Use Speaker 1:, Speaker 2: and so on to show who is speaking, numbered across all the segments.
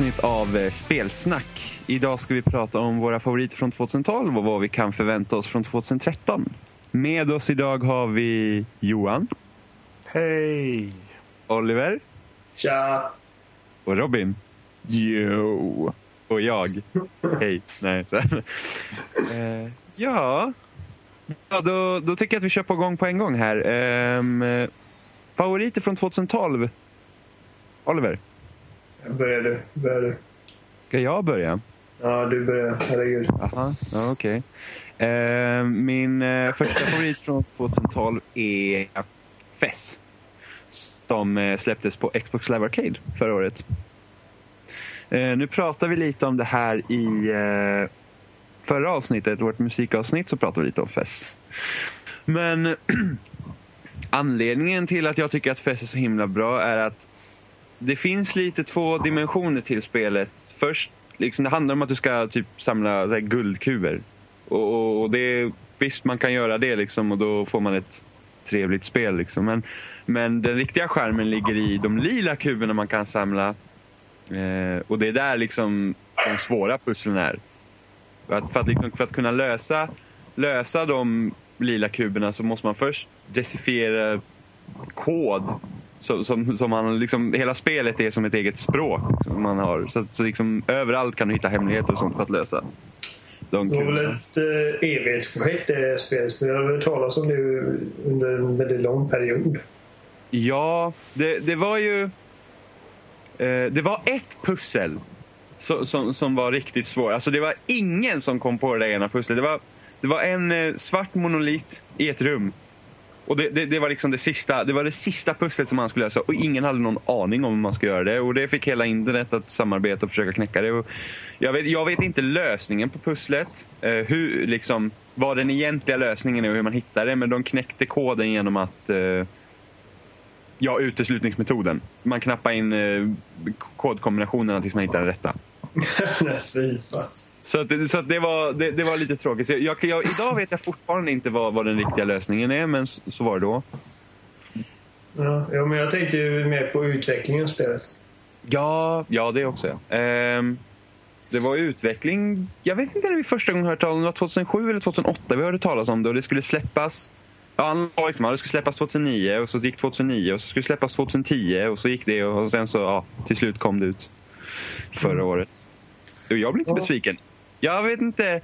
Speaker 1: avsnitt av eh, Spelsnack. Idag ska vi prata om våra favoriter från 2012 och vad vi kan förvänta oss från 2013. Med oss idag har vi Johan,
Speaker 2: Hej!
Speaker 1: Oliver
Speaker 3: Tja!
Speaker 1: och Robin.
Speaker 2: Jo.
Speaker 1: Och jag. Hej. Nej, så här. Eh, ja, ja då, då tycker jag att vi kör på gång på en gång här. Ehm, favoriter från 2012? Oliver,
Speaker 3: Börjar du? Börjar du?
Speaker 1: ska jag börja?
Speaker 3: Ja, du börjar. Herregud.
Speaker 1: Jaha, ja, okej. Eh, min eh, första favorit från 2012 är FES. Som eh, släpptes på Xbox Live Arcade förra året. Eh, nu pratar vi lite om det här i eh, förra avsnittet, vårt musikavsnitt, så pratade vi lite om FES. Men anledningen till att jag tycker att FES är så himla bra är att det finns lite två dimensioner till spelet. Först, liksom, det handlar om att du ska typ samla så här, guldkuber. Och, och, och det, visst, man kan göra det liksom, och då får man ett trevligt spel. Liksom. Men, men den riktiga skärmen ligger i de lila kuberna man kan samla. Eh, och det är där liksom de svåra pusslen är. För att, för att, liksom, för att kunna lösa, lösa de lila kuberna så måste man först decifera kod så, som, som man liksom, hela spelet är som ett eget språk som man har. Så, så liksom, överallt kan du hitta hemligheter och sånt för att lösa de
Speaker 3: Det var väl ett eh, evighetsprojekt det spelet. Men jag har hört talas om det under en väldigt lång period.
Speaker 1: Ja, det, det var ju... Eh, det var ett pussel så, som, som var riktigt svårt. Alltså det var ingen som kom på det där ena pusslet. Det var, det var en eh, svart monolit i ett rum. Och det, det, det var liksom det sista, det var det sista pusslet som man skulle lösa och ingen hade någon aning om hur man skulle göra det. Och det fick hela internet att samarbeta och försöka knäcka det. Och jag, vet, jag vet inte lösningen på pusslet. Eh, hur, liksom, vad den egentliga lösningen är och hur man hittar det. Men de knäckte koden genom att eh, Ja, uteslutningsmetoden. Man knappar in eh, kodkombinationerna tills man hittar den rätta.
Speaker 3: Fy fan.
Speaker 1: Så, att, det- så att det, var, det, det var lite tråkigt. Så jag, jag, idag vet jag fortfarande inte vad, vad den riktiga lösningen är, men så, så var det då.
Speaker 3: Ja, ja, men jag tänkte ju mer på utvecklingen av spelet.
Speaker 1: Ja, ja det också. Ja. Ehm, det var utveckling. Jag vet inte när vi första gången hörde talas om det. var 2007 eller 2008 vi hörde talas om det. Och det skulle släppas. Ja, liksom, det skulle släppas 2009 och så gick 2009 och så skulle släppas 2010 och så gick det och sen så ja, till slut kom det ut förra året. Och jag blev inte
Speaker 3: Ja.
Speaker 1: besviken. Jag vet inte.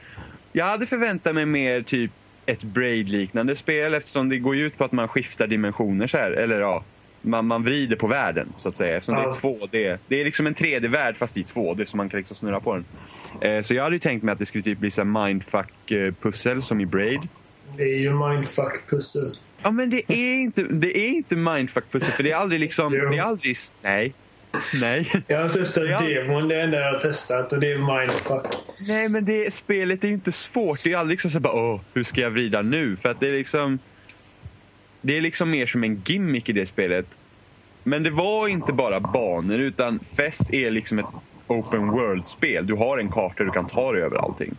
Speaker 1: Jag hade förväntat mig mer typ ett Braid-liknande spel eftersom det går ut på att man skiftar dimensioner så här. Eller ja, man, man vrider på världen så att säga. Eftersom
Speaker 3: Ja.
Speaker 1: det är 2D. Det är liksom en 3D-värld fast i 2D så man kan liksom snurra på den. Eh, så jag hade ju tänkt mig att det skulle typ bli så mindfuck-pussel som i Braid.
Speaker 3: Det är ju mindfuck-pussel.
Speaker 1: Ja men det är inte, det är inte mindfuck-pussel för det är aldrig liksom, det är aldrig, nej. Nej.
Speaker 3: Jag har testat
Speaker 1: Ja.
Speaker 3: demon, det är det enda jag har testat och det är mindfuck.
Speaker 1: Nej men det, spelet är inte svårt. Det är aldrig liksom så bara, åh, hur ska jag vrida nu? För att det är liksom, det är liksom mer som en gimmick i det spelet. Men det var inte bara banor utan FES är liksom ett open world-spel. Du har en karta du kan ta dig över allting.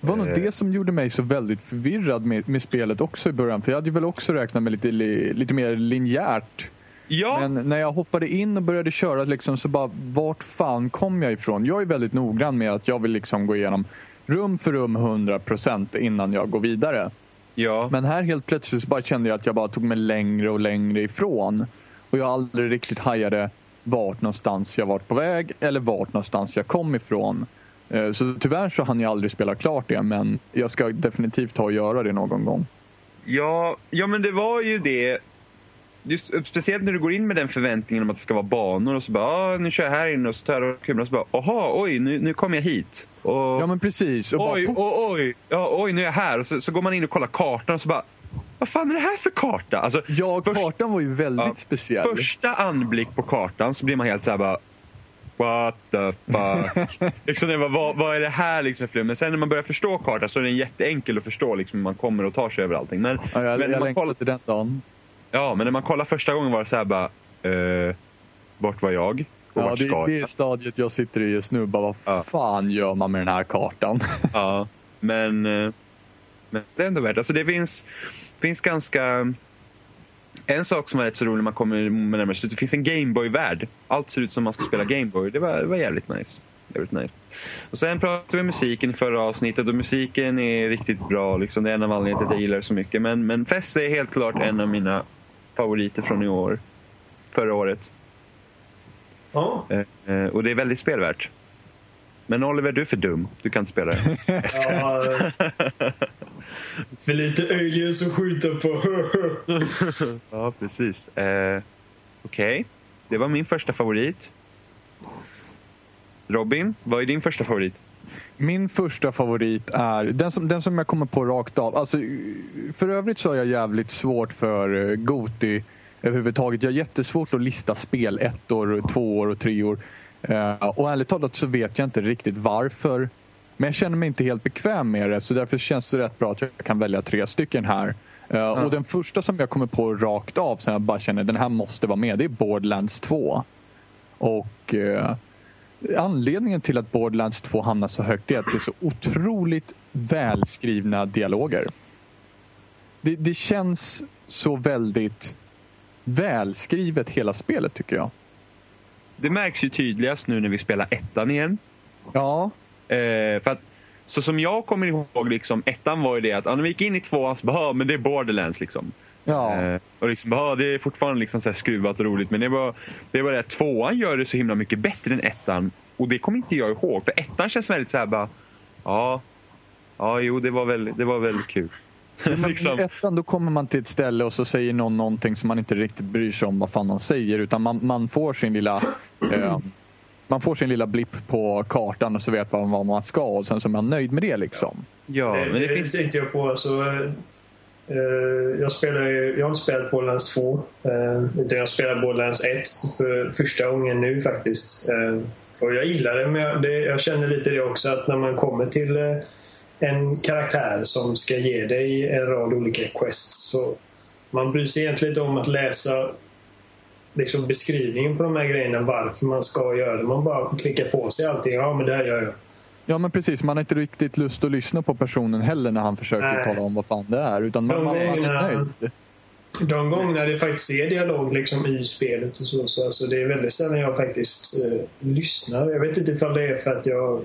Speaker 2: Det var nog
Speaker 1: Eh.
Speaker 2: det som gjorde mig så väldigt förvirrad med, med spelet också i början. För jag hade väl också räknat med lite, li- lite mer linjärt.
Speaker 1: Ja,
Speaker 2: Men när jag hoppade in och började köra liksom så bara, vart fan kom jag ifrån? Jag är väldigt noggrann med att jag vill liksom gå igenom rum för rum 100% innan jag går vidare.
Speaker 1: ja.
Speaker 2: Men här helt plötsligt så bara kände jag att jag bara tog mig längre och längre ifrån. Och jag aldrig riktigt hajade vart någonstans jag var på väg eller vart någonstans jag kom ifrån. Eh, Så tyvärr så hann jag aldrig spela klart det men jag ska definitivt ta och göra det någon gång.
Speaker 1: Ja, ja men det var ju det. Just, speciellt när du går in med den förväntningen om att det ska vara banor och så bara, ah, nu kör jag här inne och så tar jag kuben och så bara, aha, oj, nu, nu kommer jag hit. Och,
Speaker 2: Ja men precis. Och bara,
Speaker 1: oj,
Speaker 2: poff,
Speaker 1: oj, oj, ja, oj, nu är jag här. Och så, så går man in och kollar kartan och så bara, vad fan är det här för karta? Alltså,
Speaker 2: ja,
Speaker 1: först-
Speaker 2: kartan var ju väldigt
Speaker 1: Ja,
Speaker 2: speciell.
Speaker 1: första anblick på kartan så blir man helt så här bara, what the fuck. liksom, det var, vad, vad är det här liksom för flum? Men sen när man börjar förstå kartan så är den jätteenkel att förstå liksom, hur man kommer och tar sig över allting. Men,
Speaker 2: Ja, jag,
Speaker 1: men när
Speaker 2: jag
Speaker 1: man kollar,
Speaker 2: till den dagen.
Speaker 1: Ja, men när man kollar första gången var det så här bara, eh, vart var jag? Och
Speaker 2: Ja,
Speaker 1: vart
Speaker 2: det
Speaker 1: ska
Speaker 2: är det
Speaker 1: jag?
Speaker 2: stadiet jag sitter i just nu. Bara, vad
Speaker 1: Ja.
Speaker 2: fan gör man med den här kartan?
Speaker 1: Ja, men, eh, men det är ändå värt Alltså det finns, finns ganska En sak som var rätt så rolig när man kommer närmare slutet. Det finns en Gameboy-värld. Allt ser ut som man ska spela Gameboy. Det var, det var jävligt nice. Jävligt nice. Och sen pratade vi om musiken i förra avsnittet och musiken är riktigt bra. Liksom. Det är en av anledningarna till att jag gillar det så mycket. Men, men Fest är helt klart en av mina favoriter från i år. Förra året.
Speaker 3: Ja.
Speaker 1: Eh, eh, och det är väldigt spelvärt. Men Oliver, du är för dum. Du kan inte spela det.
Speaker 3: ja för lite aliens att skjuta på.
Speaker 1: ja, precis. Eh, Okej, okay. det var min första favorit. Robin, vad är din första favorit?
Speaker 2: Min första favorit är den som, den som jag kommer på rakt av. Alltså, för övrigt så har jag jävligt svårt för eh, Goti överhuvudtaget. Jag har jättesvårt att lista spel ett år, två år och tre år. Uh, och ärligt talat så vet jag inte riktigt varför. Men jag känner mig inte helt bekväm med det så därför känns det rätt bra att jag kan välja tre stycken här. Mm. Och den första som jag kommer på rakt av som jag bara känner den här måste vara med det är Borderlands 2. Och uh, anledningen till att Borderlands 2 hamnar så högt är att det är så otroligt välskrivna dialoger. Det, det känns så väldigt välskrivet hela spelet tycker jag.
Speaker 1: Det märks ju tydligast nu när vi spelar ettan igen.
Speaker 2: Ja.
Speaker 1: Eh, för att så som jag kommer ihåg, liksom, ettan var ju det att när vi gick in i tvåan så bara, men det är Borderlands liksom.
Speaker 2: Ja. Eh,
Speaker 1: och liksom, ja, det är fortfarande liksom så skruvat och roligt. Men det var, det var det att tvåan gör det så himla mycket bättre än ettan. Och det kommer inte jag ihåg. För ettan känns väldigt så här bara, ja, ja jo det var väl, det var väldigt kul.
Speaker 2: liksom. I ettan då kommer man till ett ställe och så säger någon någonting som man inte riktigt bryr sig om vad fan de säger. Utan man, man får sin lilla eh, man får sin lilla blipp på kartan och så vet man vad man ska och sen så är man nöjd med det liksom.
Speaker 3: Ja, men det, det finns... tänkte jag på. Alltså, Eh, jag, spelar, jag har inte spelat Borderlands 2. Eh, utan jag spelar Borderlands 1 för första gången nu faktiskt. Eh, och jag gillar det, men jag, det, jag känner lite det också att när man kommer till en karaktär som ska ge dig en rad olika quests. Så man bryr sig egentligen inte om att läsa liksom beskrivningen på de här grejerna, varför man ska göra det. Man bara klickar på sig allting. Ja, men det här gör jag.
Speaker 2: Ja men precis, man har inte riktigt lust att lyssna på personen heller när han försöker Nej. tala om vad fan det är. Utan man, man, man är nöjd.
Speaker 3: De gånger det faktiskt är dialog liksom i spelet och så, så alltså, det är väldigt sällan jag faktiskt eh, lyssnar. Jag vet inte ifall det är för att jag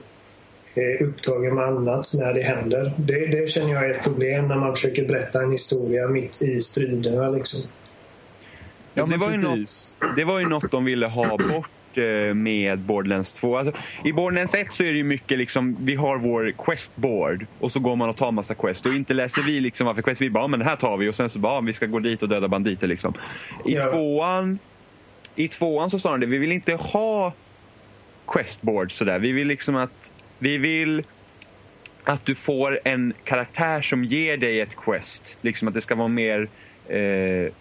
Speaker 3: är upptagen med annat när det händer. Det, det känner jag är ett problem när man försöker berätta en historia mitt i striderna. Liksom.
Speaker 1: Ja, det, var ju något, det var ju något de ville ha bort med Borderlands 2. Alltså, I Borderlands 1 så är det ju mycket liksom, vi har vår questboard och så går man och tar massa quest och inte läser vi liksom varför quest. Vi bara, ja, men den här tar vi och sen så bara, vi ska gå dit och döda banditer liksom. I ja. tvåan, i tvåan så sa de det, vi vill inte ha questboard sådär. Vi vill liksom att vi vill att du får en karaktär som ger dig ett quest. Liksom att det ska vara mer eh,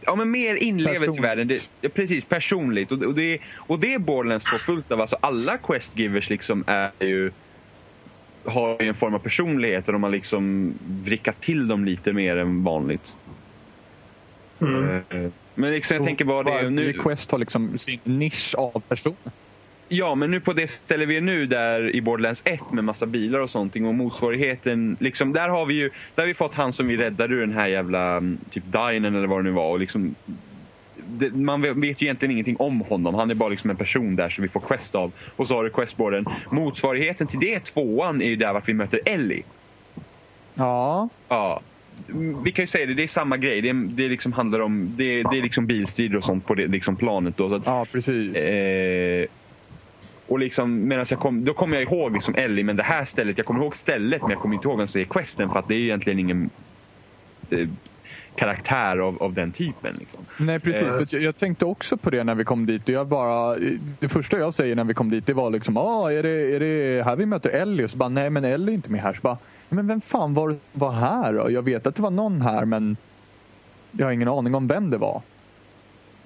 Speaker 1: ja, men mer inlevelse i världen. Det, ja, precis, personligt. Och, och, det, och det är Borderlands 2 fullt av. Alltså, alla questgivers liksom är ju har ju en form av personlighet och man liksom vrickar till dem lite mer än vanligt. Mm. Eh, men liksom, jag tänker bara det...
Speaker 2: Nu... Quest har liksom sin nisch av personer.
Speaker 1: Ja, men nu på det ställe vi är nu där i Borderlands 1 med massa bilar och sånt och motsvarigheten, liksom, där har vi ju där har vi fått han som vi räddade ur den här jävla mm, typ dinen eller vad det nu var. Och liksom, det, man vet ju egentligen ingenting om honom. Han är bara liksom en person där som vi får quest av. Och så har du questboarden. Motsvarigheten till det, tvåan, är ju där vart vi möter Ellie.
Speaker 2: Ja.
Speaker 1: Ja. Vi kan ju säga det, det är samma grej. Det, det liksom handlar om det, det är liksom bilstrider och sånt på det liksom planet. Då, så att,
Speaker 2: ja, precis.
Speaker 1: Eh, och liksom, medan jag kom, då kommer jag ihåg liksom Ellie, men det här stället, jag kommer ihåg stället men jag kommer inte ihåg vem som är questen för att det är egentligen ingen eh, karaktär av, av den typen. Liksom.
Speaker 2: Nej precis, eh. jag, jag, tänkte också på det när vi kom dit. Jag bara, det första jag säger när vi kom dit det var liksom, ah, är, det, är det här vi möter Ellie? Och så bara, nej men Ellie är inte med här. Så bara, men vem fan var, var här då? Jag vet att det var någon här men jag har ingen aning om vem det var.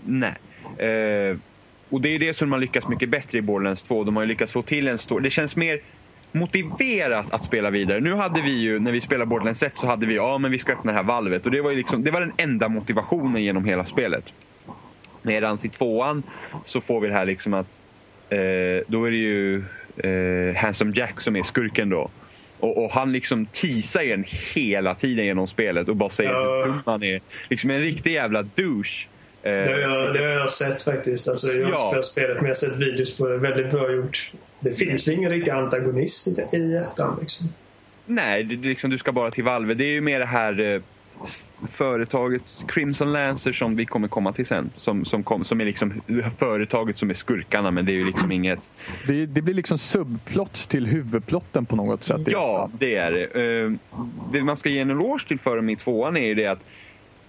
Speaker 1: Nej. Eh, och det är det som man lyckas mycket bättre i Borderlands 2. De har lyckats få till en story. Det känns mer motiverat att spela vidare. Nu hade vi ju, när vi spelade Borderlands 1 så hade vi, ja men vi ska öppna det här valvet. Och det var ju liksom, det var den enda motivationen genom hela spelet. Medan i tvåan så får vi det här liksom att, eh, då är det ju eh, Handsome Jack som är skurken då. Och, och han liksom teasar en hela tiden genom spelet och bara säger
Speaker 3: Ja.
Speaker 1: hur dum han är. Liksom en riktig jävla douche. Eh,
Speaker 3: Det har, jag, det har jag sett faktiskt. Alltså, jag har
Speaker 1: Ja.
Speaker 3: spelat spelet men jag har sett videos på det. Väldigt bra gjort. Det finns väl ingen riktig antagonist i, i ettan liksom.
Speaker 1: Nej, det, liksom, du ska bara till Valve. Det är ju mer det här eh, företaget Crimson Lancer som vi kommer komma till sen. Som, som, kom, som är liksom företaget som är skurkarna men det är ju liksom inget...
Speaker 2: Det, det blir liksom subplots till huvudplotten på något sätt.
Speaker 1: Ja, det är det. Eh, Det man ska ge en eloge till för dem i tvåan är ju det att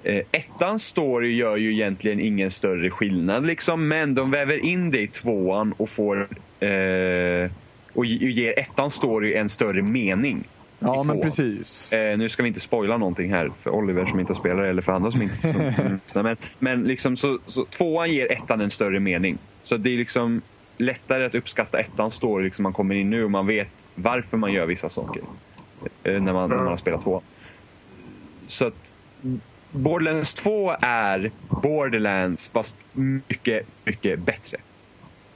Speaker 1: eh, ettans story gör ju egentligen ingen större skillnad liksom. Men de väver in det i tvåan och får eh, och ge- ger ettans story en större mening.
Speaker 2: Ja, men precis.
Speaker 1: Eh, nu ska vi inte spoila någonting här för Oliver som inte spelar eller för andra som inte som, men, men liksom så, så tvåan ger ettan en större mening. Så det är liksom lättare att uppskatta ettans story liksom man kommer in nu och man vet varför man gör vissa saker. Eh, när, man, när man har spelat tvåan. Så att Borderlands 2 är Borderlands fast mycket, mycket bättre.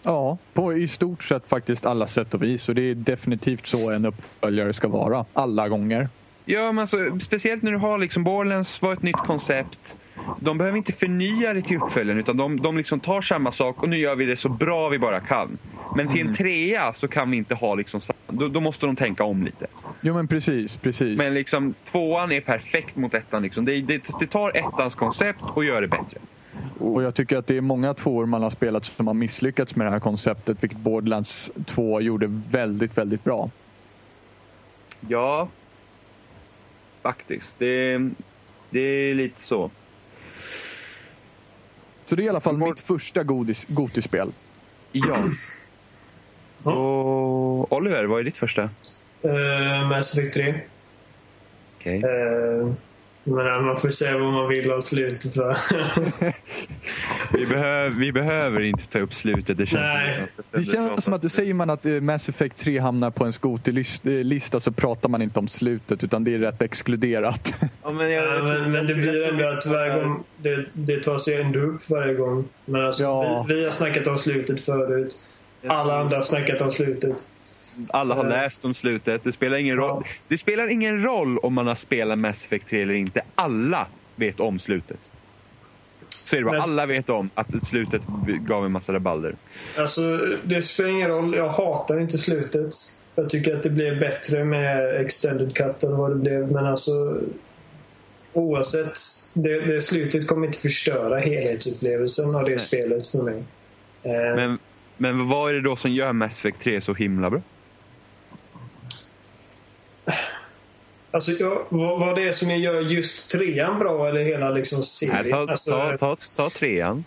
Speaker 2: Ja, på i stort sett faktiskt alla sätt och vis. Och det är definitivt så en uppföljare ska vara. Alla gånger.
Speaker 1: Ja, men alltså, speciellt när du har liksom Borderlands var ett nytt koncept. De behöver inte förnya det till uppföljaren utan de, de liksom tar samma sak och nu gör vi det så bra vi bara kan. Men till en trea så kan vi inte ha liksom då, då måste de tänka om lite.
Speaker 2: Jo men precis, precis.
Speaker 1: Men liksom tvåan är perfekt mot ettan. Liksom. Det, det, det tar ettans koncept och gör det bättre.
Speaker 2: Och jag tycker att det är många tvåor man har spelat som har misslyckats med det här konceptet. Vilket Borderlands 2 gjorde väldigt, väldigt bra.
Speaker 1: Ja, faktiskt. Det, det är lite så.
Speaker 2: Så det är i alla fall mitt första Gotispel.
Speaker 1: Ja. Och Oliver, vad är ditt första?
Speaker 3: Uh, Mass Effect 3.
Speaker 1: Okej.
Speaker 3: Eh, men man får säga vad man vill om slutet va.
Speaker 1: Vi, behöver, vi behöver inte ta upp slutet. Det känns,
Speaker 3: Nej.
Speaker 1: ganska
Speaker 2: Det känns som att du säger man att eh, Mass Effect 3 hamnar på en Goti-lista så pratar man inte om slutet utan det är rätt exkluderat.
Speaker 1: Ja, men, jag,
Speaker 3: Ja, men, men det blir ändå att varje gång det, det tas ju ändå upp varje gång. Men alltså,
Speaker 2: Ja.
Speaker 3: vi, vi har snackat om slutet förut. Alla andra har snackat om slutet.
Speaker 1: Alla har läst om slutet. Det spelar, ingen roll.
Speaker 3: Ja.
Speaker 1: det spelar ingen roll om man har spelat Mass Effect 3 eller inte. Alla vet om slutet. Så är det bara.
Speaker 3: Men-
Speaker 1: Alla vet om att slutet gav en massa rabalder.
Speaker 3: Alltså, det spelar ingen roll. Jag hatar inte slutet. Jag tycker att det blev bättre med Extended Cut eller vad det blev. Men alltså, oavsett. Det, det slutet kommer inte förstöra helhetsupplevelsen av det
Speaker 1: Nej.
Speaker 3: spelet för mig. Eh,
Speaker 1: Men, men vad är det då som gör Mass Effect 3 så himla bra?
Speaker 3: Alltså, ja, vad, vad det är som gör just trean bra eller hela liksom serien?
Speaker 1: Nej, ta,
Speaker 3: alltså,
Speaker 1: ta, ta, ta trean.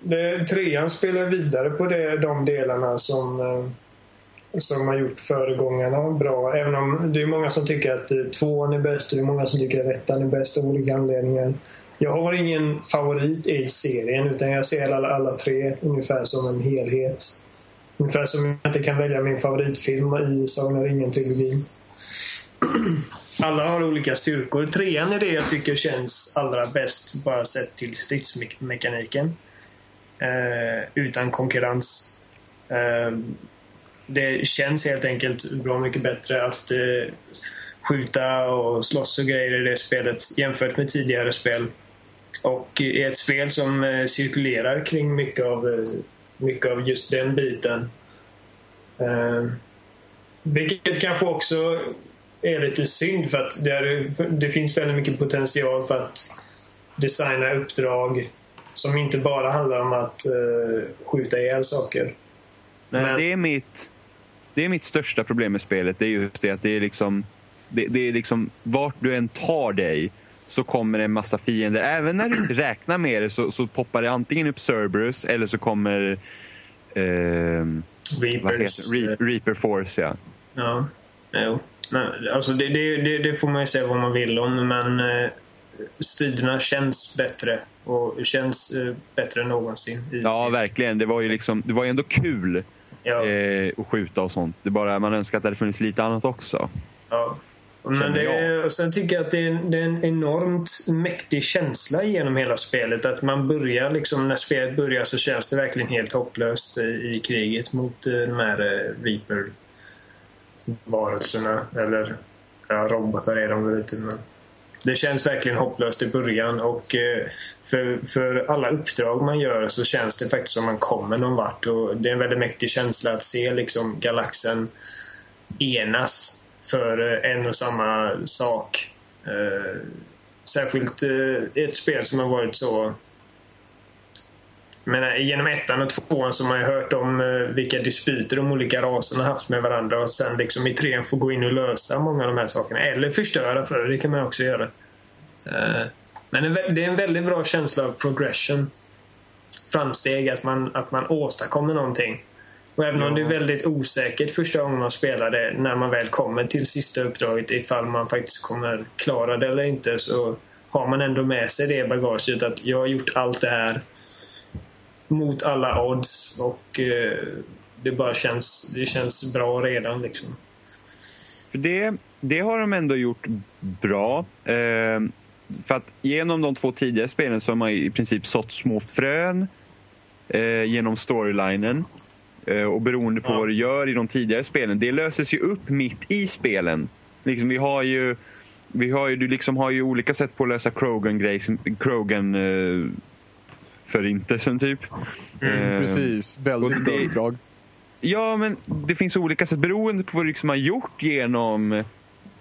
Speaker 3: det, trean spelar vidare på det, de delarna som, eh, som har gjort föregångarna bra. Även om det är många som tycker att eh, tvåan är bäst och det är många som tycker att ettan är bäst av olika anledningar. Jag har ingen favorit i serien utan jag ser alla, alla tre ungefär som en helhet. Ungefär som jag inte kan välja min favoritfilm i Sagan om ringen-trilogin. Alla har olika styrkor. Trean är det jag tycker känns allra bäst bara sett till stridsmekaniken. Eh, utan konkurrens. Eh, det känns helt enkelt bra mycket bättre att eh, skjuta och slåss och grejer i det spelet jämfört med tidigare spel. Och i ett spel som eh, cirkulerar kring mycket av, eh, mycket av just den biten. Eh, vilket kanske också är lite synd för att det, är, det finns väldigt mycket potential för att designa uppdrag som inte bara handlar om att uh, skjuta ihjäl saker.
Speaker 1: Nej,
Speaker 3: Men-
Speaker 1: det, är mitt, det är mitt största problem med spelet. Det är just det att det är liksom, det, det är liksom vart du än tar dig så kommer det en massa fiender. Även när du inte räknar med det så, så poppar det antingen upp Cerberus eller så kommer vad
Speaker 3: Reapers.
Speaker 1: Reaper Force. Ja.
Speaker 3: Ja, jo. Nej, alltså det, det, det, får man ju säga vad man vill om men eh, striderna känns bättre och känns eh, bättre än någonsin.
Speaker 1: Ja, verkligen. Det var ju liksom, det var ändå kul
Speaker 3: ja,
Speaker 1: eh, att skjuta och sånt. Det är bara man önskar att det hade funnits lite annat också.
Speaker 3: ja. Men det,
Speaker 1: jag.
Speaker 3: och sen tycker jag att det är, en, det är en enormt mäktig känsla genom hela spelet. Att man börjar liksom, när spelet börjar så känns det verkligen helt hopplöst i, i kriget mot eh, de här eh, Reaper varelserna. Eller ja, robotar är de väl inte men det känns verkligen hopplöst i början och eh, för, för alla uppdrag man gör så känns det faktiskt som man kommer någon vart och det är en väldigt mäktig känsla att se liksom galaxen enas för eh, en och samma sak. Eh, särskilt i ett spel som har varit så men genom ettan och tvåan så har man ju hört om vilka dispyter de olika raserna haft med varandra och sen liksom i trean få gå in och lösa många av de här sakerna. Eller förstöra för det, det kan man också göra. Eh, men det är en väldigt bra känsla av progression. Framsteg, att man, att man åstadkommer någonting. Och även ja. om det är väldigt osäkert första gången man spelar det, när man väl kommer till sista uppdraget, ifall man faktiskt kommer klara det eller inte, så har man ändå med sig det bagaget att jag har gjort allt det här mot alla odds och eh, det bara känns, det känns bra redan liksom.
Speaker 1: För det, det har de ändå gjort bra. Eh, för att genom de två tidigare spelen så har man i princip sått små frön eh, genom storylinen. Eh, och beroende på ja. vad du gör i de tidigare spelen, det löses ju upp mitt i spelen. Liksom, vi har ju, vi har ju, du liksom har ju olika sätt på att lösa Krogan, Krogan eh, förintelsen typ.
Speaker 2: Mm, eh, precis, väldigt bra uppdrag.
Speaker 1: Ja, men det finns olika sätt beroende på vad du liksom har gjort genom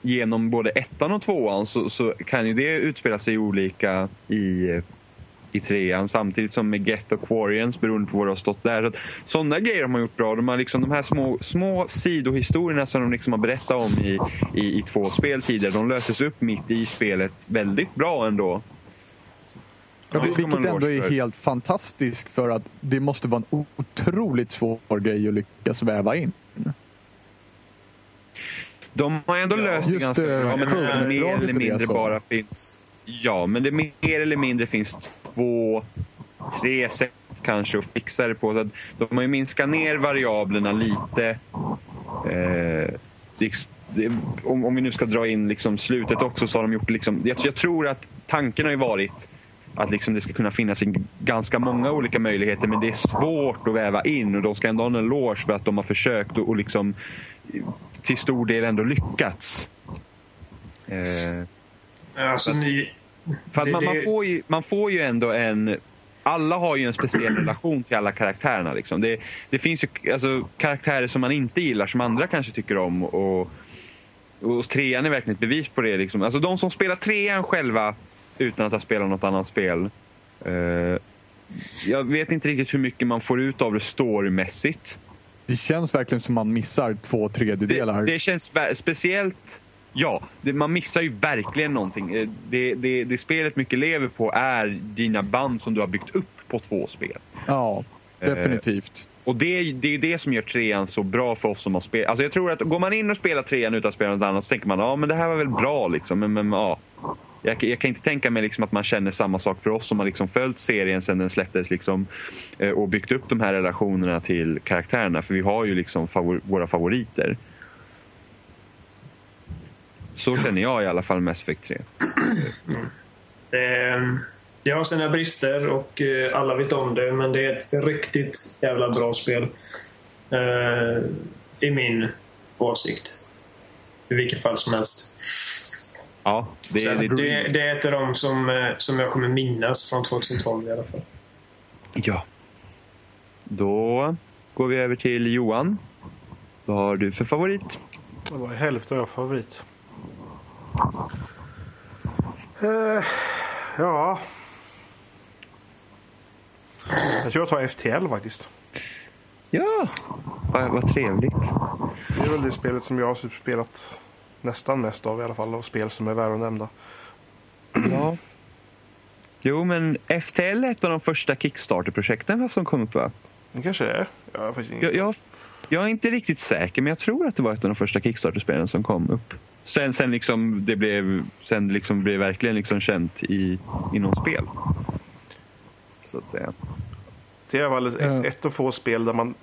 Speaker 1: genom både ettan och tvåan så, så kan ju det utspela sig olika i, i trean samtidigt som med Geth och Quarians beroende på vad det har stått där. Så sådana grejer har man gjort bra. De, har liksom, de här små, små sidohistorierna som de liksom har berättat om i, i, i två spel tidigare, de löses upp mitt i spelet väldigt bra ändå.
Speaker 2: Ja, vilket ändå är helt fantastiskt för att det måste vara en otroligt svår grej att lyckas väva in.
Speaker 1: De har ändå ja, löst det ganska bra, men det mer eller mindre bara finns... Ja, men det mer eller mindre finns två, tre sätt kanske att fixa det på. Så de har ju minskat ner variablerna lite. Eh, det, det, om, om, vi nu ska dra in liksom slutet också så har de gjort liksom, jag, jag tror att tanken har ju varit att liksom det ska kunna finnas ganska många olika möjligheter men det är svårt att väva in och de ska ändå ha en eloge för att de har försökt och, och liksom till stor del ändå lyckats.
Speaker 3: Eh, alltså, ni,
Speaker 1: för att man, man, får ju, man får ju ändå en alla har ju en speciell relation till alla karaktärerna. Liksom. Det, det finns ju alltså, karaktärer som man inte gillar som andra kanske tycker om. Och, och trean är verkligen ett bevis på det. Liksom. Alltså, de som spelar trean själva utan att ha spelat något annat spel. Eh, jag vet inte riktigt hur mycket man får ut av det storymässigt.
Speaker 2: Det känns verkligen som man missar två tredjedelar.
Speaker 1: Det, det känns speciellt Ja, det, man missar ju verkligen någonting. Eh, det, det, det, spelet mycket lever på är dina band som du har byggt upp på två spel.
Speaker 2: Ja, definitivt. Eh,
Speaker 1: och det, det är det som gör trean så bra för oss som har spelat. Alltså jag tror att går man in och spelar trean utan att spela något annat så tänker man ja men det här var väl bra liksom. Men, men ja, jag, jag, kan inte tänka mig liksom att man känner samma sak för oss som har liksom följt serien sedan den släpptes liksom, eh, och byggt upp de här relationerna till karaktärerna. För vi har ju liksom favor våra favoriter. Så känner jag i alla fall Mass Effect 3.
Speaker 3: Det, det har sina brister och eh, alla vet om det men det är ett riktigt jävla bra spel. Uh, I min åsikt. I vilket fall som helst.
Speaker 1: Ja,
Speaker 3: det, det, det, det är ett av dem som, eh, som jag kommer minnas från 2012 i alla fall.
Speaker 1: Ja. Då går vi över till Johan. Vad har du för favorit?
Speaker 4: Det var hälften av favorit. Uh, ja. Jag tror jag tar FTL faktiskt.
Speaker 1: Ja, vad, vad trevligt.
Speaker 4: Det är väl det spelet som jag har spelat nästan mest av i alla fall. Av spel som är värda att nämna.
Speaker 1: Ja. Jo, men FTL är ett av de första Kickstarter-projekten som kom upp va?
Speaker 4: Det kanske är.
Speaker 1: Jag, jag, jag, jag, är inte riktigt säker, men jag tror att det var ett av de första Kickstarter-spelen som kom upp. Sen, sen, liksom det blev, sen liksom blev verkligen liksom känt i, inom spel. Så att säga.
Speaker 4: Det är väl ett, ett av få spel där man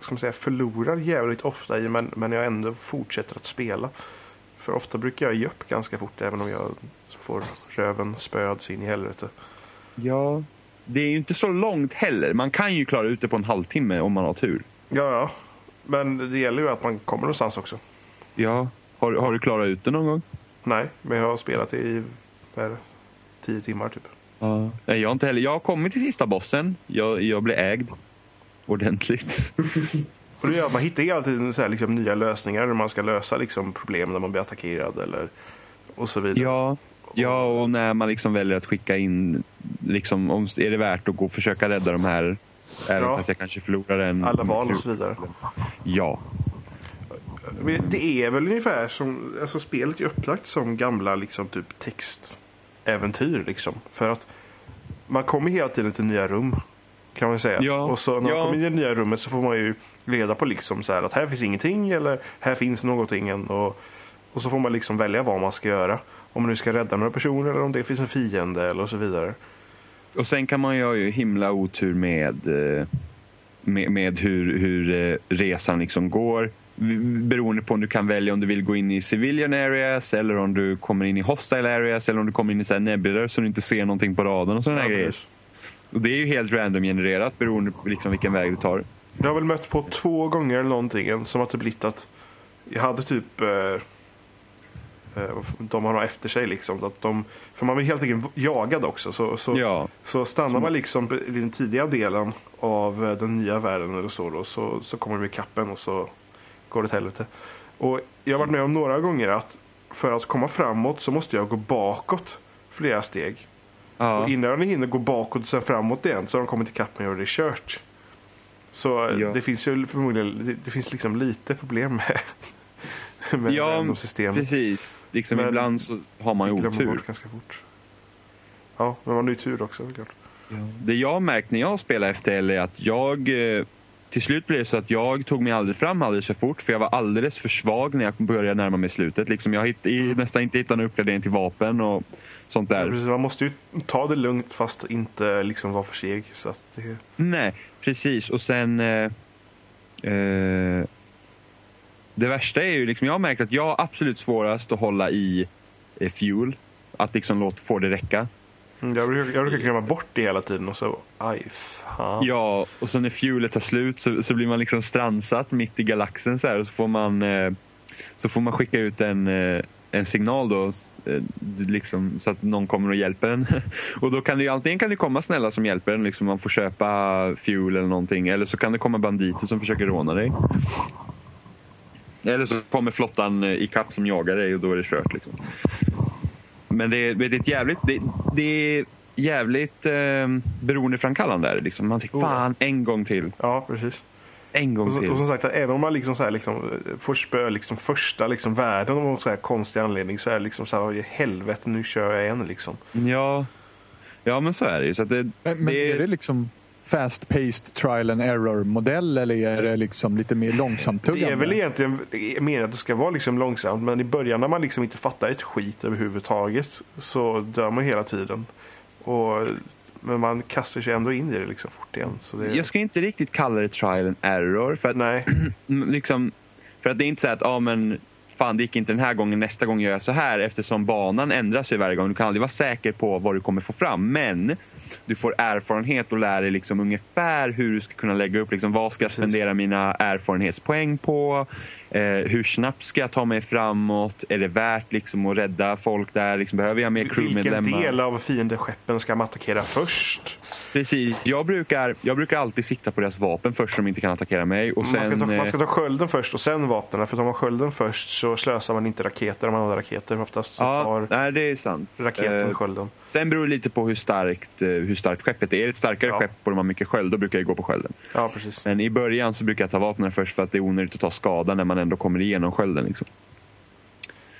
Speaker 4: ska man säga, förlorar jävligt ofta i men, men jag ändå fortsätter att spela. För ofta brukar jag ge upp ganska fort även om jag får röven spöad in i helvete.
Speaker 1: Ja, det är ju inte så långt heller. Man kan ju klara ut det på en halvtimme om man har tur.
Speaker 4: Ja, ja. Men det gäller ju att man kommer någonstans också.
Speaker 1: Ja. Har, har du klarat ut det någon gång?
Speaker 4: Nej, men jag har spelat i vad är det, tio timmar typ.
Speaker 1: Ja. Nej, jag har inte heller. Jag har kommit till sista bossen. Jag, jag blev ägd. Ordentligt.
Speaker 4: Och det gör att man hittar hela tiden så här, liksom, nya lösningar när man ska lösa liksom, problem när man blir attackerad eller och så vidare.
Speaker 1: Ja, ja och när man liksom väljer att skicka in, liksom, om, är det värt att gå och försöka rädda de här Även
Speaker 4: Ja.
Speaker 1: fast jag kanske förlorar en...
Speaker 4: Alla val och så vidare.
Speaker 1: Ja.
Speaker 4: Men Det är väl ungefär som, alltså spelet är upplagt som gamla liksom typ textäventyr liksom. För att man kommer hela tiden till nya rum. Kan man säga.
Speaker 1: Ja,
Speaker 4: Och så när man
Speaker 1: ja.
Speaker 4: kommer in i det nya rummet så får man ju reda på liksom så här att här finns ingenting eller här finns någonting. Och, och så får man liksom välja vad man ska göra. Om man nu ska rädda några personer eller om det finns en fiende eller så vidare.
Speaker 1: Och sen kan man ju ha himla otur med, eh, med, med hur, hur eh, resan liksom går. Beroende på om du kan välja om du vill gå in i civilian areas eller om du kommer in i hostile areas eller om du kommer in i så här nebulor så du inte ser någonting på raden och sådana
Speaker 4: Ja,
Speaker 1: grejer. Och det är ju helt random genererat beroende på liksom vilken väg du tar.
Speaker 4: Jag har väl mött på två gånger eller någonting som har typ blivit att jag hade typ eh, eh, de har något efter sig liksom. Att de, för man blir helt enkelt jagad också. Så, så,
Speaker 1: Ja.
Speaker 4: så stannar man liksom i den tidiga delen av eh, den nya världen eller så, då, så, så kommer vi kappen och så går åt helvete. Och jag har varit med om några gånger att för att komma framåt så måste jag gå bakåt flera steg.
Speaker 1: Ja.
Speaker 4: Och innan de hinner gå bakåt och sen framåt igen så har de kommit ikapp mig och det är kört. Så eh,
Speaker 1: Ja.
Speaker 4: det finns ju förmodligen det, det finns liksom lite problem med, med
Speaker 1: Ja,
Speaker 4: random.
Speaker 1: Precis. Liksom
Speaker 4: Men-
Speaker 1: ibland så har man ju otur.
Speaker 4: bort ganska fort. Ja, men man har ju tur också såklart.
Speaker 1: Det jag märkt när jag spelar FTL är att jag eh, till slut blev det så att jag tog mig aldrig fram alldeles för fort för jag var alldeles för svag när jag började närma mig slutet. Liksom jag hitt, i, nästan inte hittade någon uppgradering till vapen och sånt
Speaker 4: Ja,
Speaker 1: där.
Speaker 4: precis, man måste ju ta det lugnt fast inte liksom vara för seg. Så att det,
Speaker 1: Nej, precis. Och sen... Eh, eh, det värsta är ju liksom, jag har märkt att jag har absolut svårast att hålla i eh, fuel. Att liksom låta få det räcka.
Speaker 4: Mm, jag, brukar, jag brukar glömma bort det hela tiden och så, aj fan.
Speaker 1: Ja, och sen när fuelet tar slut så, så blir man liksom strandsatt mitt i galaxen så här och så får man, eh, så får man skicka ut en, eh, en signal då eh, liksom, så att någon kommer och hjälper en. Och då kan det ju antingen kan det komma snälla som hjälper en, liksom man får köpa fuel eller någonting. Eller så kan det komma banditer som försöker råna dig. Eller så kommer flottan i ikapp som jagar dig och då är det kört. Liksom. Men det, är- det är ett jävligt, det, det är jävligt eh, beroendeframkallande. Liksom. Man tänker
Speaker 4: Oh,
Speaker 1: fan en gång till.
Speaker 4: Ja, precis.
Speaker 1: En gång
Speaker 4: Och, så,
Speaker 1: till.
Speaker 4: och som sagt, att även om man liksom så här, liksom, eh, får spö liksom, första liksom, världen av någon så här konstig anledning så är det liksom så här, "Oj, helvete nu kör jag igen liksom.
Speaker 1: Ja. ja, men så är det ju. Så att det,
Speaker 2: Men, men
Speaker 1: det,
Speaker 2: är det liksom fast-paced trial and error modell eller är det liksom lite mer långsamt
Speaker 4: Det är väl egentligen meningen att det ska vara liksom långsamt men i början när man liksom inte fattar ett skit överhuvudtaget så dör man hela tiden. Och, men man kastar sig ändå in i det liksom fort igen. Så det,
Speaker 1: Jag skulle inte riktigt kalla det trial and error. För att,
Speaker 4: Nej,
Speaker 1: liksom, för att det är inte så att ah, men, fan det gick inte den här gången, nästa gång gör jag så här. Eftersom banan ändrar sig varje gång. Du kan aldrig vara säker på vad du kommer få fram. Men du får erfarenhet och lär dig liksom ungefär hur du ska kunna lägga upp. Liksom, vad ska jag spendera mina erfarenhetspoäng på? Eh, hur snabbt ska jag ta mig framåt? Är det värt liksom, att rädda folk där? Liksom, behöver jag mer
Speaker 4: vilken
Speaker 1: crewmedlemmar?
Speaker 4: del av fiendeskeppen ska man attackera först?
Speaker 1: Precis. Jag brukar, jag brukar alltid sikta på deras vapen först så de inte kan attackera mig. Och sen,
Speaker 4: man, ska ta, man
Speaker 1: eh,
Speaker 4: ska ta skölden först och sen vapnen. För tar man skölden först så slösar man inte raketer om man har raketer. Oftast så
Speaker 1: Ja,
Speaker 4: tar
Speaker 1: nej, det är sant.
Speaker 4: raketen
Speaker 1: Eh,
Speaker 4: skölden.
Speaker 1: sen beror det lite på hur starkt, eh, hur starkt skeppet är. Är det ett starkare
Speaker 4: Ja.
Speaker 1: skepp och de har mycket sköld, då brukar jag gå på skölden.
Speaker 4: Ja, precis.
Speaker 1: Men i början så brukar jag ta vapnen först för att det är onödigt att ta skada när man ändå kommer igenom skölden. Liksom.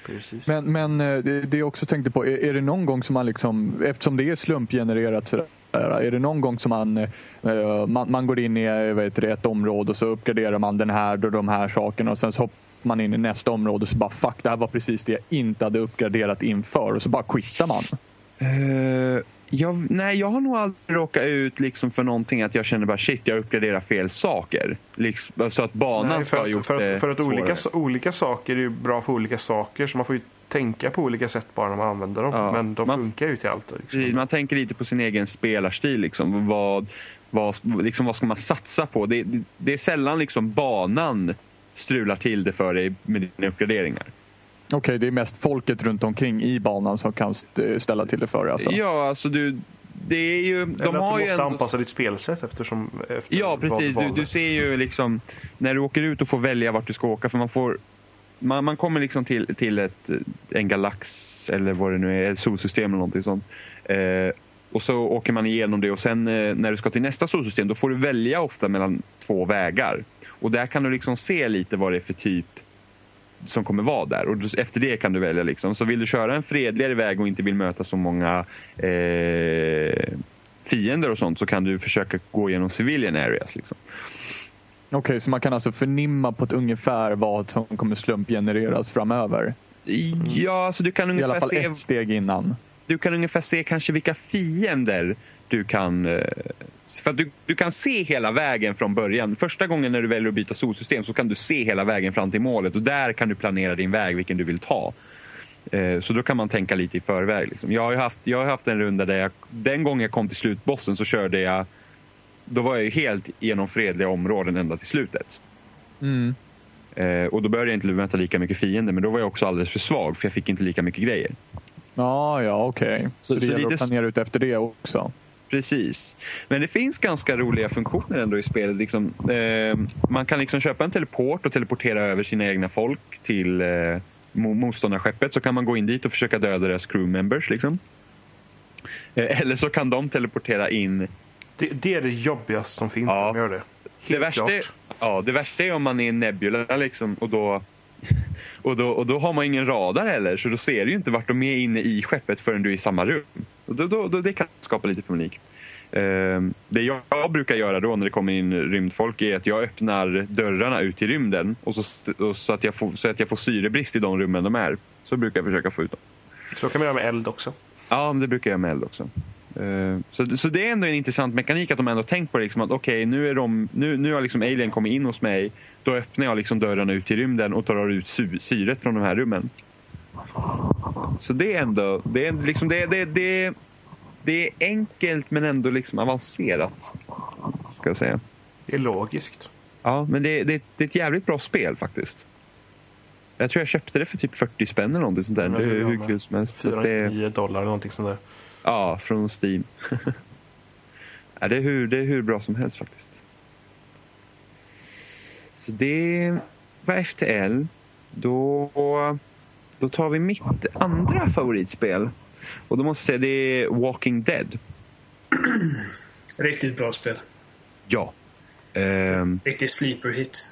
Speaker 4: precis.
Speaker 2: Men, men eh, det, jag också tänkte på, är, är det någon gång som man liksom, eftersom det är slumpgenererat sådär, är det någon gång som man, eh, man, man går in i eh, vad heter det, ett område och så uppgraderar man den här och de här sakerna och sen så hoppar man in i nästa område och så bara fuck det här var precis det jag inte hade uppgraderat inför och så bara quittar man.
Speaker 1: Eh, jag, nej, jag har nog aldrig råkat ut liksom för någonting att jag känner bara shit, jag uppgraderar fel saker. Liksom, så att banan
Speaker 4: Nej,
Speaker 1: ska
Speaker 4: för
Speaker 1: ha
Speaker 4: att,
Speaker 1: gjort
Speaker 4: för att, för att olika, olika saker är ju bra för olika saker så man får ju tänka på olika sätt bara när man använder dem.
Speaker 1: Ja,
Speaker 4: Men de
Speaker 1: man-
Speaker 4: funkar ju till allt. Liksom.
Speaker 1: Man tänker lite på sin egen spelarstil. Liksom. Vad, vad, liksom, vad ska man satsa på? Det, det, det är sällan liksom banan strular till det för dig med dina uppgraderingar.
Speaker 2: Okej, okay, det är mest folket runt omkring i banan som kan ställa till det för dig? Alltså.
Speaker 1: Ja, alltså du, det är ju...
Speaker 4: Eller de har att du måste ändå... anpassa ditt spelsätt eftersom... Efter
Speaker 1: ja, precis. Du, du, ser ju liksom när du åker ut och får välja vart du ska åka. För man får... Man, man kommer liksom till, till ett, en galax eller vad det nu är, ett solsystem eller någonting sånt. Eh, och så åker man igenom det och sen eh, när du ska till nästa solsystem då får du välja ofta mellan två vägar. Och där kan du liksom se lite vad det är för typ som kommer vara där. Och efter det kan du välja. Liksom. Så vill du köra en fredligare väg och inte vill möta så många eh, fiender och sånt så kan du försöka gå igenom civilian areas. Liksom.
Speaker 2: Okej, okay, så man kan alltså förnimma på ett ungefär vad som kommer slumpgenereras framöver?
Speaker 1: Ja, alltså du kan ungefär
Speaker 2: I alla fall
Speaker 1: se...
Speaker 2: ett steg innan.
Speaker 1: Du kan ungefär se kanske vilka fiender du kan... Eh, för att du, du kan se hela vägen från början. Första gången när du väljer att byta solsystem så kan du se hela vägen fram till målet och där kan du planera din väg, vilken du vill ta. Eh, så då kan man tänka lite i förväg. Liksom. Jag, har haft, jag har haft en runda där jag, den gången jag kom till slutbossen så körde jag, då var jag helt genom fredliga områden ända till slutet.
Speaker 2: Mm.
Speaker 1: Eh, och då började jag inte möta lika mycket fiender men då var jag också alldeles för svag för jag fick inte lika mycket grejer.
Speaker 2: Ja, ja okej. Okay. Så, så det gäller lite... att planera ut efter det också?
Speaker 1: Precis. Men det finns ganska roliga funktioner ändå i spelet. Liksom, eh, man kan liksom köpa en teleport och teleportera över sina egna folk till eh, motståndarskeppet. Så kan man gå in dit och försöka döda deras crewmembers. Liksom. Eh, eller så kan de teleportera in.
Speaker 4: Det, det är det jobbigaste som finns ja. om gör det.
Speaker 1: Helt det värsta, är, ja, det värsta är om man är i Nebula liksom, och då och då, och då har man ingen radar heller så då ser du inte vart de är inne i skeppet förrän du är i samma rum. Och då, då, då det kan skapa lite panik. Uh, det jag, jag, brukar göra då när det kommer in rymdfolk är att jag öppnar dörrarna ut till rymden och så, och så, att, jag får, så att jag får syrebrist i de rummen de är. Så brukar jag försöka få ut dem.
Speaker 4: Så kan man göra med eld också.
Speaker 1: Ja, det brukar jag med eld också. Uh, så, så det är ändå en intressant mekanik att de ändå tänkt på liksom att okej, okay, nu, är de, nu, nu har liksom alien kommit in hos mig. Då öppnar jag liksom dörrarna ut till rymden och tar ut syret från de här rummen. Så det är ändå, det är liksom, det, det, det, det är enkelt men ändå liksom avancerat. Ska jag säga.
Speaker 4: Det är logiskt.
Speaker 1: Ja, men det, det, det är ett jävligt bra spel faktiskt. Jag tror jag köpte det för typ 40 spänn eller någonting sånt där. det är hur kul som helst.
Speaker 4: 409 dollar eller någonting sånt där.
Speaker 1: Ja, från Steam. ja, det, är hur, det är hur bra som helst faktiskt. Så det var FTL. Då, då tar vi mitt andra favoritspel. Och då måste jag säga det är Walking Dead.
Speaker 3: Riktigt bra spel.
Speaker 1: Ja.
Speaker 3: Um, Riktig sleeper hit.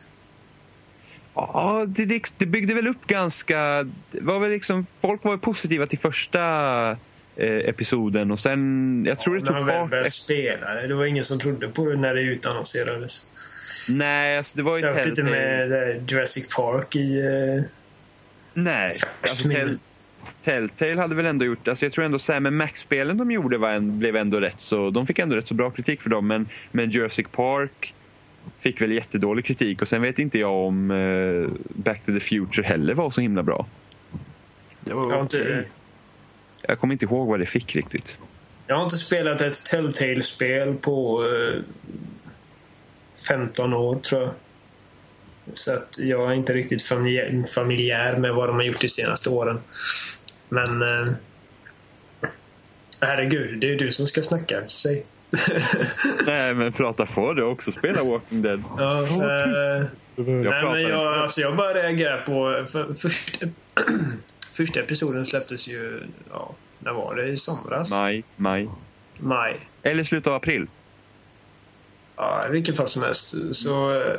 Speaker 1: Ja, det, det byggde väl upp ganska... Var väl liksom, folk var positiva till första episoden och sen... Jag tror ja, det tog fart. När man
Speaker 3: väl spela det var ingen som trodde på det när det utannonserades.
Speaker 1: Nej, alltså det var ju
Speaker 3: Särskilt inte med Jurassic Park i... Uh,
Speaker 1: Nej, alltså Telltale hade väl ändå gjort, alltså jag tror ändå Sam Max-spelen de gjorde var en, blev ändå rätt så, de fick ändå rätt så bra kritik för dem men, men Jurassic Park fick väl jättedålig kritik och sen vet inte jag om uh, Back to the Future heller var så himla bra.
Speaker 3: Det var jag, inte,
Speaker 1: jag kommer inte ihåg vad det fick riktigt.
Speaker 3: Jag har inte spelat ett Telltale-spel på uh, 15 år tror jag. Så att jag är inte riktigt familjär med vad de har gjort de senaste åren. Men eh, herregud, det är du som ska snacka. Säg.
Speaker 1: nej men prata på du också spela Walking Dead.
Speaker 3: Ja, eh, jag nej, men jag, alltså, jag bara reagerar på för, första, första episoden släpptes ju, ja, när var det? I somras?
Speaker 1: Maj. Maj.
Speaker 3: Maj.
Speaker 1: Eller slutet av april.
Speaker 3: Ja, i vilket fall som helst. Så eh,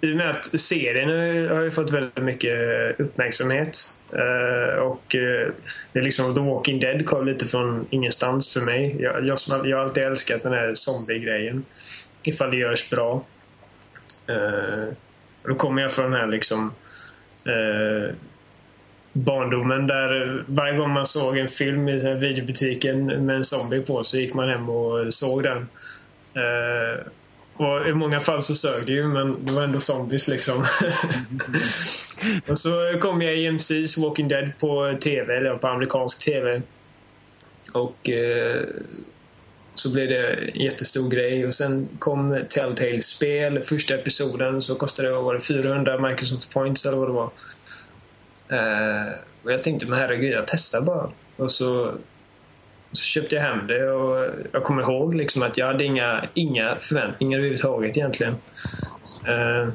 Speaker 3: i och med att serien har ju fått väldigt mycket uppmärksamhet. Uh, och uh, det är liksom The Walking Dead kom lite från ingenstans för mig. Jag, jag, jag har alltid älskat den här zombie-grejen. Ifall det görs bra. Uh, då kommer jag från den här liksom barndomen där varje gång man såg en film i videobutiken med en zombie på så gick man hem och såg den. Och i många fall så sög det ju men det var ändå zombies liksom. och så kom jag i EMC's Walking Dead på TV, eller på amerikansk TV. Och eh, så blev det en jättestor grej och sen kom Telltale-spel. Första episoden så kostade det, var det 400 Microsoft points eller vad det var. Eh, och jag tänkte, men herregud, jag testar bara. Och så, så köpte jag hem det och jag kommer ihåg liksom att jag hade inga, inga förväntningar överhuvudtaget egentligen. Eh,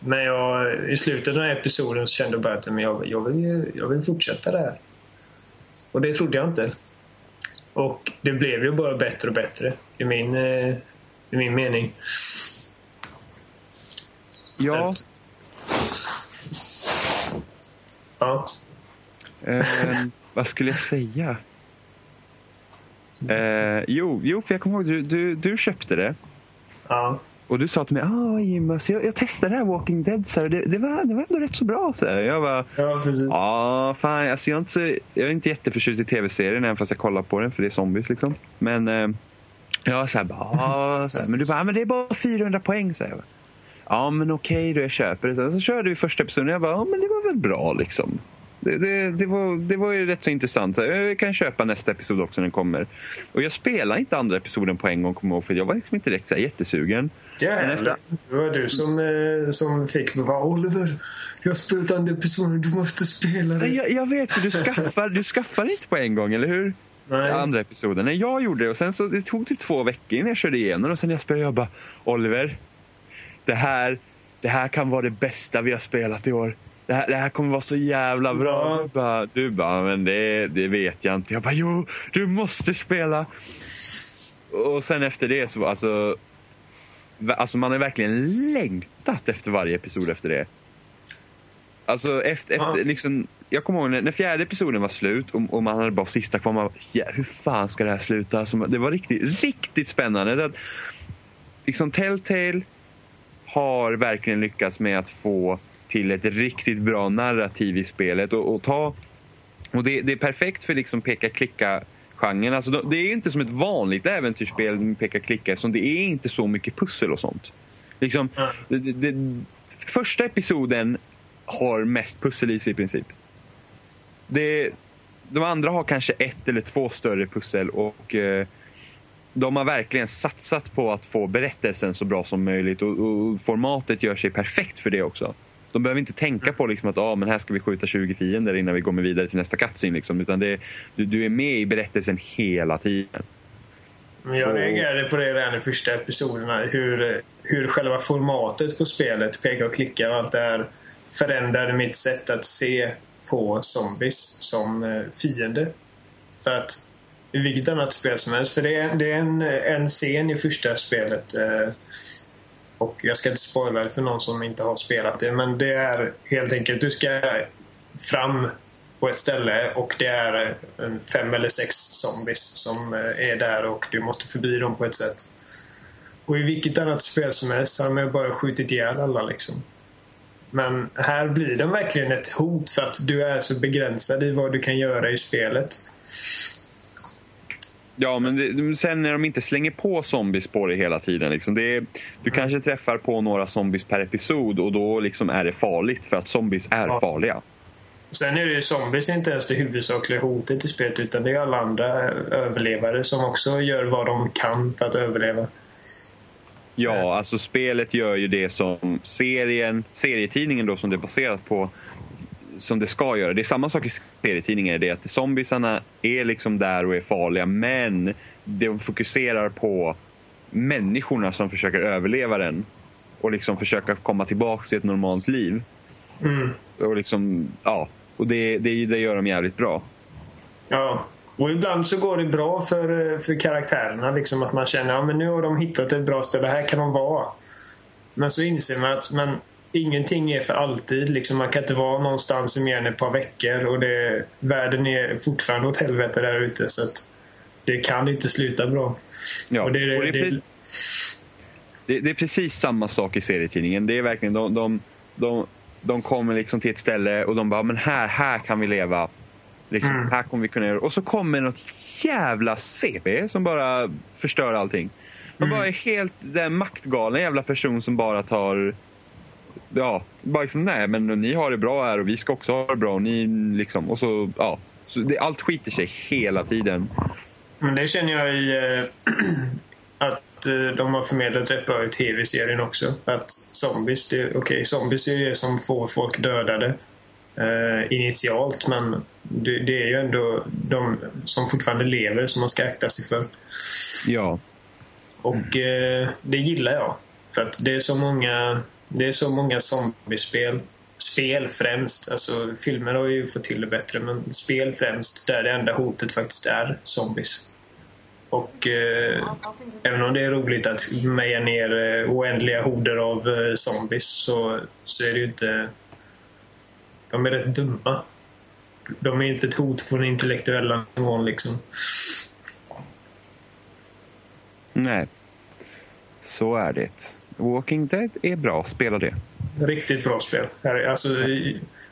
Speaker 3: men jag, i slutet av den här episoden så kände jag bara att men jag, jag, vill, jag vill fortsätta det här. Och det trodde jag inte. Och det blev ju bara bättre och bättre i min, eh, i min mening.
Speaker 1: Ja.
Speaker 3: Ja.
Speaker 1: Eh, vad skulle jag säga? Eh, jo, jo, för jag kommer ihåg du, du, du köpte det.
Speaker 3: Ja.
Speaker 1: Och du sa till mig, ah Jim, alltså jag, jag testade det här Walking Dead, så här, det, det, var, det var ändå rätt så bra. Så här. Jag bara,
Speaker 3: Ja, precis.
Speaker 1: fan, alltså jag, är inte, jag är inte jätteförtjust i tv-serien även fast jag kollar på den för det är zombies liksom. Men eh, jag var så här, bara, ah, så här, men du bara, ah, men det är bara 400 poäng. Så här. Ja men okej då, jag köper det. Så, så körde vi första episoden och jag bara, ja men det var väl bra liksom. Det, det, det, var, det var ju rätt så intressant. Så jag kan köpa nästa episod också när den kommer. Och jag spelar inte andra episoden på en gång, kommer jag ihåg, för jag var liksom inte direkt så här jättesugen.
Speaker 3: Jävlar.
Speaker 1: efter-
Speaker 3: Det var du som, eh, som fick mig bara Oliver, jag har spelat andra personer, du måste spela det.
Speaker 1: Nej, jag, jag vet, för du skaffar, du skaffar inte på en gång, eller hur?
Speaker 3: Nej.
Speaker 1: Andra episoden. Nej, jag gjorde det och sen så det tog typ två veckor innan jag körde igenom och sen när jag spelade jag bara Oliver, det här, det här kan vara det bästa vi har spelat i år. Det här, det här kommer vara så jävla bra.
Speaker 3: Ja.
Speaker 1: Du bara, du bara men det, det vet jag inte. Jag bara, jo, du måste spela. Och sen efter det så, alltså, alltså man har verkligen längtat efter varje episod efter det. Alltså efter,
Speaker 3: Ja.
Speaker 1: efter liksom, jag kommer ihåg när, när fjärde episoden var slut och, och man hade bara sista kvar. Man bara, ja, hur fan ska det här sluta? Alltså, det var riktigt, riktigt spännande. Så att, liksom Telltale har verkligen lyckats med att få till ett riktigt bra narrativ i spelet. Och, och ta, och det, det är perfekt för liksom peka-klicka genren. Alltså, de- det är inte som ett vanligt äventyrsspel med peka-klicka eftersom det är inte så mycket pussel och sånt. Liksom, det, det, första episoden har mest pussel i sig i princip. Det, de andra har kanske ett eller två större pussel och eh, de har verkligen satsat på att få berättelsen så bra som möjligt och, och formatet gör sig perfekt för det också. De behöver inte tänka på liksom att ah, men här ska vi skjuta 20 fiender innan vi kommer vidare till nästa cutscene. Liksom, utan det, du, du är med i berättelsen hela tiden.
Speaker 3: Men jag reagerade på det redan i första episoderna. Hur, hur själva formatet på spelet, peka och klicka och allt det här förändrade mitt sätt att se på zombies som eh, fiender. För att i vilket annat spel som helst. För det är, det är en, en scen i första spelet. Eh, och jag ska inte spoila det för någon som inte har spelat det. Men det är helt enkelt, du ska fram på ett ställe och det är fem eller sex zombies som eh, är där och du måste förbi dem på ett sätt. Och i vilket annat spel som helst har man bara skjutit ihjäl alla liksom. Men här blir de verkligen ett hot för att du är så begränsad i vad du kan göra i spelet.
Speaker 1: Ja, men det, sen när de inte slänger på zombies på dig hela tiden. Liksom, det är, du kanske träffar på några zombies per episod och då liksom är det farligt för att zombies är
Speaker 3: Ja.
Speaker 1: farliga.
Speaker 3: Sen är det ju zombies inte ens det huvudsakliga hotet i spelet utan det är alla andra överlevare som också gör vad de kan för att överleva.
Speaker 1: Ja, alltså spelet gör ju det som serien, serietidningen då som det är baserat på, som det ska göra. Det är samma sak i serietidningen, det är att zombiesarna är liksom där och är farliga men de fokuserar på människorna som försöker överleva den och liksom försöka komma tillbaka till ett normalt liv.
Speaker 3: Mm.
Speaker 1: Och liksom, ja, och det, det, det gör de jävligt bra.
Speaker 3: Ja. Och ibland så går det bra för, för karaktärerna. Liksom att man känner att ja, men nu har de hittat ett bra ställe. Här kan de vara. Men så inser man att men, ingenting är för alltid. Liksom, man kan inte vara någonstans i mer än ett par veckor. Och det, världen är fortfarande åt helvete där ute. Så det kan inte sluta bra.
Speaker 1: Ja,
Speaker 3: Och det,
Speaker 1: och det är
Speaker 3: det,
Speaker 1: Det, är precis samma sak i serietidningen. Det är verkligen, de, de, de, de kommer liksom till ett ställe och de bara, men här, här kan vi leva. Liksom,
Speaker 3: Mm.
Speaker 1: Här kommer vi kunna göra. Och så kommer något jävla CP som bara förstör allting. De
Speaker 3: Mm.
Speaker 1: bara är helt där, maktgalen jävla person som bara tar Ja, bara liksom nej men ni har det bra här och vi ska också ha det bra och ni liksom och så ja. Så det, allt skiter sig hela tiden.
Speaker 3: Men det känner jag i eh, att eh, de har förmedlat rätt bra i tv-serien också. Att zombies, okej, okay, zombies är det som får folk dödade eh, initialt men det, det, är ju ändå de som fortfarande lever som man ska akta sig för.
Speaker 1: Ja.
Speaker 3: Och det gillar jag. För att det är så många, det är så många zombiespel spel främst. Alltså filmer har ju fått till det bättre men spel främst där det enda hotet faktiskt är zombies. Och eh, även om det är roligt att meja ner eh, oändliga horder av eh, zombies så, så är det ju inte... De är rätt dumma. De är inte ett hot på den intellektuella nivån liksom.
Speaker 1: Nej. Så är det. Walking Dead är bra. Spela det.
Speaker 3: Riktigt bra spel. Alltså,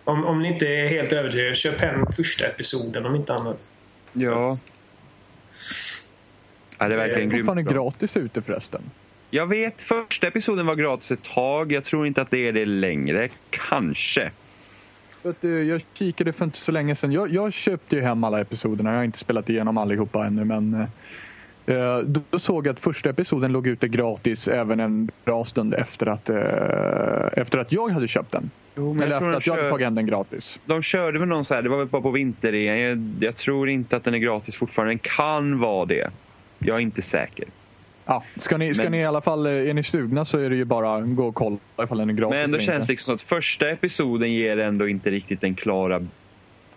Speaker 3: om, om ni inte är helt övertygade, köp hem första episoden om inte annat.
Speaker 1: Ja. Ja, det är verkligen
Speaker 2: grymt. fortfarande gratis ute förresten.
Speaker 1: Jag vet, första episoden var gratis ett tag. Jag tror inte att det är det längre. Kanske.
Speaker 2: Eh, jag kikade för inte så länge sedan. Jag, jag köpte ju hem alla episoderna. Jag har inte spelat igenom allihopa ännu men Eh, då såg jag att första episoden låg ute gratis även en bra stund efter att, eh, efter att jag hade köpt den. Jo, Eller efter att jag hade tagit hem den gratis.
Speaker 1: De körde väl någon så här, det var väl bara på vinterrean. Jag, jag tror inte att den är gratis fortfarande. Den kan vara det. Jag är inte säker.
Speaker 2: Ja, ska ni, ska Men... ni i alla fall, eh, är ni sugna så är det ju bara att gå och kolla ifall den är gratis.
Speaker 1: Men ändå känns det liksom att första episoden ger ändå inte riktigt den klara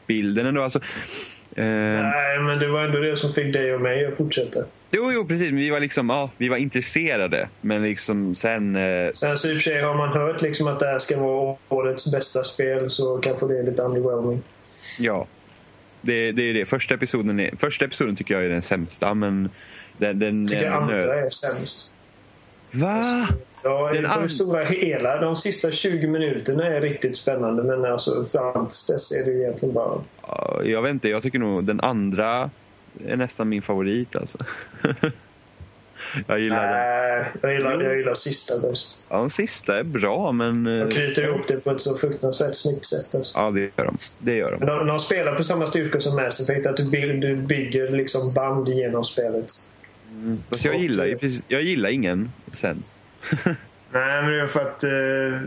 Speaker 1: bilden ändå. Alltså,
Speaker 3: eh... Nej, men det var ändå det som fick dig och mig att fortsätta.
Speaker 1: Jo, jo precis. Vi var, liksom, ja, vi var intresserade. Men liksom sen... Eh...
Speaker 3: Sen så i och för sig har man hört liksom att det här ska vara årets bästa spel så kanske det är lite underwhelming.
Speaker 1: Ja. Det, det är det. Första episoden, är, första episoden tycker jag är den sämsta men... Den, den,
Speaker 3: tycker andra är sämst.
Speaker 1: Va?
Speaker 3: Ja, den det stora hela. De sista 20 minuterna är riktigt spännande men alltså fram tills dess är det egentligen bara...
Speaker 1: Jag vet inte, jag tycker nog den andra är nästan min favorit alltså.
Speaker 3: jag gillar Nej, Jag gillar, jag gillar sista bäst.
Speaker 1: Ja, den sista är bra men... De
Speaker 3: eh, knyter ihop det på ett så fruktansvärt snyggt sätt. Alltså.
Speaker 1: Ja, det gör de. Det gör de.
Speaker 3: de, de spelar på samma styrka som Mass Effect. Att du bygger, du bygger liksom band genom spelet.
Speaker 1: Mm. Fast jag gillar ju precis, jag gillar ingen sen.
Speaker 3: Nej, men det är för att, eh,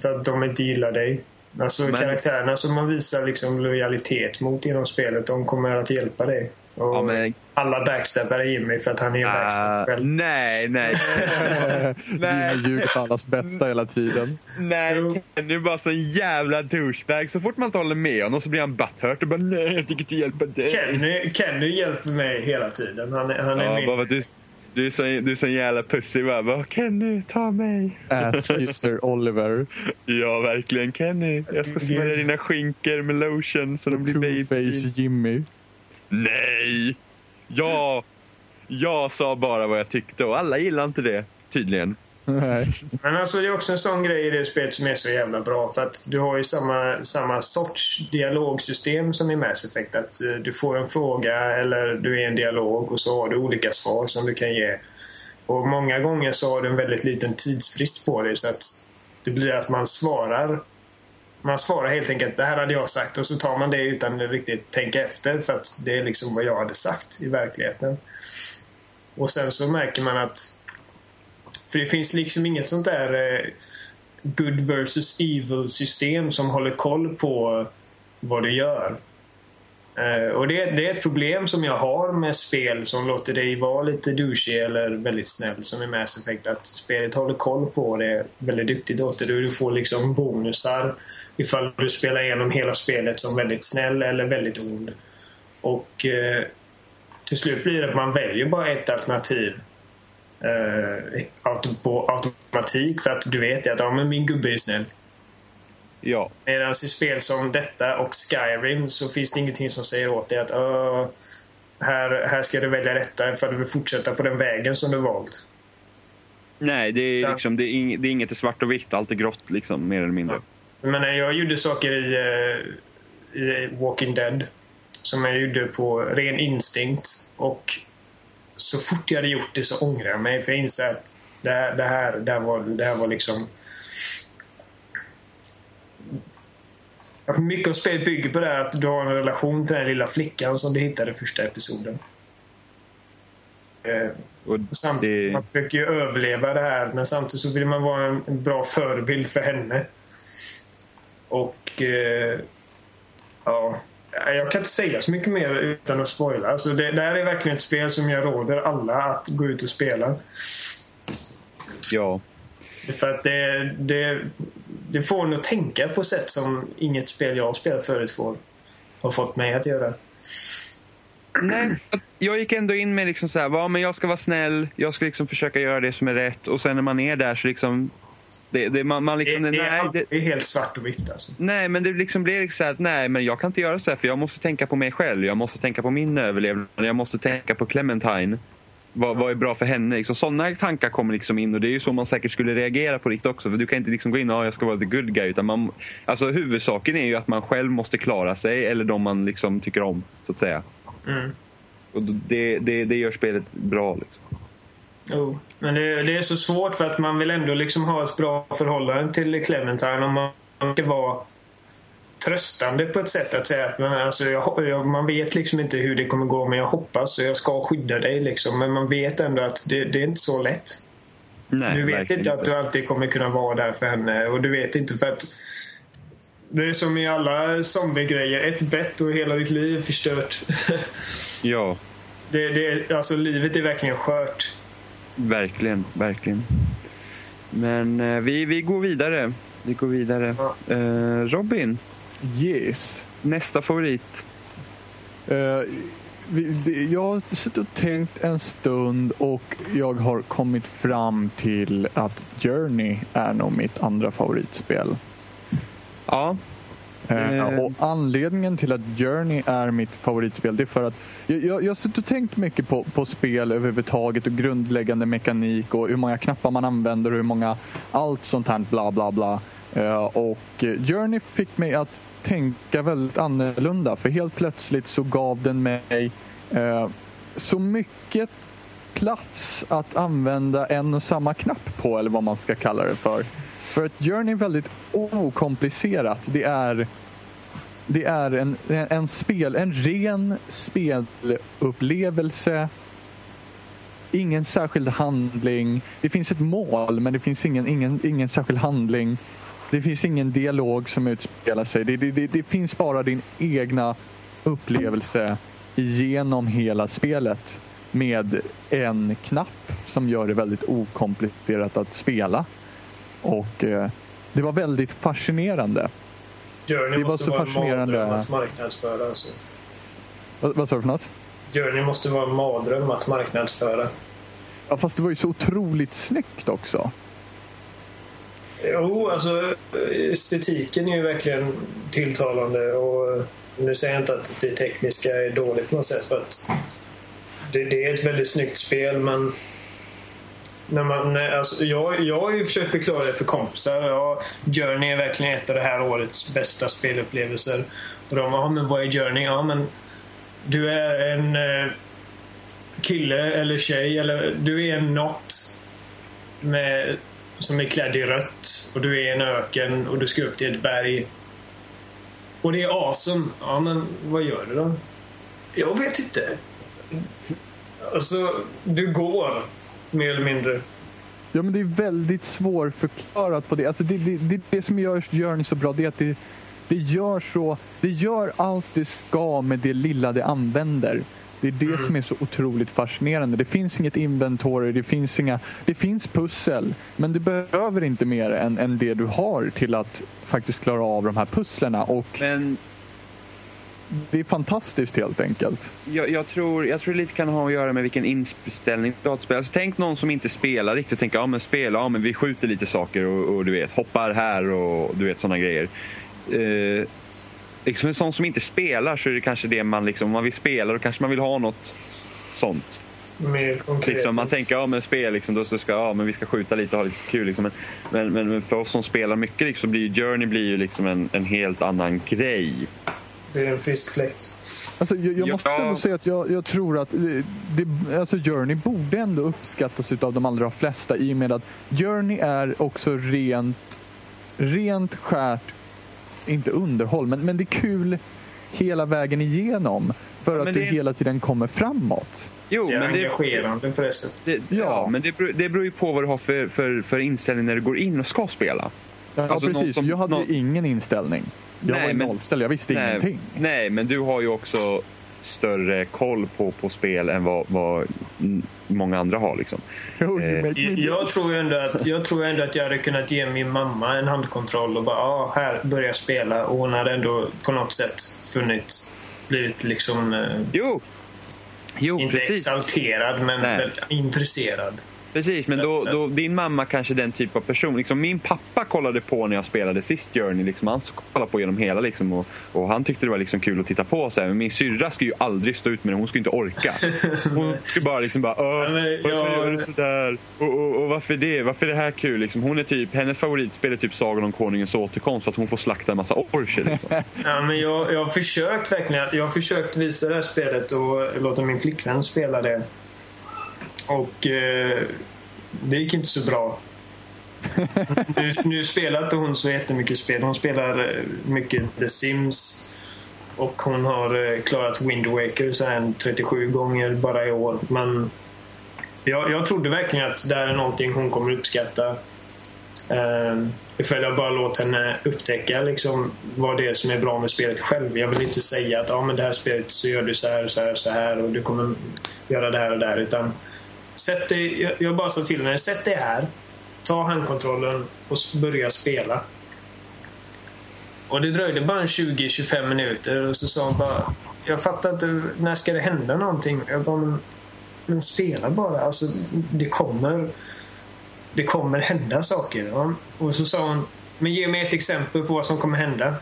Speaker 3: för att de inte gillar dig. Alltså men... karaktärerna som man visar liksom lojalitet mot genom spelet, de kommer att hjälpa dig. Och ja, men... Alla backstabbar Jimmy för att han är en uh, backstabber.
Speaker 1: Nej, nej.
Speaker 2: nej. Dina ljug på allas bästa hela tiden.
Speaker 1: Nej, Kenny är bara så en jävla douchebag. Så fort man inte håller med honom så blir han butthurt och bara nej, jag tänker inte hjälpa dig.
Speaker 3: Kenny, Kenny hjälper mig hela tiden. Han, han är
Speaker 1: ja,
Speaker 3: min...
Speaker 1: bara du, du är så, du är så en jävla pussy bara. Kenny, ta mig.
Speaker 2: Ass Mr Oliver.
Speaker 1: Ja, verkligen. Kenny, jag ska smörja dina skinkor med lotion så de blir baby.
Speaker 2: Two-face Jimmy.
Speaker 1: Nej! Ja, jag sa bara vad jag tyckte och alla gillar inte det, tydligen.
Speaker 3: Nej. Men alltså det är också en sån grej i det spelet som är så jävla bra. För att du har ju samma, samma sorts dialogsystem som i Mass Effect. Att uh, du får en fråga eller du är i en dialog och så har du olika svar som du kan ge. Och många gånger så har du en väldigt liten tidsfrist på dig så att det blir att man svarar man svarar helt enkelt det här hade jag sagt och så tar man det utan att riktigt tänka efter för att det är liksom vad jag hade sagt i verkligheten. Och sen så märker man att för det finns liksom inget sånt där eh, good versus evil system som håller koll på vad du gör. Eh, och det, det, är ett problem som jag har med spel som låter dig vara lite douchig eller väldigt snäll som i Mass Effect. Att spelet håller koll på det väldigt duktigt åt det. Du får liksom bonusar ifall du spelar igenom hela spelet som väldigt snäll eller väldigt ond. Och eh, till slut blir det att man väljer bara ett alternativ eh, på automatik för att du vet att ja, men min gubbe är snäll.
Speaker 1: Ja.
Speaker 3: Medan i spel som detta och Skyrim så finns det ingenting som säger åt dig att uh, här, här ska du välja detta för att du vill fortsätta på den vägen som du valt.
Speaker 1: Nej, det är, liksom, det är, ing, det är inget svart och vitt. Allt är grått liksom, mer eller mindre.
Speaker 3: Ja. Men jag gjorde saker i, uh, i Walking Dead som jag gjorde på ren instinkt. Och så fort jag hade gjort det så ångrade jag mig för jag insåg att det här, det här, det här, var, det här var liksom Mycket av spelet bygger på det att du har en relation till den lilla flickan som du hittade i första episoden. Eh, och samtidigt, det... Man försöker ju överleva det här men samtidigt så vill man vara en, en bra förebild för henne. Och eh, ja, jag kan inte säga så mycket mer utan att spoila. Alltså det, det här är verkligen ett spel som jag råder alla att gå ut och spela.
Speaker 1: Ja.
Speaker 3: För att det, det, det får en att tänka på sätt som inget spel jag har spelat förut får, har fått mig att göra.
Speaker 1: Nej, jag gick ändå in med liksom så här, va, men jag ska vara snäll, jag ska liksom försöka göra det som är rätt och sen när man är där så liksom det, det, man, man liksom,
Speaker 3: det,
Speaker 1: nej,
Speaker 3: det, det är helt svart och vitt alltså.
Speaker 1: Nej, men det liksom blir liksom så att nej, men jag kan inte göra så här för jag måste tänka på mig själv. Jag måste tänka på min överlevnad. Jag måste tänka på Clementine. Vad, vad är bra för henne? Liksom, sådana tankar kommer liksom in och det är ju så man säkert skulle reagera på riktigt också. För du kan inte liksom gå in och ah, jag ska vara the good guy. Utan man, alltså, huvudsaken är ju att man själv måste klara sig eller de man liksom tycker om. Så att säga.
Speaker 3: Mm.
Speaker 1: Och det, det, det gör spelet bra. Liksom.
Speaker 3: Jo, men det, det, är så svårt för att man vill ändå liksom ha ett bra förhållande till Clementine. Och man ska vara tröstande på ett sätt att säga att man, alltså, jag, jag, man vet liksom inte hur det kommer gå men jag hoppas och jag ska skydda dig liksom. Men man vet ändå att det, det är inte så lätt.
Speaker 1: Nej,
Speaker 3: du vet inte att du alltid kommer kunna vara där för henne och du vet inte för att det är som i alla zombiegrejer. Ett bett och hela ditt liv är förstört.
Speaker 1: ja.
Speaker 3: Det, det, alltså livet är verkligen skört.
Speaker 1: Verkligen, verkligen. Men eh, vi, vi går vidare. Vi går vidare. Ja. Eh, Robin.
Speaker 2: Yes.
Speaker 1: Nästa favorit.
Speaker 2: Uh, vi, jag har suttit och tänkt en stund och jag har kommit fram till att Journey är nog mitt andra favoritspel.
Speaker 1: Ja,
Speaker 2: Uh, och anledningen till att Journey är mitt favoritspel det är för att jag, jag, jag har suttit och tänkt mycket på, på spel överhuvudtaget och grundläggande mekanik och hur många knappar man använder och hur många allt sånt här bla bla bla. Uh, och Journey fick mig att tänka väldigt annorlunda för helt plötsligt så gav den mig uh, så mycket plats att använda en och samma knapp på eller vad man ska kalla det för. För att Journey är väldigt okomplicerat. Det är, det är en, en, spel, en ren spelupplevelse. Ingen särskild handling. Det finns ett mål men det finns ingen, ingen, ingen särskild handling. Det finns ingen dialog som utspelar sig. Det, det, det, det finns bara din egna upplevelse genom hela spelet med en knapp som gör det väldigt okomplicerat att spela. Och eh, det var väldigt fascinerande.
Speaker 3: Journey det var så vara fascinerande. en att marknadsföra. Alltså.
Speaker 2: Vad, vad sa du för något?
Speaker 3: Journey måste vara en mardröm att marknadsföra.
Speaker 2: Ja, fast det var ju så otroligt snyggt också.
Speaker 3: Jo, alltså estetiken är ju verkligen tilltalande och nu säger jag inte att det tekniska är dåligt på något sätt för att det, det är ett väldigt snyggt spel men när man, när, alltså, jag, jag har ju försökt förklara det för kompisar. Ja, Journey är verkligen ett av det här årets bästa spelupplevelser. Och de ja men vad är Journey? Ja men du är en eh, kille eller tjej eller du är en not med, som är klädd i rött och du är en öken och du ska upp till ett berg. Och det är awesome. Ja men vad gör du då? Jag vet inte. Alltså, du går mer eller mindre.
Speaker 2: Ja men det är väldigt svårförklarat på det. Alltså det, det, det, det som gör Journey så bra det är att det, det gör så, det gör allt det ska med det lilla det använder. Det är det mm. som är så otroligt fascinerande. Det finns inget inventory, det finns inga, det finns pussel. Men du behöver inte mer än, än det du har till att faktiskt klara av de här pusslerna. Och
Speaker 1: men
Speaker 2: det är fantastiskt helt enkelt.
Speaker 1: Jag, jag, tror, jag tror det lite kan ha att göra med vilken inställning du har Alltså, tänk någon som inte spelar riktigt. Tänker, ja men spela, ja men vi skjuter lite saker och, och du vet, hoppar här och du vet sådana grejer. Eh, liksom en sån som inte spelar så är det kanske det man liksom, om man vill spela då kanske man vill ha något sånt.
Speaker 3: Mer konkret.
Speaker 1: Liksom, man tänker, ja men spel liksom, då ska, ja, men vi ska skjuta lite och ha lite kul. Liksom. Men, men, men, för oss som spelar mycket liksom, blir Journey blir ju liksom en, en helt annan grej.
Speaker 3: Det är en frisk fläkt.
Speaker 2: Alltså, jag, jag måste ändå säga att jag, jag tror att det, alltså Journey borde ändå uppskattas av de allra flesta i och med att Journey är också rent, rent skärt inte underhåll, men, men det är kul hela vägen igenom. För att det, det hela tiden kommer framåt.
Speaker 3: Jo, det är men engagerande det sättet.
Speaker 1: Det, ja. ja, men det beror, det beror ju på vad du har för, för, för inställning när du går in och ska spela.
Speaker 2: Ja, alltså precis. Som, jag hade någon... ingen inställning. Jag nej, var nollställd, jag visste
Speaker 1: nej,
Speaker 2: ingenting.
Speaker 1: Nej, men du har ju också större koll på, på spel än vad, vad många andra har. Liksom.
Speaker 3: eh. jag, tror ändå att, jag tror ändå att jag hade kunnat ge min mamma en handkontroll och bara ah, här, börja spela. Och hon hade ändå på något sätt funnit, blivit liksom... Eh,
Speaker 1: jo. Jo,
Speaker 3: inte
Speaker 1: precis.
Speaker 3: exalterad men intresserad.
Speaker 1: Precis, men då, då, din mamma kanske är den typ av person. Liksom, min pappa kollade på när jag spelade sist Journey. Liksom, han kollade på genom hela liksom, och, och, han tyckte det var liksom kul att titta på. Så här. Men min syrra skulle ju aldrig stå ut med det. Hon skulle inte orka. Hon skulle bara liksom bara varför gör du sådär? Och, och, och, varför det? Varför är det här kul? Liksom, hon är typ, hennes favoritspel är typ Sagan om Konungens återkomst för att hon får slakta en massa orcher. Liksom.
Speaker 3: ja, men jag, jag har försökt verkligen. Jag har försökt visa det här spelet och låta min flickvän spela det. Och eh, det gick inte så bra. nu, nu spelar inte hon så jättemycket spel. Hon spelar eh, mycket The Sims. Och hon har eh, klarat Wind Waker så här 37 gånger bara i år. Men jag, jag trodde verkligen att det här är någonting hon kommer uppskatta. Um, ifall jag bara låter henne upptäcka liksom, vad det är som är bra med spelet själv. Jag vill inte säga att ah, men det här spelet så gör du så här, så här, så här och du kommer göra det här och det här. Utan sätt dig, jag, jag bara sa till henne, sätt dig här. Ta handkontrollen och börja spela. Och det dröjde bara 20-25 minuter och så sa hon bara Jag fattar inte, när ska det hända någonting? Jag bara, men, men spela bara. Alltså, det kommer Det kommer hända saker. Ja. Och så sa hon Men ge mig ett exempel på vad som kommer hända.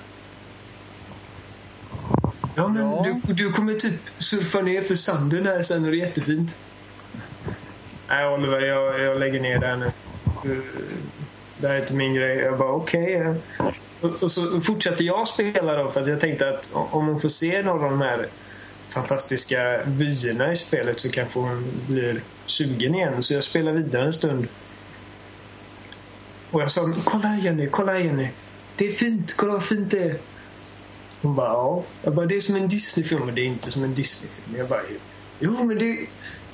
Speaker 3: Ja men ja. Du, du kommer typ surfa ner för sanden här sen och det är jättefint. Nej Oliver, jag, jag lägger ner det här nu. Det här är inte min grej. Jag bara okej. Okay. Och, och, så fortsatte jag spela då för att jag tänkte att om hon får se några av de här fantastiska vyerna i spelet så kanske hon blir sugen igen. Så jag spelar vidare en stund. Och jag sa, kolla här Jenny, kolla här Jenny. Det är fint, kolla vad fint det är. Hon bara, ja. Jag bara, det är som en Disneyfilm. Men det är inte som en Disneyfilm. Jag bara, jo men det,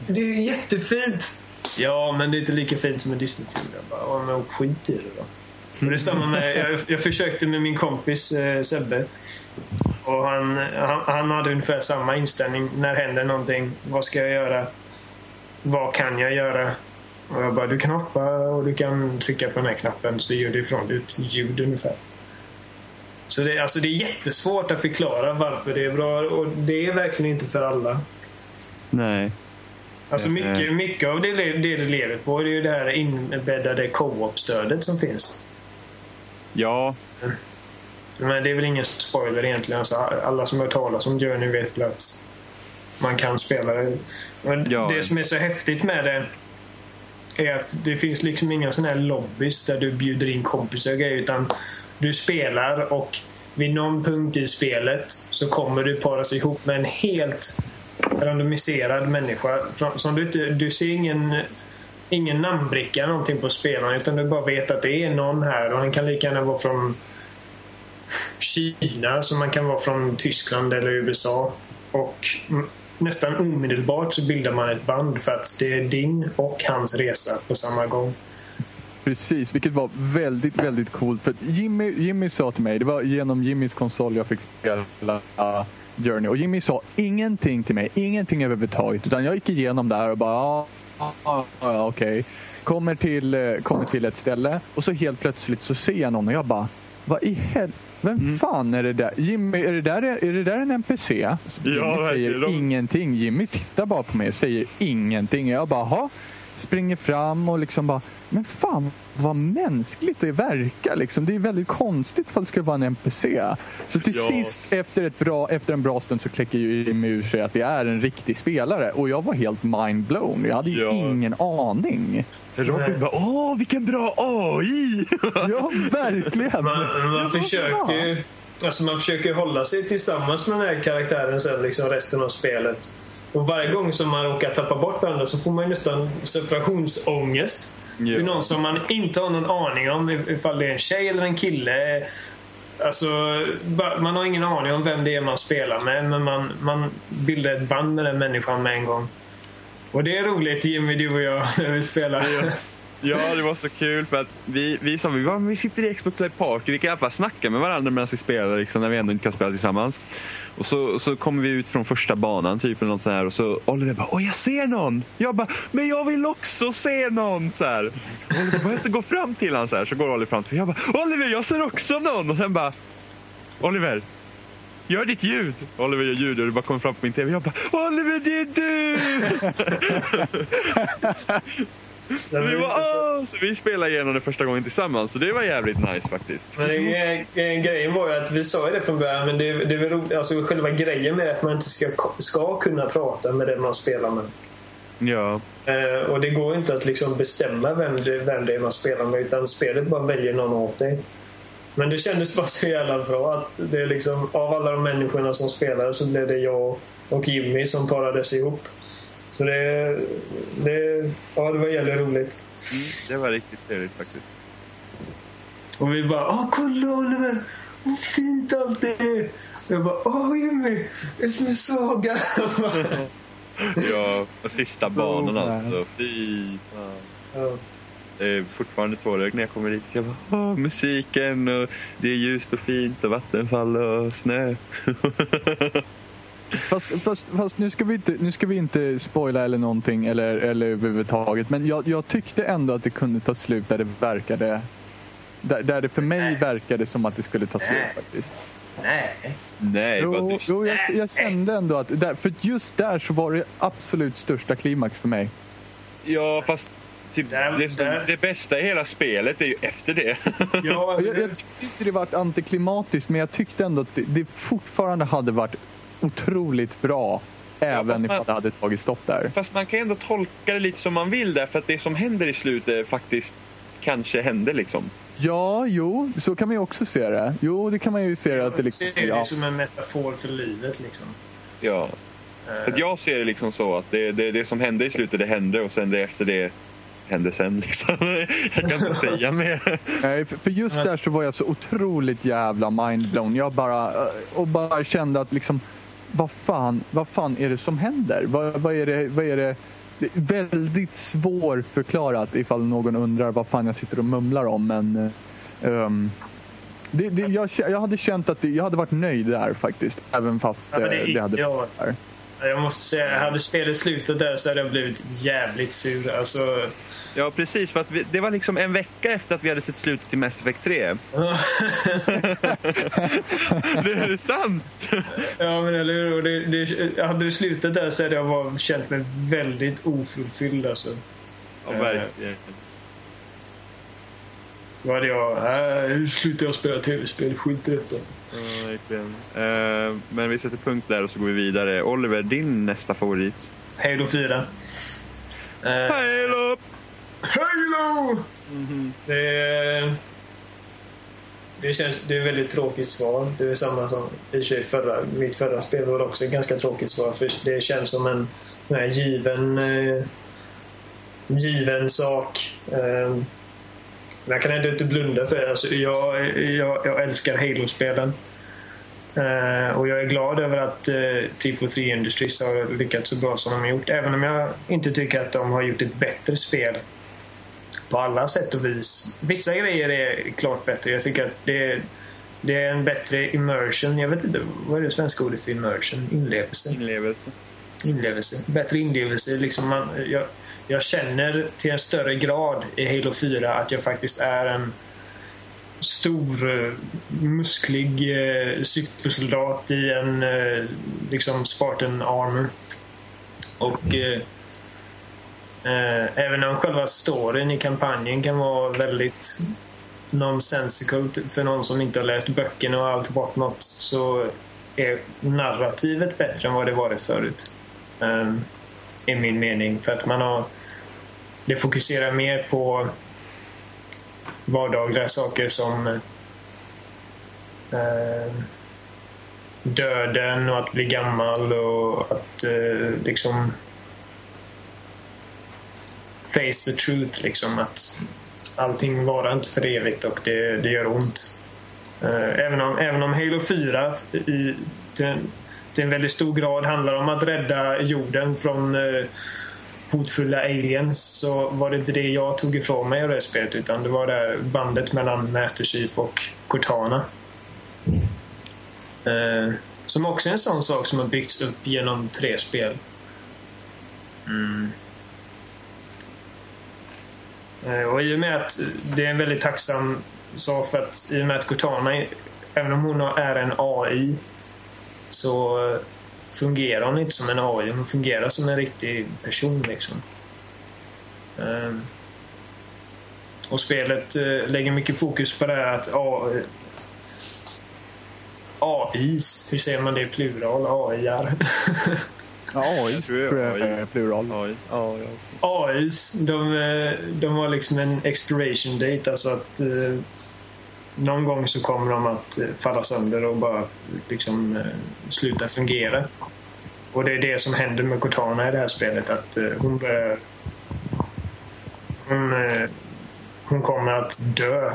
Speaker 3: det är jättefint. Ja, men det är inte lika fint som en Disney-film. Jag bara, ja, men skit i det då. Och det stämmer samma med, jag, jag försökte med min kompis eh, Sebbe. Och han, han, han, hade ungefär samma inställning. När händer någonting? Vad ska jag göra? Vad kan jag göra? Och jag bara, du kan hoppa och du kan trycka på den här knappen så gör det ifrån dig ett ljud ungefär. Så det, alltså det är jättesvårt att förklara varför det är bra och det är verkligen inte för alla.
Speaker 1: Nej.
Speaker 3: Alltså mycket, mycket av det, det det lever på det är ju det här inbäddade co-op-stödet som finns.
Speaker 1: Ja.
Speaker 3: Men det är väl ingen spoiler egentligen. Alltså, alla som har talas om Journey vet väl att man kan spela det. Men ja. Det som är så häftigt med det är att det finns liksom inga sådana här lobbys där du bjuder in kompisar och grejer. Utan du spelar och vid någon punkt i spelet så kommer du paras ihop med en helt randomiserad människa. Som du, inte, du ser ingen, ingen namnbricka någonting på spelaren utan du bara vet att det är någon här och han kan lika gärna vara från Kina som man kan vara från Tyskland eller USA. Och nästan omedelbart så bildar man ett band för att det är din och hans resa på samma gång.
Speaker 2: Precis, vilket var väldigt, väldigt coolt. För Jimmy, Jimmy sa till mig, det var genom Jimmys konsol jag fick spela Journey. Och Jimmy sa ingenting till mig, ingenting överhuvudtaget. Utan jag gick igenom där och bara, ja, ah, ah, okej. Okay. Kommer, till, eh, kommer till ett ställe och så helt plötsligt så ser jag någon och jag bara, vad i helvete? Vem mm. fan är det där? Jimmy, är det där, är det där en NPC? Jimmy ja, säger de... ingenting. Jimmy tittar bara på mig och säger ingenting. Jag bara, ha springer fram och liksom bara, men fan vad mänskligt det verkar liksom. Det är väldigt konstigt för att det ska vara en NPC. Så till ja. sist efter, ett bra, efter en bra stund så kläcker ju Jimmy ur sig att det är en riktig spelare. Och jag var helt mindblown. Jag hade ju ja. ingen aning.
Speaker 1: Robin bara, åh vilken bra AI!
Speaker 2: ja, verkligen.
Speaker 3: Man, man försöker ju Alltså man försöker hålla sig tillsammans med den här karaktären sen liksom resten av spelet. Och varje gång som man råkar tappa bort varandra så får man nästan separationsångest. Ja. Till någon som man inte har någon aning om ifall det är en tjej eller en kille. Alltså, man har ingen aning om vem det är man spelar med men man, man bildar ett band med den människan med en gång. Och det är roligt Jimmy, du och jag, när vi spelar.
Speaker 1: Ja, det var så kul för att vi, vi sa vi, vi sitter i Xbox Live Party, vi kan i alla fall snacka med varandra medan vi spelar liksom, när vi ändå inte kan spela tillsammans. Och så, så kommer vi ut från första banan typ eller något så här, och så Oliver bara Åh jag ser någon! Jag bara Men jag vill också se någon! Så här. Oliver bara jag ska gå fram till honom så här. Så går Oliver fram till mig. Jag bara Oliver jag ser också någon! Och sen bara Oliver Gör ditt ljud! Oliver gör ljud och det bara kommer fram på min TV. Jag bara Oliver det är du! vi, var, så vi spelade igenom det första gången tillsammans så det var jävligt nice faktiskt.
Speaker 3: Men grejen var ju att vi sa ju det från början men det, det är väl alltså själva grejen med att man inte ska, ska kunna prata med den man spelar med.
Speaker 1: Ja.
Speaker 3: Eh, och det går inte att liksom bestämma vem det, vem det är man spelar med utan spelet bara väljer någon åt dig. Men det kändes bara så jävla bra att det är liksom, av alla de människorna som spelade så blev det jag och Jimmy som parades ihop. Så det, det, ja, det var jävligt roligt.
Speaker 1: Mm, det var riktigt trevligt faktiskt.
Speaker 3: Och vi bara, åh kolla Oliver! Vad fint allt det är! Jag bara, åh Jimmy! Det är som en saga!
Speaker 1: ja, och sista banan oh, alltså. Fy fan. Ja. Det är fortfarande tårögd när jag kommer dit. Så jag bara, åh, musiken och det är ljust och fint och vattenfall och snö.
Speaker 2: Fast, fast, fast, nu, ska vi inte, nu ska vi inte spoila eller någonting eller, eller överhuvudtaget. Men jag, jag tyckte ändå att det kunde ta slut där det verkade. Där, där det för mig Nej. verkade som att det skulle ta slut Nej. faktiskt.
Speaker 3: Nej.
Speaker 1: Nej,
Speaker 2: jo, jo jag, jag, kände ändå att, där, för just där så var det absolut största klimax för mig.
Speaker 1: Ja, fast typ, det, det, det, bästa i hela spelet är ju efter det.
Speaker 2: ja, jag, jag tyckte inte det var antiklimatiskt men jag tyckte ändå att det, det fortfarande hade varit otroligt bra. Även ja, ifall det hade tagit stopp där.
Speaker 1: Fast man kan ändå tolka det lite som man vill där. För att det som händer i slutet faktiskt kanske hände liksom.
Speaker 2: Ja, jo, så kan man ju också se det. Jo, det kan man ju se det. Att det liksom,
Speaker 3: ser det ja. som en metafor för livet liksom.
Speaker 1: Ja. Uh. Att jag ser det liksom så att det, det, det som hände i slutet, det hände och sen det efter det hände sen liksom. Jag kan inte säga mer.
Speaker 2: Nej, för just där så var jag så otroligt jävla mindblown. Jag bara, eh, och bara kände att liksom vad fan, vad fan är det som händer? Vad, vad är det, vad är det? det är väldigt svårförklarat ifall någon undrar vad fan jag sitter och mumlar om. Men um, det, det, jag, jag, hade känt att jag hade varit nöjd där faktiskt. Även fast ja, det, det hade
Speaker 3: där. Jag måste säga, hade spelet slutat där så hade jag blivit jävligt sur. Alltså,
Speaker 1: Ja, precis. För att vi, det var liksom en vecka efter att vi hade sett slutet i Mass Effect 3. det är sant!
Speaker 3: ja, men eller hur. Det, det, hade det slutat där så hade jag var, känt mig väldigt ofulfylld alltså.
Speaker 1: Ja, verkligen.
Speaker 3: Då hade jag, äh, slutar jag spela tv-spel, skit i detta.
Speaker 1: Ja, verkligen. Uh, men vi sätter punkt där och så går vi vidare. Oliver, din nästa favorit?
Speaker 3: Halo 4.
Speaker 1: Uh, Halo!
Speaker 3: Halo! Mm -hmm. Det, det, känns, det är ett väldigt tråkigt svar. Det är samma som i förra, mitt förra spel var också ett ganska tråkigt svar. För det känns som en, en given, eh, given sak. Eh, men jag kan ändå inte blunda för det. Alltså, jag, jag, jag älskar Halo-spelen. Uh, och jag är glad över att uh, T4 Industries har lyckats så bra som de har gjort. Även om jag inte tycker att de har gjort ett bättre spel på alla sätt och vis. Vissa grejer är klart bättre. Jag tycker att det, det är en bättre immersion. Jag vet inte, vad är det svenska ordet för immersion? Inlevelse?
Speaker 1: Inlevelse.
Speaker 3: Inlevelse. Bättre inlevelse. Liksom man, jag, jag känner till en större grad i Halo 4 att jag faktiskt är en stor, eh, musklig eh, supersoldat i en eh, liksom Spartan armor. Och eh, Eh, även om själva storyn i kampanjen kan vara väldigt nonsensical för någon som inte har läst böckerna och allt bort något så är narrativet bättre än vad det varit förut. Eh, i min mening. För att man har det fokuserar mer på vardagliga saker som eh, döden och att bli gammal och att eh, liksom face the truth liksom. Att allting varar inte för evigt och det, det gör ont. Eh, även, om, även om Halo 4 i, den, till en väldigt stor grad handlar om att rädda jorden från eh, hotfulla aliens så var det inte det jag tog ifrån mig av det spelet utan det var det bandet mellan Master Chief och Cortana. Eh, som också är en sån sak som har byggts upp genom tre spel. Mm. Eh, och i och med att det är en väldigt tacksam sak för att i och med att Cortana, även om hon är en AI så fungerar hon inte som en AI. Hon fungerar som en riktig person liksom. Um, och spelet uh, lägger mycket fokus på det här att uh, AIs, hur säger man det i plural? AIar?
Speaker 2: AIs tror jag är plural.
Speaker 1: AIs, ja, ja.
Speaker 3: AIs, de, eh, de har liksom en expiration date, alltså att någon gång så kommer de att eh, falla sönder och bara liksom eh, sluta fungera. Och det är det som händer med Cortana i det här spelet. Att eh, hon börjar... Hon, hon kommer att dö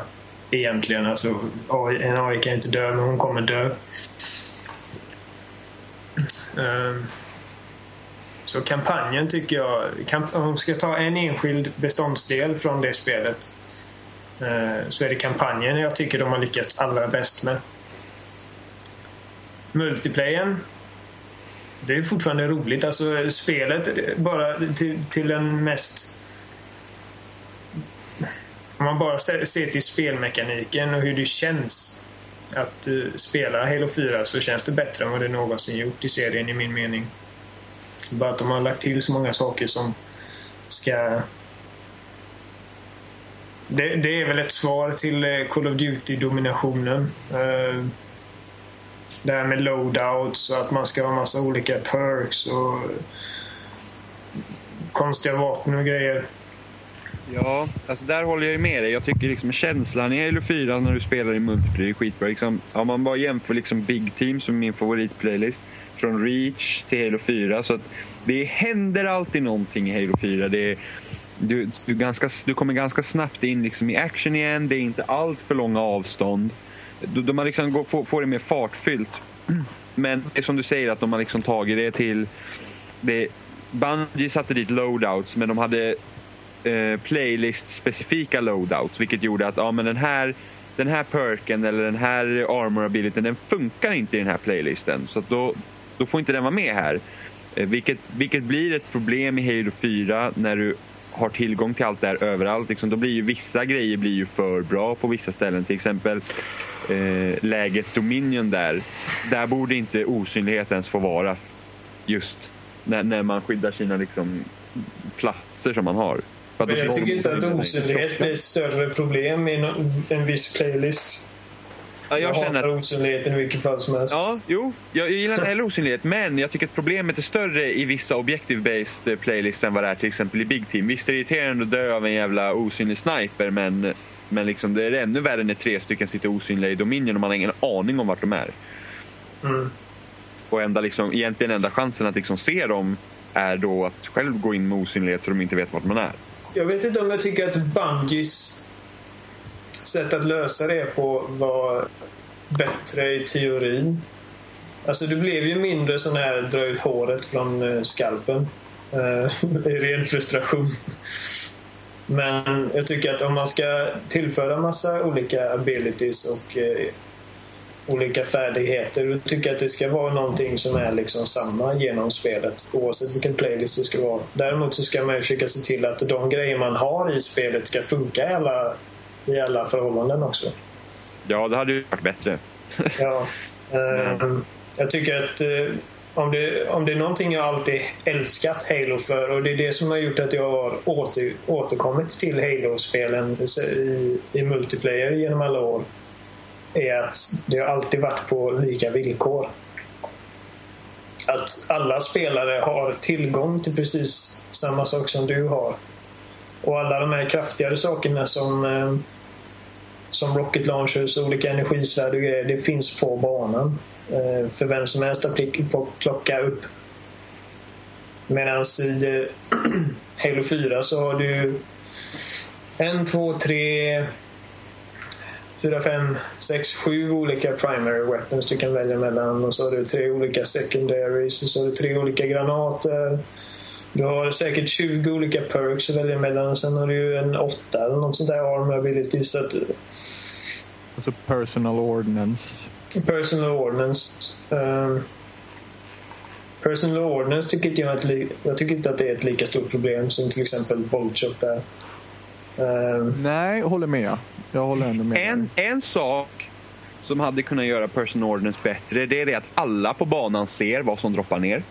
Speaker 3: egentligen. Alltså, en AI kan inte dö, men hon kommer dö. Ehm, så kampanjen tycker jag, om vi ska ta en enskild beståndsdel från det spelet Eh, så är det kampanjen jag tycker de har lyckats allra bäst med. Multiplayen, det är fortfarande roligt. Alltså spelet bara till, till den mest... Om man bara ser till spelmekaniken och hur det känns att uh, spela Halo 4 så känns det bättre än vad det någonsin gjort i serien i min mening. Bara att de har lagt till så många saker som ska... Det, det är väl ett svar till eh, Call of Duty-dominationen. Eh, det här med loadouts och att man ska ha massa olika perks och konstiga vapen och grejer.
Speaker 1: Ja, alltså där håller jag med dig. Jag tycker liksom känslan i Halo 4 när du spelar i multiplayer är skitbra. Liksom, om man bara jämför liksom Big Team som är min favoritplaylist från Reach till Halo 4. Så att det händer alltid någonting i Halo 4. Det är, du, du, ganska, du kommer ganska snabbt in liksom i action igen. Det är inte allt för långa avstånd de har liksom går, får, får det mer fartfyllt. Men det är som du säger att de har liksom tagit det till... Det, Bungie satte dit loadouts men de hade eh, playlist-specifika loadouts vilket gjorde att ja, men den, här, den här perken eller den här armor abilityn den funkar inte i den här playlisten. Så då, då får inte den vara med här. Eh, vilket, vilket blir ett problem i Halo 4 när du har tillgång till allt det här överallt. Liksom, då blir ju vissa grejer blir ju för bra på vissa ställen. Till exempel eh, läget Dominion där. Där borde inte osynlighet ens få vara just när, när man skyddar sina liksom, platser som man har.
Speaker 3: Men jag tycker inte att osynlighet blir ett större problem i en viss playlist. Ja, jag, jag känner hatar osynligheten i vilket fall som helst.
Speaker 1: Ja, jo. Jag, jag gillar inte heller osynlighet. Men jag tycker att problemet är större i vissa objective-based playlists än vad det är till exempel i Big Team. Visst är det irriterande att dö av en jävla osynlig sniper men, men liksom, det är ännu värre när tre stycken sitter osynliga i Dominion och man har ingen aning om vart de är. Mm. Och enda, liksom, egentligen enda chansen att liksom se dem är då att själv gå in med osynlighet så de inte vet vart man är.
Speaker 3: Jag vet inte om jag tycker att Bungies sätt att lösa det på var bättre i teorin. Alltså det blev ju mindre sån här dra ut håret från eh, skalpen. Eh, I ren frustration. Men jag tycker att om man ska tillföra massa olika abilities och eh, olika färdigheter. Då tycker jag att det ska vara någonting som är liksom samma genom spelet oavsett vilken playlist det ska vara. Däremot så ska man ju försöka se till att de grejer man har i spelet ska funka i alla i alla förhållanden också.
Speaker 1: Ja, det hade ju varit bättre.
Speaker 3: ja. Eh, jag tycker att eh, om, det, om det är någonting jag alltid älskat Halo för och det är det som har gjort att jag har åter, återkommit till Halo-spelen i, i multiplayer genom alla år är att det har alltid varit på lika villkor. Att alla spelare har tillgång till precis samma sak som du har. Och alla de här kraftigare sakerna som, eh, som rocket launchers och olika energisvärd och grejer, det finns på banan. Eh, för vem som helst att plocka upp. Medan i eh, Halo 4 så har du en, två, tre, fyra, fem, sex, sju olika primary weapons du kan välja mellan. Och så har du tre olika secondaries och så har du tre olika granater. Du har säkert 20 olika perks att välja mellan och sen har du ju en åtta eller något sånt där armor ability. Så att,
Speaker 2: Alltså personal ordnance.
Speaker 3: personal ordnance. Um, personal ordnance tycker inte jag, att jag tycker inte att det är ett lika stort problem som till exempel boldshot där. Um,
Speaker 2: Nej, jag håller med. Jag håller ändå med.
Speaker 1: En, en sak som hade kunnat göra Person Ordnance bättre, det är det att alla på banan ser vad som droppar ner.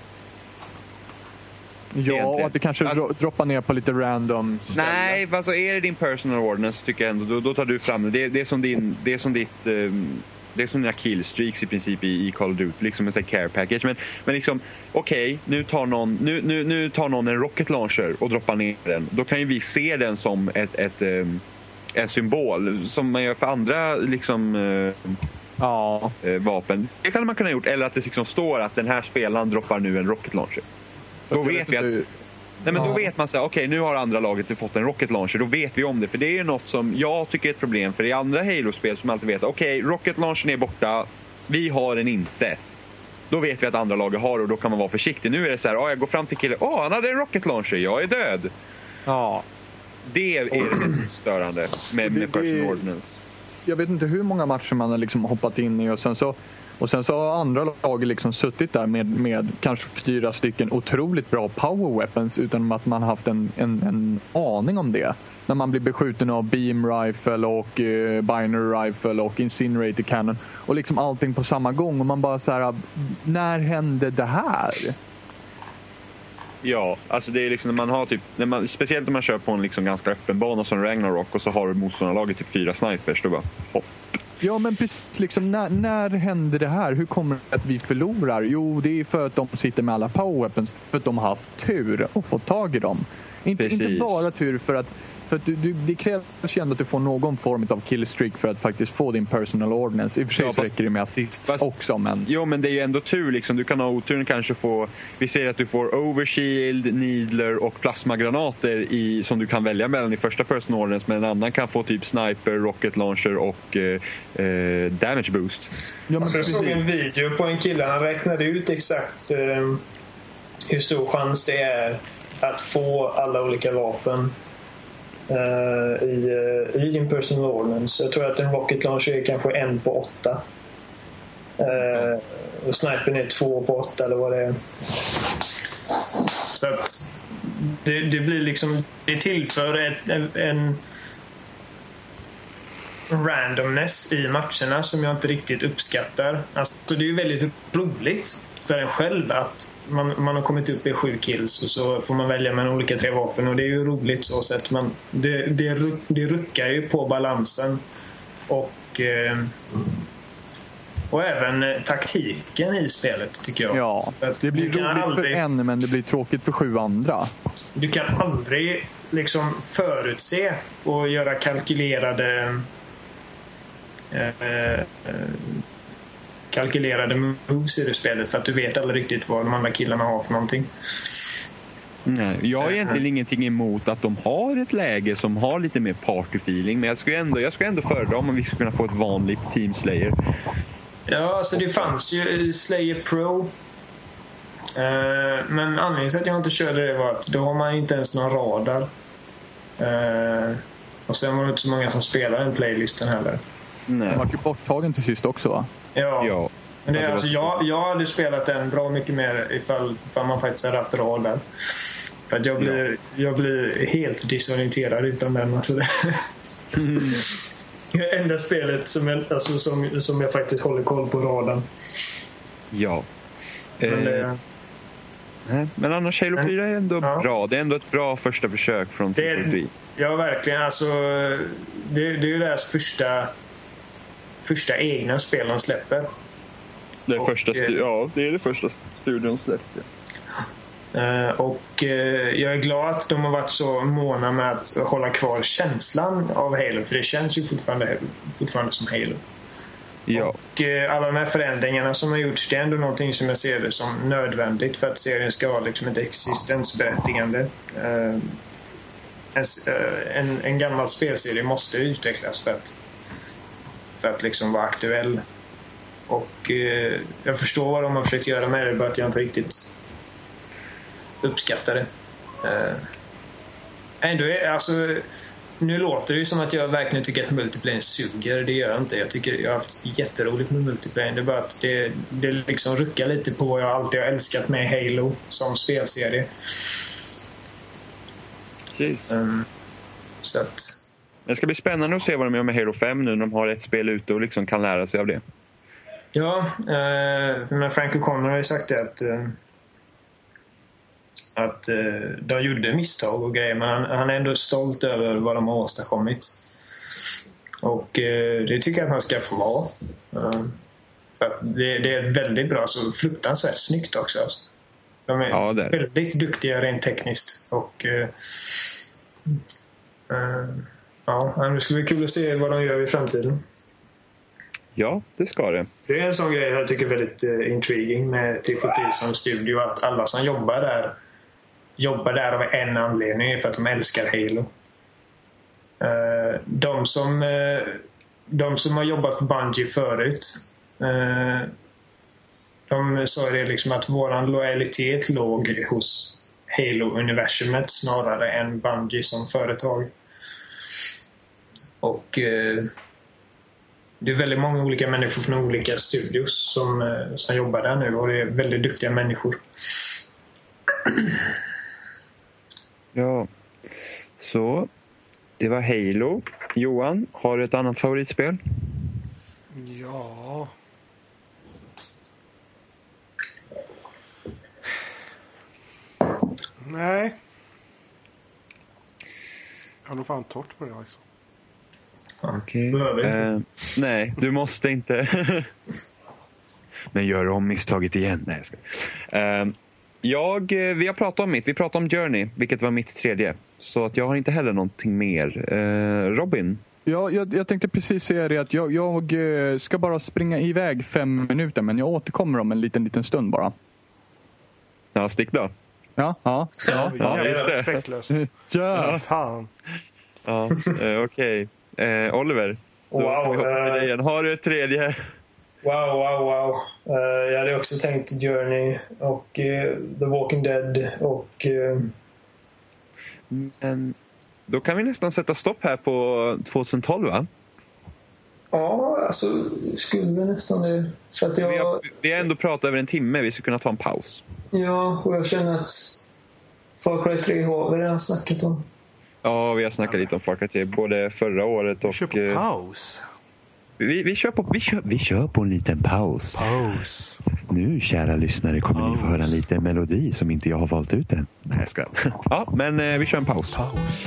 Speaker 2: Ja,
Speaker 1: egentligen.
Speaker 2: och att det kanske
Speaker 1: Alltså-
Speaker 2: dro- droppar ner på lite random ställen.
Speaker 1: Nej, alltså är det din personal ordnance så tycker jag ändå, då, då tar du fram det. Det, det är som din, det är som ditt, ehm, det är som dina killstreaks i princip i, i Call of Duty, liksom en sån care package. Men, men liksom, okej, nu, tar någon, nu, nu, nu tar någon en rocket launcher och droppar ner den. Då kan ju vi se den som ett, ett, ehm, en symbol, som man gör för andra liksom, eh,
Speaker 2: Ja,
Speaker 1: eh, vapen. Det kan man kunna ha gjort, eller att det liksom står att den här spelaren droppar nu en rocket launcher. Då
Speaker 2: jag
Speaker 1: vet vi att- Nej, men
Speaker 2: Ja.
Speaker 1: Då vet man så här, okej nu har andra laget fått en rocket launcher. Då vet vi om det. För det är ju något som jag tycker är ett problem. För i andra Halo-spel som alltid vet, okej rocket launchern är borta. Vi har den inte. Då vet vi att andra laget har och då kan man vara försiktig. Nu är det så här, ah, jag går fram till killen, åh han hade en rocket launcher, jag är död.
Speaker 2: Ja.
Speaker 1: Det är det störande med, med
Speaker 2: det-
Speaker 1: Ordnance.
Speaker 2: jag vet inte hur många matcher man har liksom hoppat in i och sen så och sen så har andra lag liksom suttit där med, med kanske fyra stycken otroligt bra power weapons utan att man haft en, en, en aning om det. När man blir beskjuten av beam rifle och eh, binary rifle och incinerator cannon och liksom allting på samma gång och man bara så här, när hände det här?
Speaker 1: Ja, alltså det är liksom när man har typ, när man, speciellt när man kör på en liksom ganska öppen bana som Ragnarok och så har du motståndarlaget typ fyra snipers. Då bara, hopp.
Speaker 2: Ja men precis, liksom, när, när hände det här? Hur kommer det att vi förlorar? Jo, det är för att de sitter med alla power weapons. För att de har haft tur och fått tag i dem. Inte, inte bara tur för att, för att du, du, det krävs ju ändå att du får någon form av killstreak för att faktiskt få din personal ordnance. I och för sig
Speaker 1: Ja,
Speaker 2: så
Speaker 1: fast-
Speaker 2: räcker det med assist
Speaker 1: fast-
Speaker 2: också men...
Speaker 1: Jo, men det är ju ändå tur. Liksom. Du kan ha oturen kanske få... Vi säger att du får overshield, needler och plasmagranater i, som du kan välja mellan i första person ordnance. Men en annan kan få typ sniper, rocket launcher och eh, eh, damage boost.
Speaker 2: Ja, men
Speaker 3: Jag såg en video på en kille. Han räknade ut exakt eh, hur stor chans det är att få alla olika vapen Eh, i, eh, i din personal ordnance. Jag tror att en rocket launcher är kanske en på åtta. Uh, och snipern är två på åtta eller vad det är. Så att det, det blir liksom, det tillför ett, en, en randomness i matcherna som jag inte riktigt uppskattar. Alltså, det är ju väldigt roligt för en själv att man, man har kommit upp i sju kills och så får man välja mellan olika tre vapen och det är ju roligt så sätt. Men det, det, det ruckar ju på balansen och eh, och även eh, taktiken i spelet tycker jag.
Speaker 2: Ja, det blir roligt
Speaker 3: aldrig-
Speaker 2: för en men det blir tråkigt för sju andra.
Speaker 3: du kan aldrig liksom förutse och göra kalkylerade eh, eh, kalkylerade moves i det spelet för att du vet aldrig riktigt vad de andra killarna har för någonting.
Speaker 1: Nej, jag har egentligen ingenting emot att de har ett läge som har lite mer party-feeling. Men jag skulle ändå, jag skulle ändå föredra om vi skulle kunna få ett vanligt Team Slayer.
Speaker 3: Ja, alltså det fanns ju Slayer Pro. Eh, men anledningen till att jag inte körde det var att då har man inte ens någon radar. Eh, och sen var det inte så många som spelade den playlisten heller.
Speaker 1: Nej.
Speaker 2: Den var ju borttagen till sist också va?
Speaker 3: Ja.
Speaker 1: Ja.
Speaker 3: Men det,
Speaker 1: Ja, det var
Speaker 3: alltså,
Speaker 1: så.
Speaker 3: jag, jag hade spelat den bra mycket mer ifall, ifall man faktiskt hade haft radar. För att jag blir, jag blir helt disorienterad utan den. Alltså det, det är enda spelet som jag, alltså, som, som jag faktiskt håller koll på radarn.
Speaker 1: Ja.
Speaker 3: Men
Speaker 1: Eh,
Speaker 3: det,
Speaker 1: nej, men annars Halo
Speaker 3: Men-
Speaker 1: 4 är ändå
Speaker 3: ja.
Speaker 1: bra. Det är ändå ett bra första försök från
Speaker 3: Det är-
Speaker 1: 343.
Speaker 3: ja, verkligen. Alltså, det, det är ju deras första, första egna spel de släpper.
Speaker 1: Det,
Speaker 3: Och,
Speaker 1: första stu-
Speaker 3: eh,
Speaker 1: ja, det är det första studion släppte.
Speaker 3: Eh, och eh, jag är glad att de har varit så måna med att hålla kvar känslan av Halo. För det känns ju fortfarande, fortfarande som Halo.
Speaker 1: Ja.
Speaker 3: Och alla de här förändringarna som har gjorts, det är ändå någonting som jag ser det som nödvändigt för att serien ska ha liksom ett existensberättigande. En, en, en gammal spelserie måste utvecklas för att för att liksom vara aktuell. Och eh, jag förstår vad de har försökt göra med det, bara att jag inte riktigt uppskattar det. Eh, ändå är, alltså, nu låter det ju som att jag verkligen tycker att multiplayer suger. Det gör jag inte. Jag tycker jag har haft jätteroligt med multiplayer. Det är bara att det, det liksom ruckar lite på vad jag alltid har älskat med Halo som spelserie.
Speaker 1: Precis.
Speaker 3: Um, så att...
Speaker 1: Det ska bli spännande att se vad de gör med Halo 5 nu när de har ett spel ute och liksom kan lära sig av det.
Speaker 3: Ja, eh, men Frank O'Connor har ju sagt det att eh, att eh, de gjorde misstag och grejer men han, han, är ändå stolt över vad de har åstadkommit. Och eh, det tycker jag att han ska få vara. Uh, för det, det, är väldigt bra, så fruktansvärt snyggt också. Alltså. De är ja, väldigt duktiga rent tekniskt. Och uh, uh, ja, det ska bli kul att se vad de gör i framtiden.
Speaker 1: Ja, det ska det.
Speaker 3: Det är en sån grej jag tycker är väldigt uh, intriguing med Triple som studio. Att alla som jobbar där jobbar där av en anledning, för att de älskar Halo. Eh, de som, eh, de som har jobbat på Bungie förut eh, de sa det liksom att våran lojalitet låg hos Halo-universumet snarare än Bungie som företag. Och det är väldigt många olika människor från olika studios som, som jobbar där nu och det är väldigt duktiga människor.
Speaker 1: Ja, så det var Halo. Johan, har du ett annat favoritspel?
Speaker 4: Ja... Nej. Jag har nog fan torrt på det alltså.
Speaker 1: Okej. Okay. Uh, nej, du måste inte. Men gör om misstaget igen. Nej, jag ska. Uh, jag, eh, vi har pratat om mitt. Vi pratade om Journey, vilket var mitt tredje. Så att jag har inte heller någonting mer. Eh, Robin?
Speaker 2: Ja, jag, jag tänkte precis säga det att jag, jag, eh, ska bara springa iväg fem minuter men jag återkommer om en liten, liten stund bara.
Speaker 1: Ja, stick då.
Speaker 2: Ja, ja.
Speaker 4: Ja, ja just det.
Speaker 2: Respektlöst. Ja.
Speaker 4: Fan.
Speaker 1: Ja, eh, okej. Okay. Eh, Oliver? Då wow, uh... Har du ett tredje?
Speaker 3: Wow, wow, wow. Uh, jag hade också tänkt Journey och uh, The Walking Dead och... Uh...
Speaker 1: Men då kan vi nästan sätta stopp här på 2012 va?
Speaker 3: Ja, alltså skulle nästan det. För att jag...
Speaker 1: vi, har, vi har ändå pratat över en timme. Vi skulle kunna ta en paus.
Speaker 3: Ja, och jag känner att Far Cry 3 har vi redan snackat om.
Speaker 1: Ja, vi har snackat lite om Far Cry 3 både förra året och... Vi
Speaker 4: kör på paus.
Speaker 1: Vi, vi, kör på, vi, kör, vi kör på en liten paus.
Speaker 4: Paus.
Speaker 1: Nu, kära lyssnare, kommer paus. ni få höra en liten melodi som inte jag har valt ut än. Nej, jag ska. Ja, men eh, vi kör en paus.
Speaker 4: paus.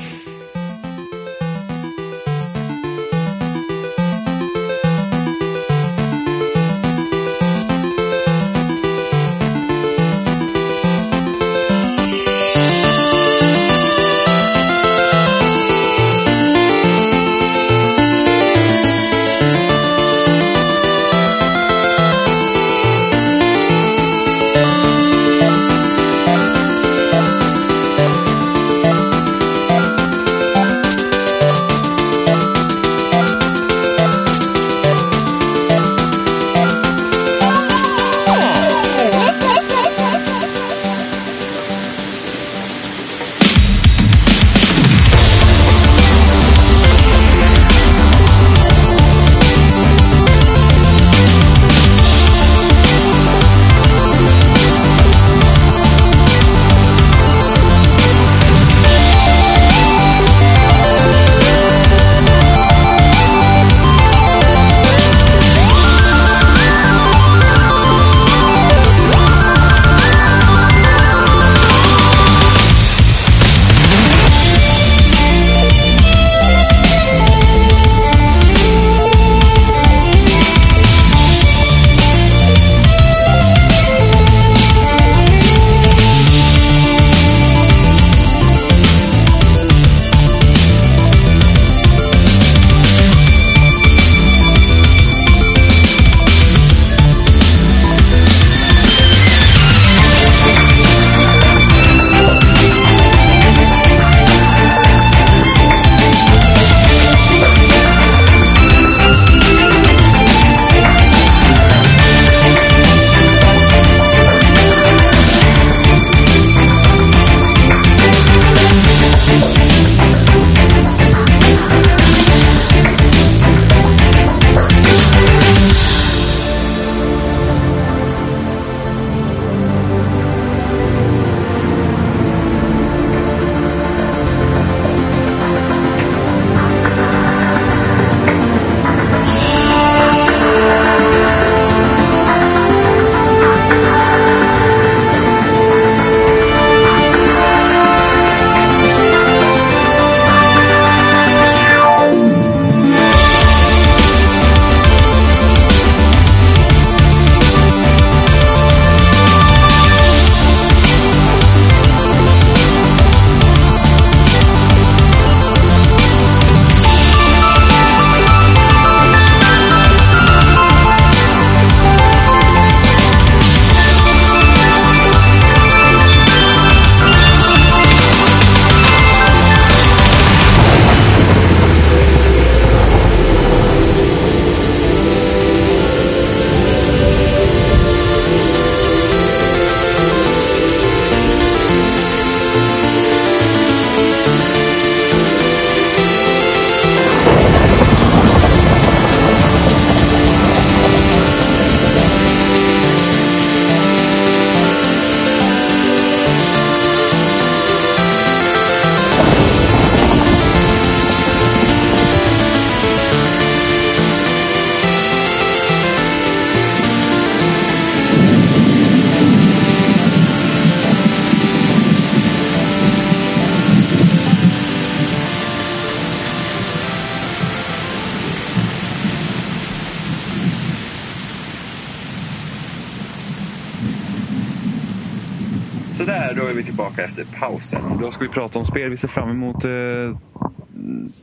Speaker 1: Vi om spel vi ser fram emot eh,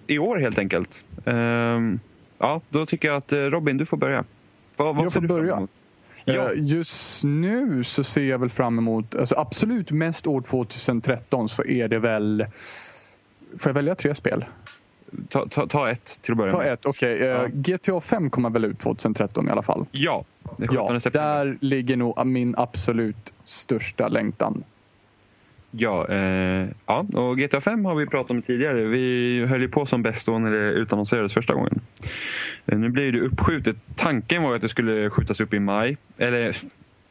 Speaker 1: i år helt enkelt. Eh, ja, då tycker jag att eh, Robin, du får börja.
Speaker 2: Vad, vad jag får börja. Ja. Eh, just nu så ser jag väl fram emot, alltså absolut mest år 2013 så är det väl, får jag välja tre spel?
Speaker 1: Ta, ta, ta ett till att börja
Speaker 2: med. Ta ett, okej. Okay. Eh, ja. GTA 5 kommer väl ut 2013 i alla fall?
Speaker 1: Ja,
Speaker 2: ja där ligger nog min absolut största längtan.
Speaker 1: Ja, eh, ja, och GTA 5 har vi pratat om tidigare. Vi höll ju på som bäst då när det utannonserades första gången. Eh, nu blir det uppskjutet. Tanken var att det skulle skjutas upp i maj. Eller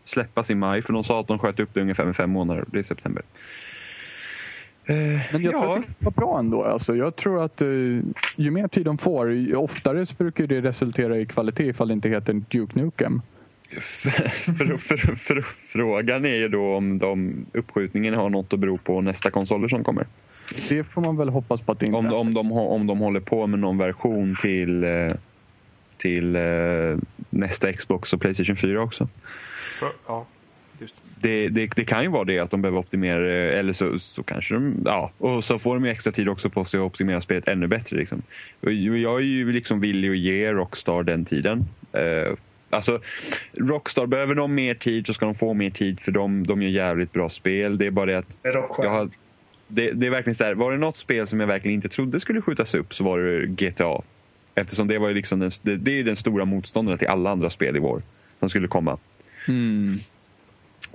Speaker 1: släppas i maj. För de sa att de sköt upp det ungefär med fem månader. Det blir september.
Speaker 2: Eh, Men jag ja. tror att det var bra ändå. Alltså, jag tror att uh, ju mer tid de får, oftare så brukar det resultera i kvalitet ifall det inte heter Duke Nukem.
Speaker 1: för, för, för, frågan är ju då om de uppskjutningen har något att bero på nästa konsoler som kommer.
Speaker 2: Det får man väl hoppas på att det inte
Speaker 1: om, är. Om de, om de håller på med någon version till, eh, till eh, nästa Xbox och Playstation 4 också.
Speaker 4: Ja,
Speaker 1: det, det, det, kan ju vara det att de behöver optimera eller så, så kanske de, ja, och så får de ju extra tid också på sig att optimera spelet ännu bättre. Liksom. Jag är ju liksom villig att ge Rockstar den tiden. Alltså, Rockstar, behöver de mer tid så ska de få mer tid för de, de gör jävligt bra spel. Det är bara det att... Jag har, det, det, är verkligen så här, var det något spel som jag verkligen inte trodde skulle skjutas upp så var det GTA. Eftersom det var ju liksom den, det, det är den stora motståndaren till alla andra spel i vår som skulle komma.
Speaker 2: Mm.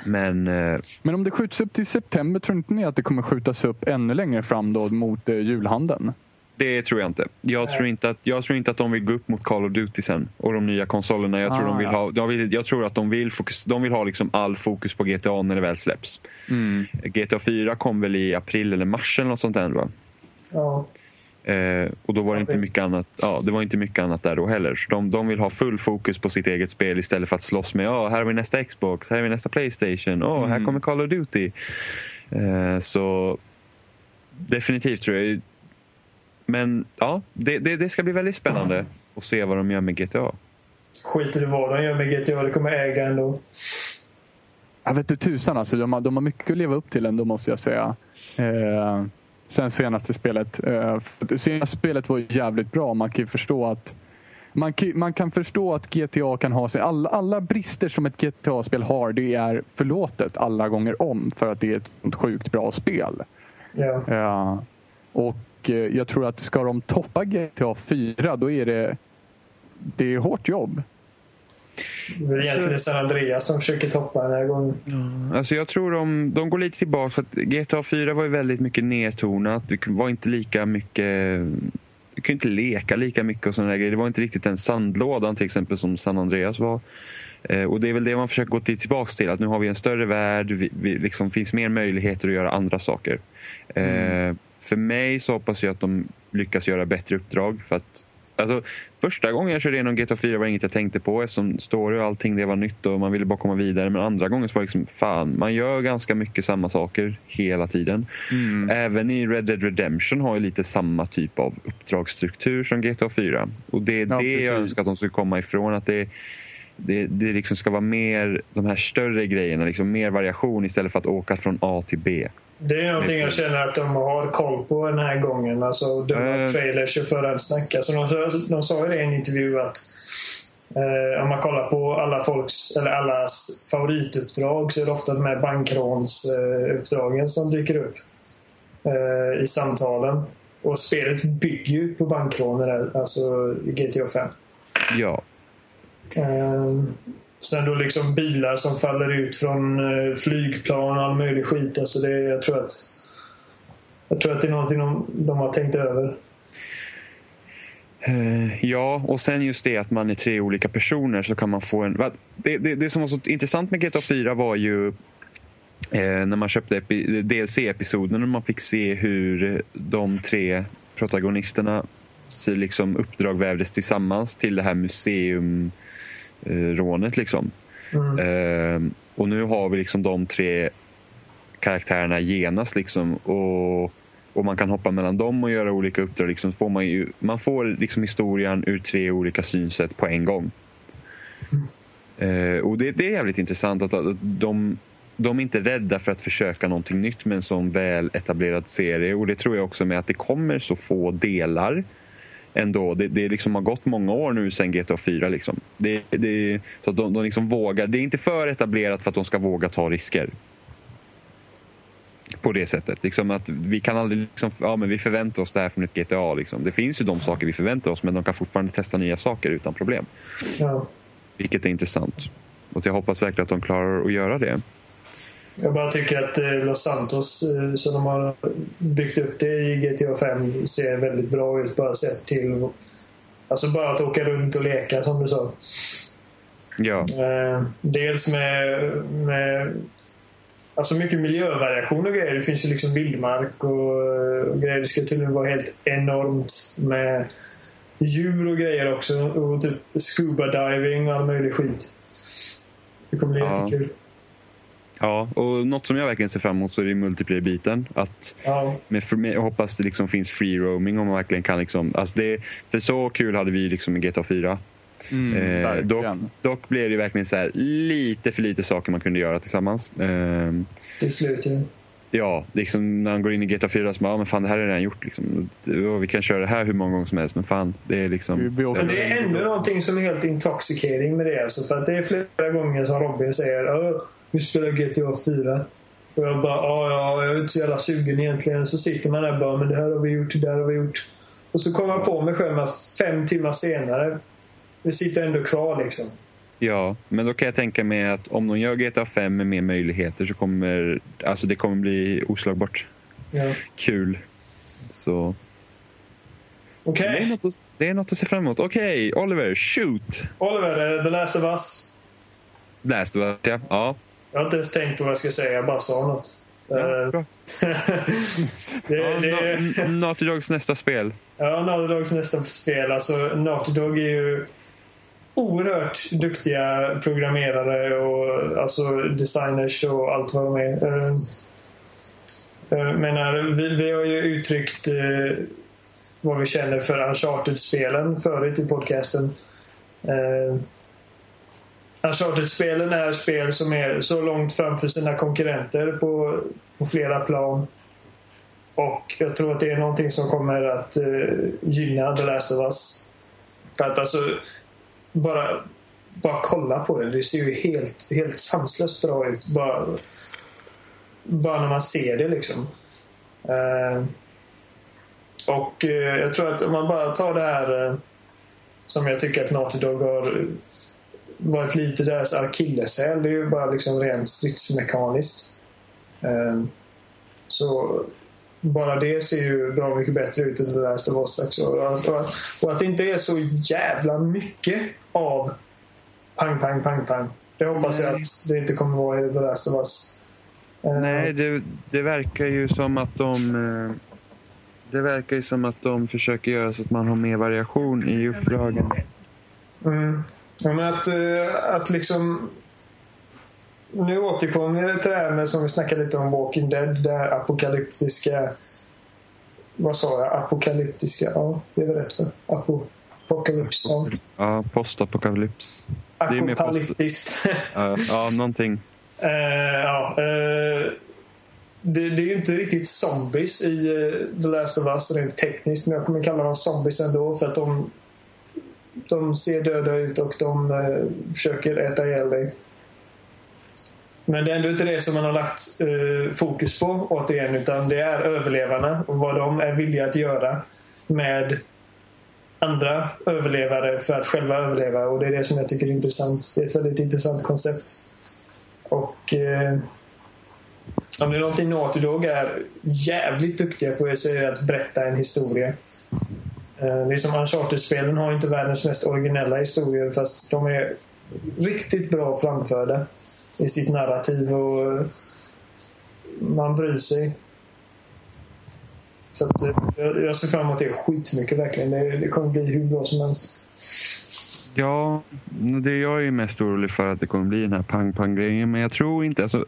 Speaker 1: Men, eh,
Speaker 2: Men om det skjuts upp till september, tror inte ni att det kommer skjutas upp ännu längre fram då mot eh, julhandeln?
Speaker 1: Det tror jag inte. Jag tror inte, att, jag tror inte att de vill gå upp mot Call of Duty sen och de nya konsolerna. Jag tror, ah, de vill ha, de vill, jag tror att de vill, fokus, de vill ha liksom all fokus på GTA när det väl släpps.
Speaker 2: Mm.
Speaker 1: GTA 4 kom väl i april eller mars eller något sånt där va?
Speaker 3: Ja.
Speaker 1: Eh, och då var det inte mycket annat, ja, det var inte mycket annat där då heller. Så de, de vill ha full fokus på sitt eget spel istället för att slåss med oh, här har vi nästa Xbox, här har vi nästa Playstation, oh, mm. här kommer Call of Duty. Eh, så definitivt tror jag men ja, det, det, det, ska bli väldigt spännande att se vad de gör med GTA.
Speaker 3: Skiter i vad de gör med GTA, det kommer äga ändå.
Speaker 2: Jag vet inte tusan alltså. De har, de har mycket att leva upp till ändå måste jag säga. Eh, sen senaste spelet. Eh, senaste spelet var jävligt bra. Man kan ju förstå att man man kan förstå att GTA kan ha sig, alla, alla brister som ett GTA-spel har, det är förlåtet alla gånger om för att det är ett sjukt bra spel.
Speaker 3: Ja.
Speaker 2: Uh, och Eh, jag tror att ska de toppa GTA 4 då är det, det är hårt jobb.
Speaker 3: Det är egentligen San Andreas de försöker toppa den här gången.
Speaker 1: Ja, alltså jag tror de, de går lite tillbaka. För att GTA 4 var ju väldigt mycket nedtonat. Det var inte lika mycket... Du kunde inte leka lika mycket och sådana grejer. Det var inte riktigt den sandlådan till exempel som San Andreas var. Eh, och det är väl det man försöker gå tillbaka till. Att nu har vi en större värld. Det vi liksom finns mer möjligheter att göra andra saker. Mm. För mig så hoppas jag att de lyckas göra bättre uppdrag. För att, alltså, första gången jag körde igenom GTA 4 var inget jag tänkte på eftersom story och allting det var nytt och man ville bara komma vidare. Men andra gången så var det liksom, fan, man gör ganska mycket samma saker hela tiden. Mm. Även i Red Dead Redemption har ju lite samma typ av uppdragsstruktur som GTA 4. Och det är ja, det precis. jag önskar att de ska komma ifrån. att det det, det liksom ska vara mer de här större grejerna, liksom mer variation istället för att åka från A till B.
Speaker 3: Det är någonting jag känner att de har koll på den här gången. Alltså döma uh, trailers och förhand snacka. Så de, de sa ju det i en intervju att eh, om man kollar på alla folks, eller allas favorituppdrag så är det ofta de här bankrånsuppdragen eh, som dyker upp eh, i samtalen. Och spelet bygger ju på bankrån, alltså GTA 5.
Speaker 1: Ja.
Speaker 3: Eh, Sen då liksom bilar som faller ut från eh, flygplan och all möjlig skit. Alltså det, jag, tror att, jag tror att det är någonting de, de har tänkt över.
Speaker 1: Uh, ja, och sen just det att man är tre olika personer så kan man få en... Det, det, det som var så intressant med GTA 4 var ju eh, när man köpte DLC-episoden och man fick se hur de tre protagonisterna liksom uppdrag vävdes tillsammans till det här museum eh, rånet. Liksom. Mm. Eh, och nu har vi liksom de tre karaktärerna genast. Liksom, och, och man kan hoppa mellan dem och göra olika uppdrag. Liksom, får man, ju, man får liksom historien ur tre olika synsätt på en gång. Mm. Eh, och det, det, är jävligt intressant att, att de de är inte rädda för att försöka någonting nytt med en sån väl etablerad serie. Och det tror jag också med att det kommer så få delar ändå. Det, det liksom har gått många år nu sedan GTA 4. Liksom. Det, det, så att de, de liksom vågar. Det är inte för etablerat för att de ska våga ta risker. På det sättet. Liksom att vi kan aldrig liksom, ja, men vi förväntar oss det här från ett GTA. Liksom. Det finns ju de saker vi förväntar oss men de kan fortfarande testa nya saker utan problem.
Speaker 3: Ja.
Speaker 1: Vilket är intressant. Och jag hoppas verkligen att de klarar att göra det.
Speaker 3: Jag bara tycker att eh, Los Santos, eh, som de har byggt upp det i GTA 5, ser väldigt bra ut. Bara sett till... Alltså bara att åka runt och leka, som du sa.
Speaker 1: Ja.
Speaker 3: Eh, dels med, med alltså mycket miljövariation och grejer. Det finns ju liksom vildmark och, och grejer. Det ska tydligen vara helt enormt med djur och grejer också. Och typ scuba diving och all möjlig skit. Det kommer bli
Speaker 1: Ja.
Speaker 3: jättekul.
Speaker 1: Ja, och något som jag verkligen ser fram emot så är det multiplayer-biten. Att
Speaker 3: Ja.
Speaker 1: med, med, jag hoppas det liksom finns free roaming om man verkligen kan liksom, alltså det, för så kul hade vi liksom i GTA 4.
Speaker 2: Mm,
Speaker 1: Eh, dock, dock blev det verkligen så här, lite för lite saker man kunde göra tillsammans. Eh,
Speaker 3: Till slut
Speaker 1: ja, liksom när man går in i GTA 4 så bara, ja, men fan det här är redan gjort. Liksom. Vi kan köra det här hur många gånger som helst men fan, det är liksom...
Speaker 2: Vi- vi åker-
Speaker 3: Men det är ändå någonting som är helt intoxicating med det. Alltså, för att det är flera gånger som Robin säger "Åh, vi spelar GTA 4. Och jag bara, ja, ja, jag är inte så jävla sugen egentligen. Så sitter man där och bara, men det här har vi gjort, det där har vi gjort. Och så kommer jag på mig själv att fem timmar senare, vi sitter ändå kvar liksom.
Speaker 1: Ja, men då kan jag tänka mig att om de gör GTA 5 med mer möjligheter så kommer alltså det kommer bli oslagbart
Speaker 3: Ja.
Speaker 1: kul. Så
Speaker 3: Okej,
Speaker 1: det, är något att, det är något att se fram emot. Okej, Oliver, shoot!
Speaker 3: Oliver, eh, The Last of Us.
Speaker 1: Last of Us, ja. ja.
Speaker 3: Jag har inte ens tänkt på vad jag ska säga, jag bara sa något.
Speaker 1: ja
Speaker 3: Eh,
Speaker 1: bra.
Speaker 3: det,
Speaker 1: Ja,
Speaker 3: det,
Speaker 1: Na- Naughty Dogs nästa spel.
Speaker 3: Ja, Naughty Dogs nästa spel. Alltså, Naughty Dog är ju oerhört duktiga programmerare och alltså designers och allt vad de är. Uh, uh, menar, vi, vi har ju uttryckt eh, vad vi känner för Uncharted-spelen förut i podcasten. Uh, Alltså, Uncharted-spelen är spel som är så långt framför sina konkurrenter på, på flera plan. Och jag tror att det är någonting som kommer att eh, gynna The Last of Us. För att alltså, bara, bara kolla på det. Det ser ju helt, helt sanslöst bra ut. Bara, bara när man ser det liksom. Eh, och eh, jag tror att om man bara tar det här eh, som jag tycker att Naughty Dog har varit lite deras akilleshäl. Det är ju bara liksom rent stridsmekaniskt. Eh, så bara det ser ju bra mycket bättre ut än The Last of Us. Och att, och att, det inte är så jävla mycket av pang, pang, pang, pang. Det hoppas jag
Speaker 1: Nej.
Speaker 3: att det inte kommer vara i The Last of Us. Eh,
Speaker 1: Nej, det, det verkar ju som att de... eh, Det verkar ju som att de försöker göra så att man har mer variation i uppdragen.
Speaker 3: Mm. Ja, men att, eh, att liksom... Nu återkommer jag till det här med som vi snackade lite om Walking Dead. Det här apokalyptiska... Vad sa jag? Apokalyptiska? Ja, det är väl rätt va? Apo, apokalyps. Ja.
Speaker 1: Ja, postapokalyps. Mer post-
Speaker 3: Apokalyptiskt.
Speaker 1: Ja, någonting.
Speaker 3: Eh, ja, eh, det, det är ju inte riktigt zombies i eh, The Last of Us rent tekniskt. Men jag kommer kalla dem zombies ändå för att de, de ser döda ut och de eh, försöker äta ihjäl dig. Men det är ändå inte det som man har lagt eh, fokus på återigen. Utan det är överlevarna och vad de är villiga att göra med andra överlevare för att själva överleva. Och det är det som jag tycker är intressant. Det är ett väldigt intressant koncept. Och eh, om det är någonting Naughty Dog är jävligt duktiga på så är det att berätta en historia. Eh, det är som Uncharted-spelen har inte världens mest originella historier fast de är riktigt bra framförda i sitt narrativ och man bryr sig. Så att, eh, jag jag ser fram emot det skitmycket verkligen. Det, det kommer bli hur bra som helst.
Speaker 1: Ja, det jag är mest orolig för att det kommer bli den här pang-pang-grejen. Men jag tror inte... Alltså,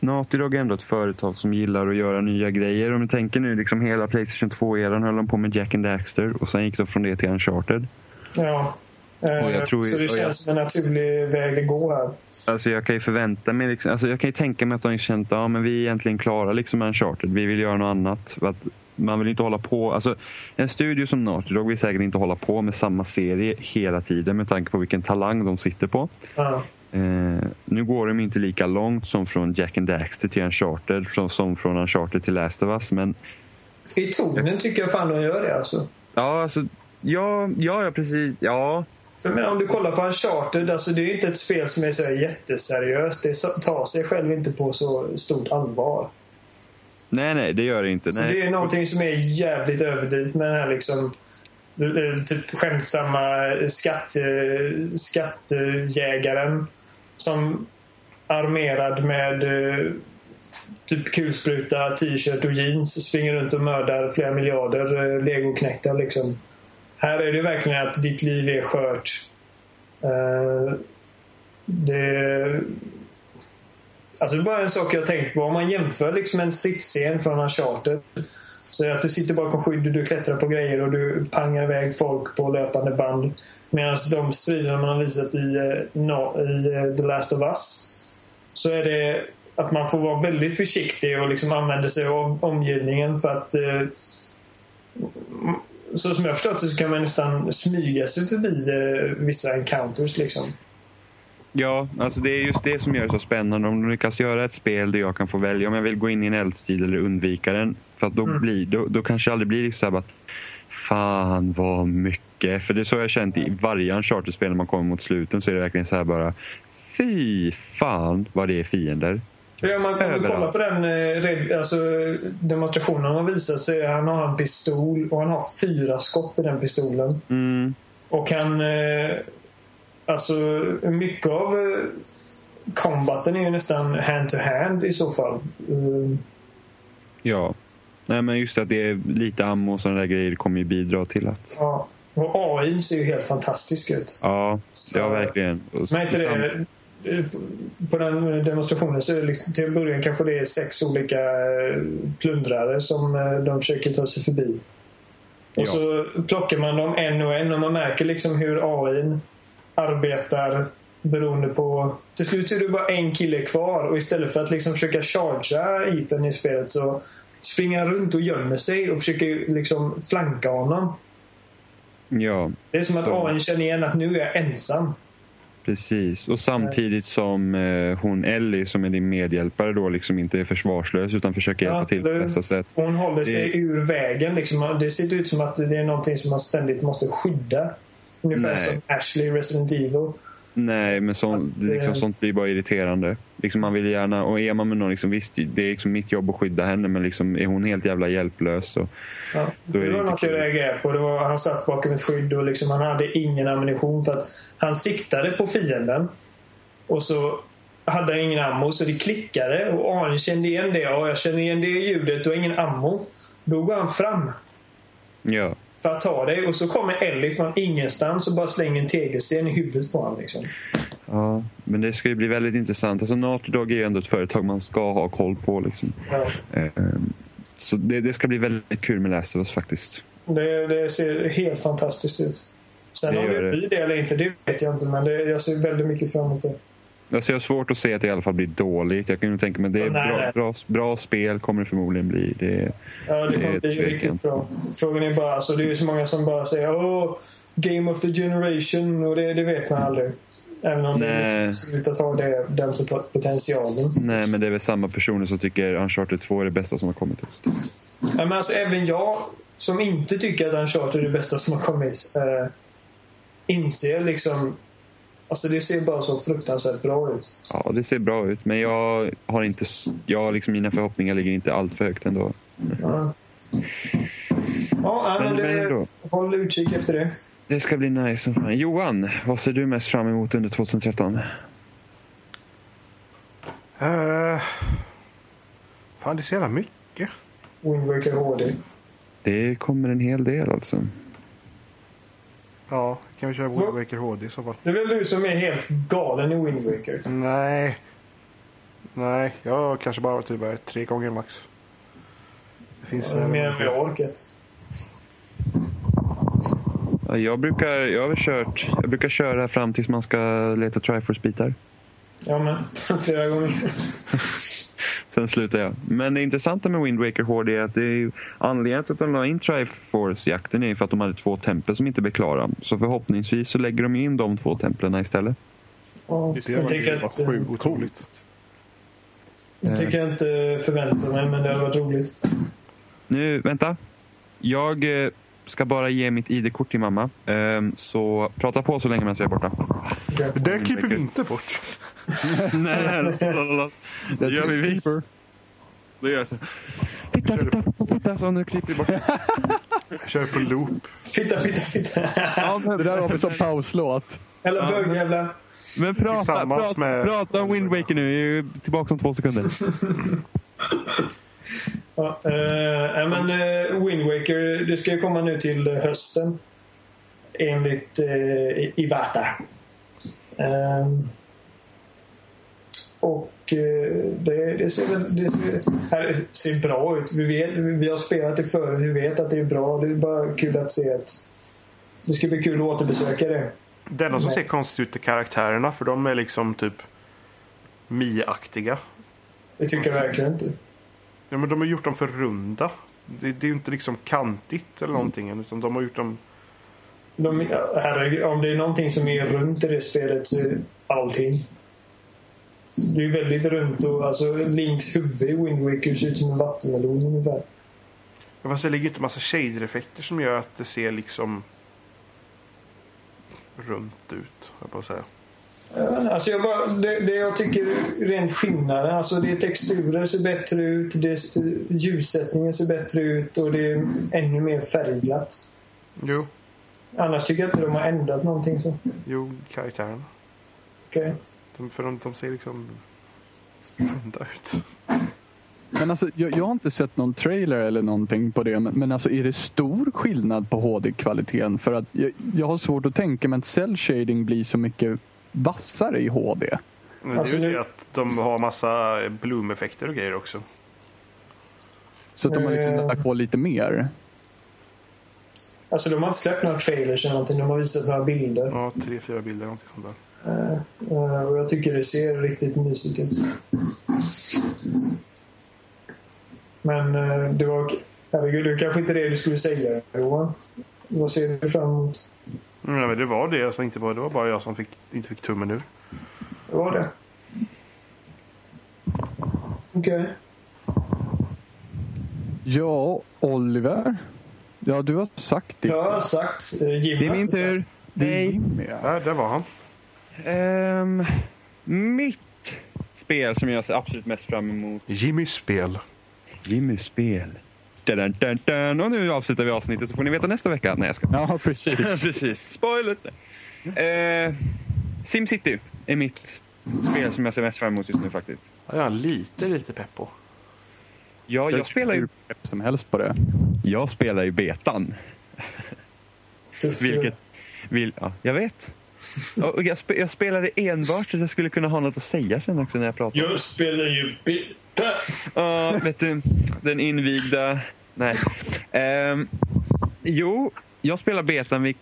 Speaker 1: Naughty Dog är ändå ett företag som gillar att göra nya grejer. Om du tänker nu, liksom hela Playstation 2-eran höll de på med Jack and Daxter och sen gick de från det till Uncharted.
Speaker 3: Ja, Eh, tror, så det känns jag, som en naturlig väg att gå här.
Speaker 1: Alltså jag kan ju förvänta mig, liksom, alltså jag kan ju tänka mig att de känt att ja, men vi är egentligen klara liksom med Uncharted. Vi vill göra något annat. Att man vill inte hålla på. Alltså, en studio som Naughty Dog vill säkert inte hålla på med samma serie hela tiden med tanke på vilken talang de sitter på.
Speaker 3: Ja.
Speaker 1: Eh, nu går de inte lika långt som från Jack and Daxter till Uncharted som, som från Uncharted till Last of Us. Men...
Speaker 3: I tonen tycker jag fan de gör det alltså.
Speaker 1: Ja, alltså, ja, ja, ja precis. Ja,
Speaker 3: men om du kollar på Uncharted, alltså det är ju inte ett spel som är så jätteseriöst. Det tar sig själv inte på så stort allvar.
Speaker 1: Nej, nej, det gör det inte.
Speaker 3: Så
Speaker 1: nej.
Speaker 3: det är någonting som är jävligt överdrivet med den här liksom typ skämtsamma skatt, skattjägaren som armerad med typ kulspruta, t-shirt och jeans springer runt och mördar flera miljarder legoknektar liksom. Här är det verkligen att ditt liv är skört. Det, alltså det är bara en sak jag tänkt på. Om man jämför liksom en stridsscen från Uncharted. Så att du sitter bakom skydd och du klättrar på grejer och du pangar iväg folk på löpande band. Medan de striderna man har visat i, eh, no, i eh, The Last of Us. Så är det att man får vara väldigt försiktig och liksom använda sig av omgivningen för att eh, så som jag förstått det så kan man nästan smyga sig förbi vissa encounters liksom.
Speaker 1: Ja, alltså det är just det som gör det så spännande. Om de lyckas göra ett spel där jag kan få välja om jag vill gå in i en eldstil eller undvika den. För att då, mm. blir, då, då kanske det aldrig blir liksom att Fan vad mycket. För det är så jag har känt i varje Uncharted-spel när man kommer mot sluten så är det verkligen så här bara Fy fan vad det är fiender.
Speaker 3: Ja, man kan kolla på den eh, alltså, demonstrationen han har visat så är han har en pistol och han har fyra skott i den pistolen.
Speaker 1: Mm.
Speaker 3: Och han... Eh, alltså mycket av eh, combaten är ju nästan hand to hand i så fall. Mm.
Speaker 1: Ja. Nej men just att det är lite ammo och sådana där grejer kommer ju bidra till att...
Speaker 3: Ja. Och AI ser ju helt fantastisk ut.
Speaker 1: Ja, ja verkligen.
Speaker 3: Men inte det, på den demonstrationen så är det liksom, till början kanske det är sex olika eh, plundrare som eh, de försöker ta sig förbi. Och ja. så plockar man dem en och en och man märker liksom hur AI arbetar beroende på... Till slut är det bara en kille kvar och istället för att liksom försöka chargea Ethan i spelet så springer han runt och gömmer sig och försöker liksom flanka honom.
Speaker 1: Ja.
Speaker 3: Det är som att AI känner igen att nu är jag ensam.
Speaker 1: Precis, och samtidigt som eh, hon Ellie som är din medhjälpare då liksom inte är försvarslös utan försöker hjälpa ja, till på bästa sätt.
Speaker 3: Hon håller sig det... ur vägen. Liksom. Det ser ut som att det är någonting som man ständigt måste skydda. Ungefär Nej. som Ashley Resident Evil.
Speaker 1: Nej, men så, att, liksom, eh, sånt blir bara irriterande. Liksom man vill gärna, och är man med någon, liksom, visst det är liksom mitt jobb att skydda henne men liksom, är hon helt jävla hjälplös så...
Speaker 3: Ja, det, det var något jag reagerade på. Det var, han satt bakom ett skydd och liksom, han hade ingen ammunition för att han siktade på fienden. Och så hade han ingen ammo så det klickade och han kände igen det. Och jag känner igen det ljudet och ingen ammo. Då går han fram.
Speaker 1: Ja
Speaker 3: för att ta dig och så kommer Ellie från ingenstans och bara slänger en tegelsten i huvudet på honom. Liksom.
Speaker 1: Ja, men det ska ju bli väldigt intressant. Alltså Naughty Dog är ju ändå ett företag man ska ha koll på. Liksom.
Speaker 3: Ja.
Speaker 1: Ehm, så det, det, ska bli väldigt kul med Last of Us faktiskt.
Speaker 3: Det, det ser helt fantastiskt ut. Sen det om det blir det eller inte, det vet jag inte. Men det, jag ser väldigt mycket fram emot det.
Speaker 1: Alltså jag har svårt att se att det i alla fall blir dåligt. Jag kan ju tänka mig att det är nej, bra, nej. Bra, bra, spel kommer det förmodligen bli. Det,
Speaker 3: ja, det kommer bli riktigt bra. Frågan är bara, alltså det är ju så många som bara säger åh, Game of the Generation och det, det vet man aldrig. Även om Nej. det inte ser ut att ha det, den potentialen.
Speaker 1: Nej, men det är väl samma personer som tycker Uncharted 2 är det bästa som har kommit ut.
Speaker 3: Ja, men alltså även jag som inte tycker att Uncharted är det bästa som har kommit äh, inser liksom Alltså det ser bara så fruktansvärt bra ut.
Speaker 1: Ja, det ser bra ut. Men jag har inte... Jag, liksom, mina förhoppningar ligger inte allt för högt ändå.
Speaker 3: Ja, ja men, men, det, men håll utkik efter det.
Speaker 1: Det ska bli nice som fan. Johan, vad ser du mest fram emot under 2013?
Speaker 4: Uh, fan, det är så jävla mycket.
Speaker 3: Wind Waker HD.
Speaker 1: Det kommer en hel del alltså.
Speaker 4: Ja, kan vi köra Wind Waker HD i så fall.
Speaker 3: Det är väl du som är helt galen i Wind Waker?
Speaker 4: Nej. Nej, jag har kanske bara varit typ tre gånger max.
Speaker 3: Det finns ja, mer än jag har orkat.
Speaker 1: Ja, Jag brukar, jag har kört, jag brukar köra fram tills man ska leta Triforce-bitar.
Speaker 3: Ja, men flera gånger.
Speaker 1: Sen slutar jag. Men det intressanta med Wind Waker HD är att det är anledningen till att de la in Triforce-jakten är för att de hade två tempel som inte blev klara. Så förhoppningsvis så lägger de in de två templen istället.
Speaker 3: Ja,
Speaker 4: Det
Speaker 3: jag
Speaker 4: var
Speaker 3: tänker
Speaker 4: ju
Speaker 3: att,
Speaker 4: sjukt otroligt.
Speaker 3: jag tänker jag inte förvänta mig, men det hade varit roligt.
Speaker 1: Nu, vänta. Jag eh, ska bara ge mitt ID-kort till mamma. Ehm, Så prata på så länge medan jag är borta.
Speaker 4: Det där klipper vi inte bort.
Speaker 1: Nej, det gör vi visst. Då gör jag så. Titta, titta, titta. Så nu klipper vi bort.
Speaker 4: Kör på loop.
Speaker 3: Fitta, fitta, fitta.
Speaker 2: Det där var väl som pauslåt.
Speaker 3: Eller bögjävlar.
Speaker 1: Men prata, prata,
Speaker 4: med-
Speaker 1: prata om Wind Waker nu. Jag är tillbaka om två sekunder.
Speaker 3: Ja, eh, men eh, Wind Waker, det ska ju komma nu till hösten. Enligt eh, Iwata. Ehm, och eh, det, det, ser väl, det ser, här, ser bra ut. Vi, vet, vi har spelat det förut. Vi vet att det är bra. Det är bara kul att se att det ska bli kul att återbesöka det.
Speaker 4: Det enda som ser konstigt ut är karaktärerna för de är liksom typ Mi-aktiga.
Speaker 3: Det tycker jag verkligen inte.
Speaker 4: Ja men de har gjort dem för runda. Det, det är ju inte liksom kantigt eller någonting än, utan de har gjort dem...
Speaker 3: De, herregud, om det är någonting som är runt i det spelet så är det allting. Det är väldigt runt och alltså Links huvud i Wind Waker ser ut som en vattenmelon ungefär.
Speaker 4: Ja, Fast det ligger ju inte massa shader-effekter som gör att det ser liksom runt ut, jag på att säga.
Speaker 3: Alltså jag bara, det, det jag tycker rent skillnaden, alltså det är texturer ser bättre ut, det, ljussättningen ser bättre ut och det är ännu mer färgglatt.
Speaker 4: Jo,
Speaker 3: Annars tycker jag inte de har ändrat någonting så.
Speaker 4: jo karaktärerna.
Speaker 3: Okej.
Speaker 4: De, för de, de ser liksom runda ut.
Speaker 2: Men alltså, jag, jag har inte sett någon trailer eller någonting på det. Men, men alltså, är det stor skillnad på HD-kvaliteten? För att jag, jag har svårt att tänka mig att cell shading blir så mycket vassare i HD.
Speaker 4: Men
Speaker 3: Alltså,
Speaker 4: det är ju
Speaker 3: det-
Speaker 4: det att de har massa bloom-effekter och grejer också.
Speaker 2: Så att de har liksom
Speaker 3: Eh.
Speaker 2: lagt på lite mer.
Speaker 3: Alltså de har inte släppt några trailers eller någonting, de har visat några bilder.
Speaker 4: Ja, tre, fyra bilder någonting sånt där.
Speaker 3: Eh, och jag tycker det ser riktigt mysigt ut. Men eh, det var... Herregud, det kanske inte är det du skulle säga Johan. Vad ser du fram emot?
Speaker 4: Mm, men det var det jag tänkte på. Det var bara jag som fick, inte fick tummen ur.
Speaker 3: Det var det. Okej.
Speaker 2: Ja, Oliver. Ja, du har sagt ditt.
Speaker 3: Jag har sagt. Eh, Jimmy
Speaker 1: Det är min
Speaker 3: inte
Speaker 1: tur.
Speaker 2: Det. Jimmy, ja.
Speaker 4: Där, var han.
Speaker 1: Ehm, mitt spel som jag ser absolut mest fram emot.
Speaker 4: Jimmys spel.
Speaker 1: Jimmys spel. Dun, dun, dun, dun. Och nu avslutar vi avsnittet så får ni veta nästa vecka. Nej jag ska.
Speaker 2: Ja, precis.
Speaker 1: Precis. Spoiler. Eh, Simcity är mitt spel som jag ser mest fram emot just nu faktiskt.
Speaker 4: Ja, jag är lite, lite pepp på.
Speaker 1: Ja, jag spelar ju,
Speaker 2: pepp som helst på det.
Speaker 1: jag spelar ju betan. Vilket, vill, ja, jag vet. Och jag, spe, jag spelade enbart så att jag skulle kunna ha något att säga sen också när jag pratar.
Speaker 3: Jag spelar ju beta.
Speaker 1: Ja, vet du. Den invigda. Nej. Ehm, jo, jag spelar betan vil-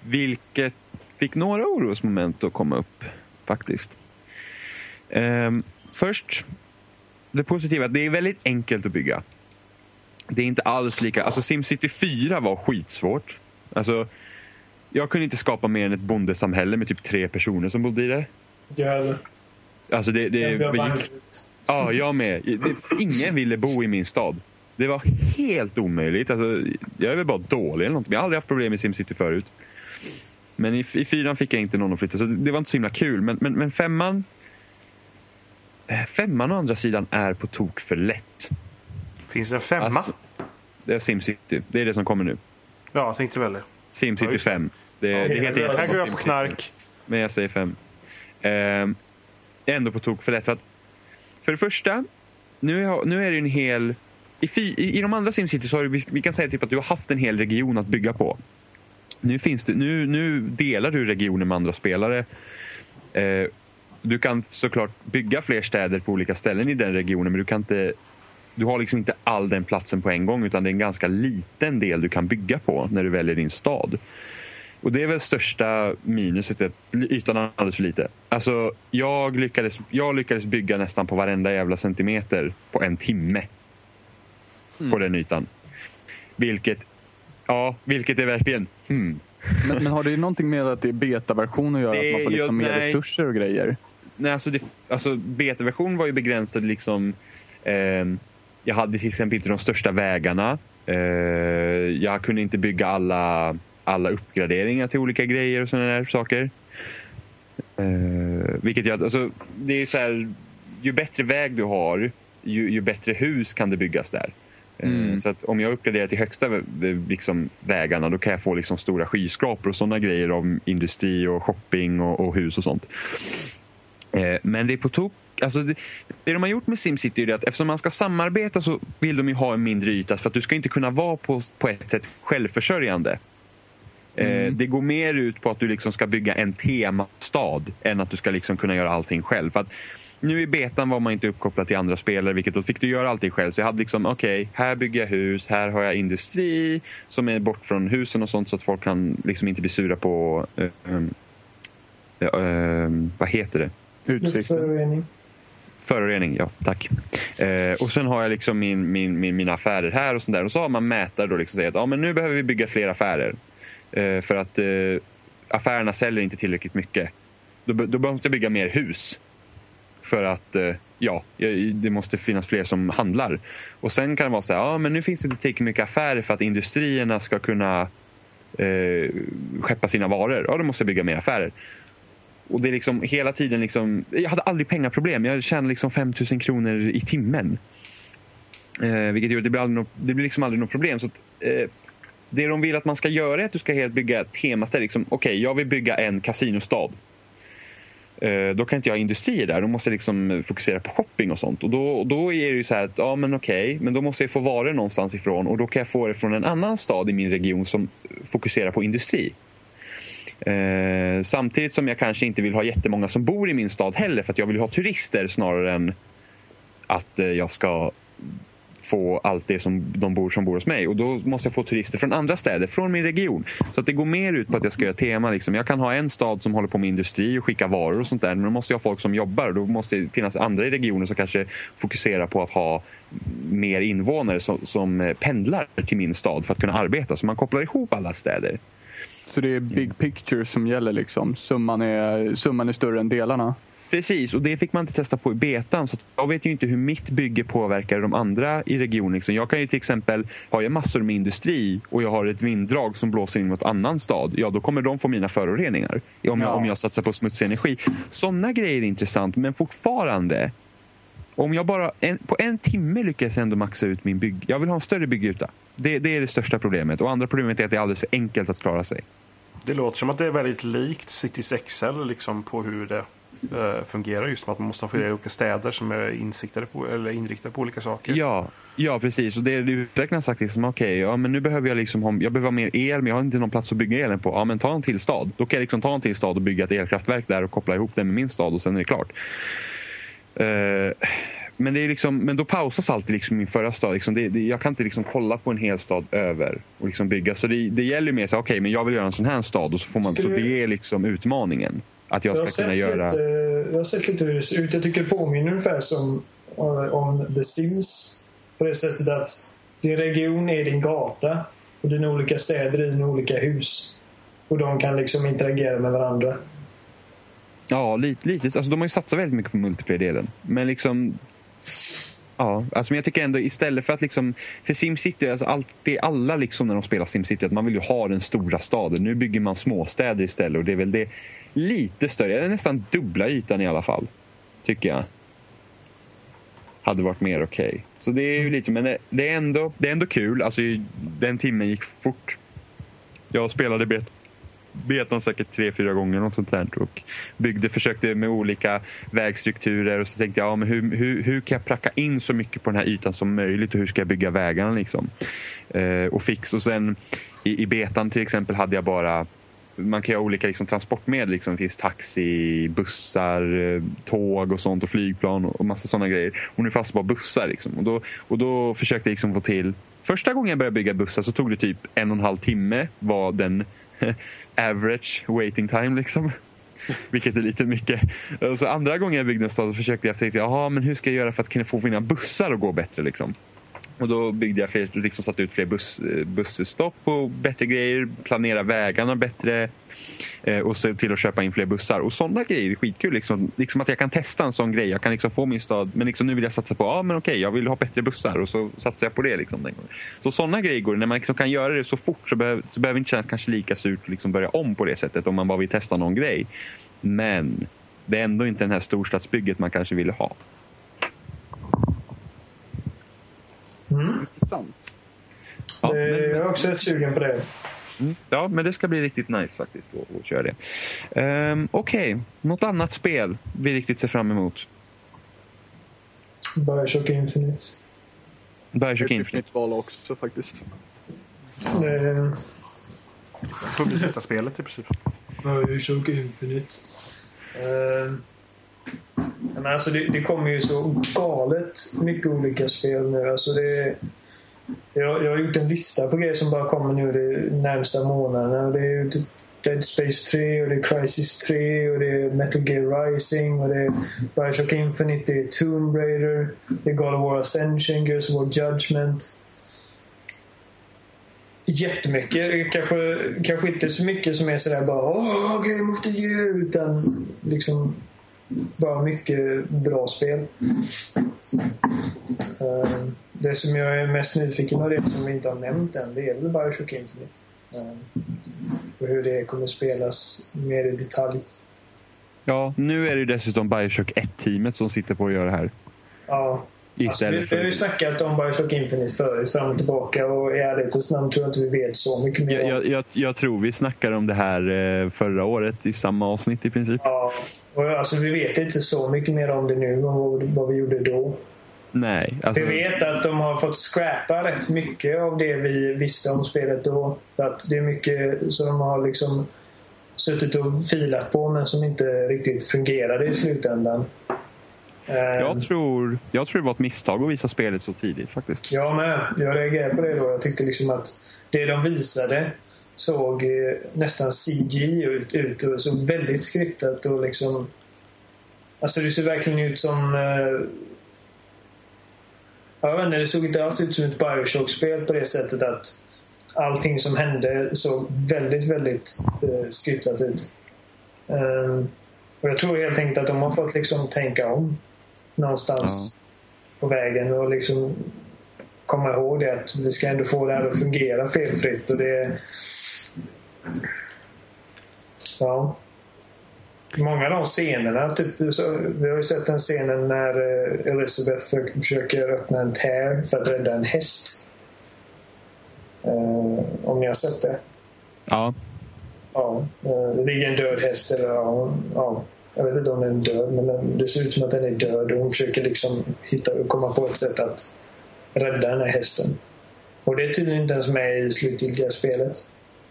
Speaker 1: vilket fick några orosmoment att komma upp faktiskt. Ehm, först, det positiva, det är väldigt enkelt att bygga. Det är inte alls lika, alltså Simcity 4 var skitsvårt. Alltså, jag kunde inte skapa mer än ett bondesamhälle med typ tre personer som bodde i det.
Speaker 3: Jag
Speaker 1: Alltså det, det,
Speaker 3: jag
Speaker 1: gick, Ja, jag med. Det, ingen ville bo i min stad. Det var helt omöjligt. Alltså, jag är väl bara dålig eller någonting. Jag har aldrig haft problem i Simcity förut. Men i, i fyran fick jag inte någon att flytta, så det, det var inte så himla kul. Men, men, men femman... eh, Femman å andra sidan är på tok för lätt.
Speaker 4: Finns det en femma?
Speaker 1: Alltså, det är Simcity. Det är det som kommer nu.
Speaker 4: Ja, jag tänkte väl det.
Speaker 1: Simcity
Speaker 4: just det.
Speaker 1: 5. Det, det
Speaker 3: Ja,
Speaker 1: heter
Speaker 3: här
Speaker 4: Här går jag på knark.
Speaker 1: Men jag säger fem. Ehm, ändå på tok för lätt. För, att, för det första, nu är, nu är det en hel... I, i, I de andra Simcity så har du, vi- vi kan säga typ att du har haft en hel region att bygga på. Nu, finns det, nu, nu delar du regionen med andra spelare. Eh, du kan såklart bygga fler städer på olika ställen i den regionen men du kan inte du har liksom inte all den platsen på en gång utan det är en ganska liten del du kan bygga på när du väljer din stad. Och det är väl största minuset, att ytan är alldeles för lite. Alltså, jag lyckades, jag lyckades bygga nästan på varenda jävla centimeter på en timme. Mm. På den ytan. Vilket, ja, vilket är verkligen, hmm.
Speaker 2: Men, men, har det någonting med att det är betaversion att göra? Det, att man får liksom mer nej. resurser och grejer?
Speaker 1: Nej, alltså, det, alltså betaversion var ju begränsad liksom. Eh, jag hade till exempel inte de största vägarna. Eh, jag kunde inte bygga alla, alla uppgraderingar till olika grejer och sådana där saker. Eh, vilket gör alltså, det är så här, ju bättre väg du har, ju, ju bättre hus kan det byggas där. Eh, mm. Så att om jag uppgraderar till högsta liksom, vägarna då kan jag få liksom, stora skyskrapor och sådana grejer av industri och shopping och, och hus och sånt. Eh, men det är på tok Alltså det, det de har gjort med SimCity är att eftersom man ska samarbeta så vill de ju ha en mindre yta för att du ska inte kunna vara på, på ett sätt självförsörjande. Eh, mm. Det går mer ut på att du liksom ska bygga en temastad än att du ska liksom kunna göra allting själv. För att nu i betan var man inte uppkopplad till andra spelare vilket då fick du göra allting själv. Så jag hade liksom, okej, okay, här bygger jag hus, här har jag industri som är bort från husen och sånt så att folk kan liksom inte bli sura på, uh, um, uh, vad heter det?
Speaker 3: Utsikten.
Speaker 1: Förorening, ja tack. Eh, och sen har jag liksom min, min, min, mina affärer här och sånt där. Och så har man mätare då liksom säger att ja, men nu behöver vi bygga fler affärer. Eh, för att eh, affärerna säljer inte tillräckligt mycket. Då, då måste jag bygga mer hus. För att eh, ja, det måste finnas fler som handlar. Och sen kan det vara så här, ja men nu finns det inte tillräckligt mycket affärer för att industrierna ska kunna eh, skeppa sina varor. Ja, då måste jag bygga mer affärer. Och det är liksom hela tiden liksom, jag hade aldrig pengaproblem. Jag tjänade liksom 5000 kronor i timmen. Eh, vilket gör att det blir, aldrig no, det blir liksom aldrig något problem. Så att, eh, det de vill att man ska göra är att du ska helt bygga ett temaställe. Liksom, Okej, okay, jag vill bygga en kasinostad. Eh, då kan inte jag ha industrier där. Då måste jag liksom fokusera på shopping och sånt. Och då, då är det ju så här att, ja men okej, okay, men då måste jag få varor någonstans ifrån. Och då kan jag få det från en annan stad i min region som fokuserar på industri. Eh, samtidigt som jag kanske inte vill ha jättemånga som bor i min stad heller för att jag vill ha turister snarare än att eh, jag ska få allt det som de bor som bor hos mig. Och då måste jag få turister från andra städer, från min region. Så att det går mer ut på att jag ska göra tema. Liksom. Jag kan ha en stad som håller på med industri och skickar varor och sånt där. Men då måste jag ha folk som jobbar. Då måste det finnas andra i regionen som kanske fokuserar på att ha mer invånare som, som eh, pendlar till min stad för att kunna arbeta. Så man kopplar ihop alla städer.
Speaker 2: Så det är big picture som gäller liksom? Summan är, summan är större än delarna?
Speaker 1: Precis, och det fick man inte testa på i betan. Så jag vet ju inte hur mitt bygge påverkar de andra i regionen. Liksom. Jag kan ju till exempel, har jag massor med industri och jag har ett vinddrag som blåser in mot annan stad. Ja, då kommer de få mina föroreningar. Om, jag, om jag satsar på smutsig energi. Sådana grejer är intressant, men fortfarande. Om jag bara en, på en timme lyckas jag ändå maxa ut min bygg. Jag vill ha en större byggyta. Det, det är det största problemet. Och andra problemet är att det är alldeles för enkelt att klara sig.
Speaker 4: Det låter som att det är väldigt likt Cities Excel liksom på hur det uh, fungerar. Just med att man måste ha flera olika städer som är insiktade på, eller inriktade på olika saker.
Speaker 1: Ja, ja precis. Och det utvecklarna sagt liksom, okej, okay, ja, men nu behöver jag liksom ha, jag behöver ha mer el men jag har inte någon plats att bygga elen på. Ja, men ta en till stad. Då kan jag liksom ta en till stad och bygga ett elkraftverk där och koppla ihop det med min stad och sen är det klart. Uh, men, det är liksom, men då pausas alltid liksom min förra stad. Liksom det, det, jag kan inte liksom kolla på en hel stad över och liksom bygga. Så det, det gäller mer så okej, okay, men jag vill göra en sån här stad och så får man, så det är liksom utmaningen. Att jag, jag ska kunna göra...
Speaker 3: Lite, jag har sett lite hur det ser ut. Jag tycker det påminner ungefär som om The Sims. På det sättet att din region är din gata och dina olika städer är dina olika hus. Och de kan liksom interagera med varandra.
Speaker 1: Ja, lite. lite. Alltså, de har ju satsat väldigt mycket på multiplayer-delen. Men liksom Ja, alltså men jag tycker ändå istället för att liksom, för SimCity, alltså allt, det är alla liksom när de spelar SimCity att man vill ju ha den stora staden. Nu bygger man småstäder istället och det är väl det lite större, nästan dubbla ytan i alla fall. Tycker jag. Hade varit mer okej. Okay. Så det är ju lite, men det, det, är ändå, det är ändå kul. Alltså den timmen gick fort. Jag spelade bet betan säkert tre, fyra gånger något sånt där. Och byggde, försökte med olika vägstrukturer och så tänkte jag ja, men hur, hur, hur kan jag pracka in så mycket på den här ytan som möjligt och hur ska jag bygga vägarna liksom. Eh, och fix och sen i, i betan till exempel hade jag bara man kan ju ha olika liksom, transportmedel. Liksom. Det finns taxi, bussar, eh, tåg och sånt och flygplan och massa sådana grejer. Och nu fanns det bara bussar. Liksom. Och, då, och då försökte jag liksom få till Första gången jag började bygga bussar så tog det typ en och en halv timme var den average waiting time liksom. Vilket är lite mycket. Och så andra gången jag byggde en stad så försökte jag tänka, jaha men hur ska jag göra för att kunna få mina bussar att gå bättre liksom. Och då byggde jag fler, liksom satte ut fler buss, eh, busstopp och bättre grejer, planera vägarna bättre eh, och se till att köpa in fler bussar. Och sådana grejer är skitkul. Liksom, liksom att jag kan testa en sån grej. Jag kan liksom få min stad, men liksom nu vill jag satsa på, ja men okej, jag vill ha bättre bussar och så satsar jag på det. Liksom, den gången. Så sådana grejer går När man liksom kan göra det så fort så, behöver, så behöver det inte kännas kanske lika surt att liksom börja om på det sättet om man bara vill testa någon grej. Men det är ändå inte det här storstadsbygget man kanske ville ha.
Speaker 3: Mm.
Speaker 2: Intressant.
Speaker 3: Ja, men, jag är också rätt sugen på det.
Speaker 1: Mm. Ja, men det ska bli riktigt nice faktiskt att, att köra det. Um, Okej, okay. något annat spel vi riktigt ser fram emot?
Speaker 3: Bioshock Infinite.
Speaker 1: Bioshock Infinite.
Speaker 2: Mitt val också faktiskt.
Speaker 3: Det...
Speaker 4: Publicista-spelet i princip.
Speaker 3: Bioshock Infinite. Uh... Men alltså det, det, kommer ju så galet mycket olika spel nu. Alltså det, jag, jag har gjort en lista på grejer som bara kommer nu de närmsta månaderna. Det är typ Dead Space 3 och det är Crisis 3 och det är Metal Gear Rising och det är Bioshock Infinite, det är Tomb Raider, det är God of War Ascension, Gears of War Judgment. Jättemycket. Kanske, kanske inte så mycket som är sådär bara Åh, Game of the Year! Utan liksom bara mycket bra spel. Uh, det som jag är mest nyfiken på, det som vi inte har nämnt än, det är väl Bioshock Infinite. Uh, och hur det kommer spelas mer i detalj.
Speaker 1: Ja, nu är det dessutom Bioshock 1-teamet som sitter på att göra det här.
Speaker 3: Ja. Alltså, vi, vi har ju snackat om Bioshock Infinite förut, fram och tillbaka och i ärlighetens namn tror jag inte vi vet så mycket mer.
Speaker 1: Jag, jag, jag, tror vi snackade om det här eh, förra året i samma avsnitt i princip.
Speaker 3: Ja, och alltså vi vet inte så mycket mer om det nu än vad, vad vi gjorde då.
Speaker 1: Nej. Alltså...
Speaker 3: Vi vet att de har fått scrappa rätt mycket av det vi visste om spelet då. För att det är mycket som de har liksom suttit och filat på men som inte riktigt fungerade i slutändan.
Speaker 1: Jag ehm. tror, jag tror det var ett misstag att visa spelet så tidigt faktiskt.
Speaker 3: Jag med. Jag reagerade på det då. Jag tyckte liksom att det de visade såg eh, nästan CGI ut, ut och såg väldigt skriptat och liksom... Alltså det ser verkligen ut som... Eh, jag vet inte, det såg inte alls ut som ett Bioshock-spel på det sättet att allting som hände såg väldigt, väldigt eh, skriptat ut. Um, och jag tror helt enkelt att de har fått liksom tänka om någonstans ja. på vägen och liksom komma ihåg det att vi ska ändå få det här att fungera felfritt och det Ja. Många av de scenerna, typ, vi har ju sett den scenen när eh, Elizabeth försöker öppna en tär för att rädda en häst. Uh, om ni har sett det?
Speaker 1: Ja.
Speaker 3: Ja. Uh, det ligger en död häst eller ja, ja. Jag vet inte om den är död, men det ser ut som att den är död och hon försöker liksom hitta, komma på ett sätt att rädda den här hästen. Och det är tydligen inte ens med i slutgiltiga spelet.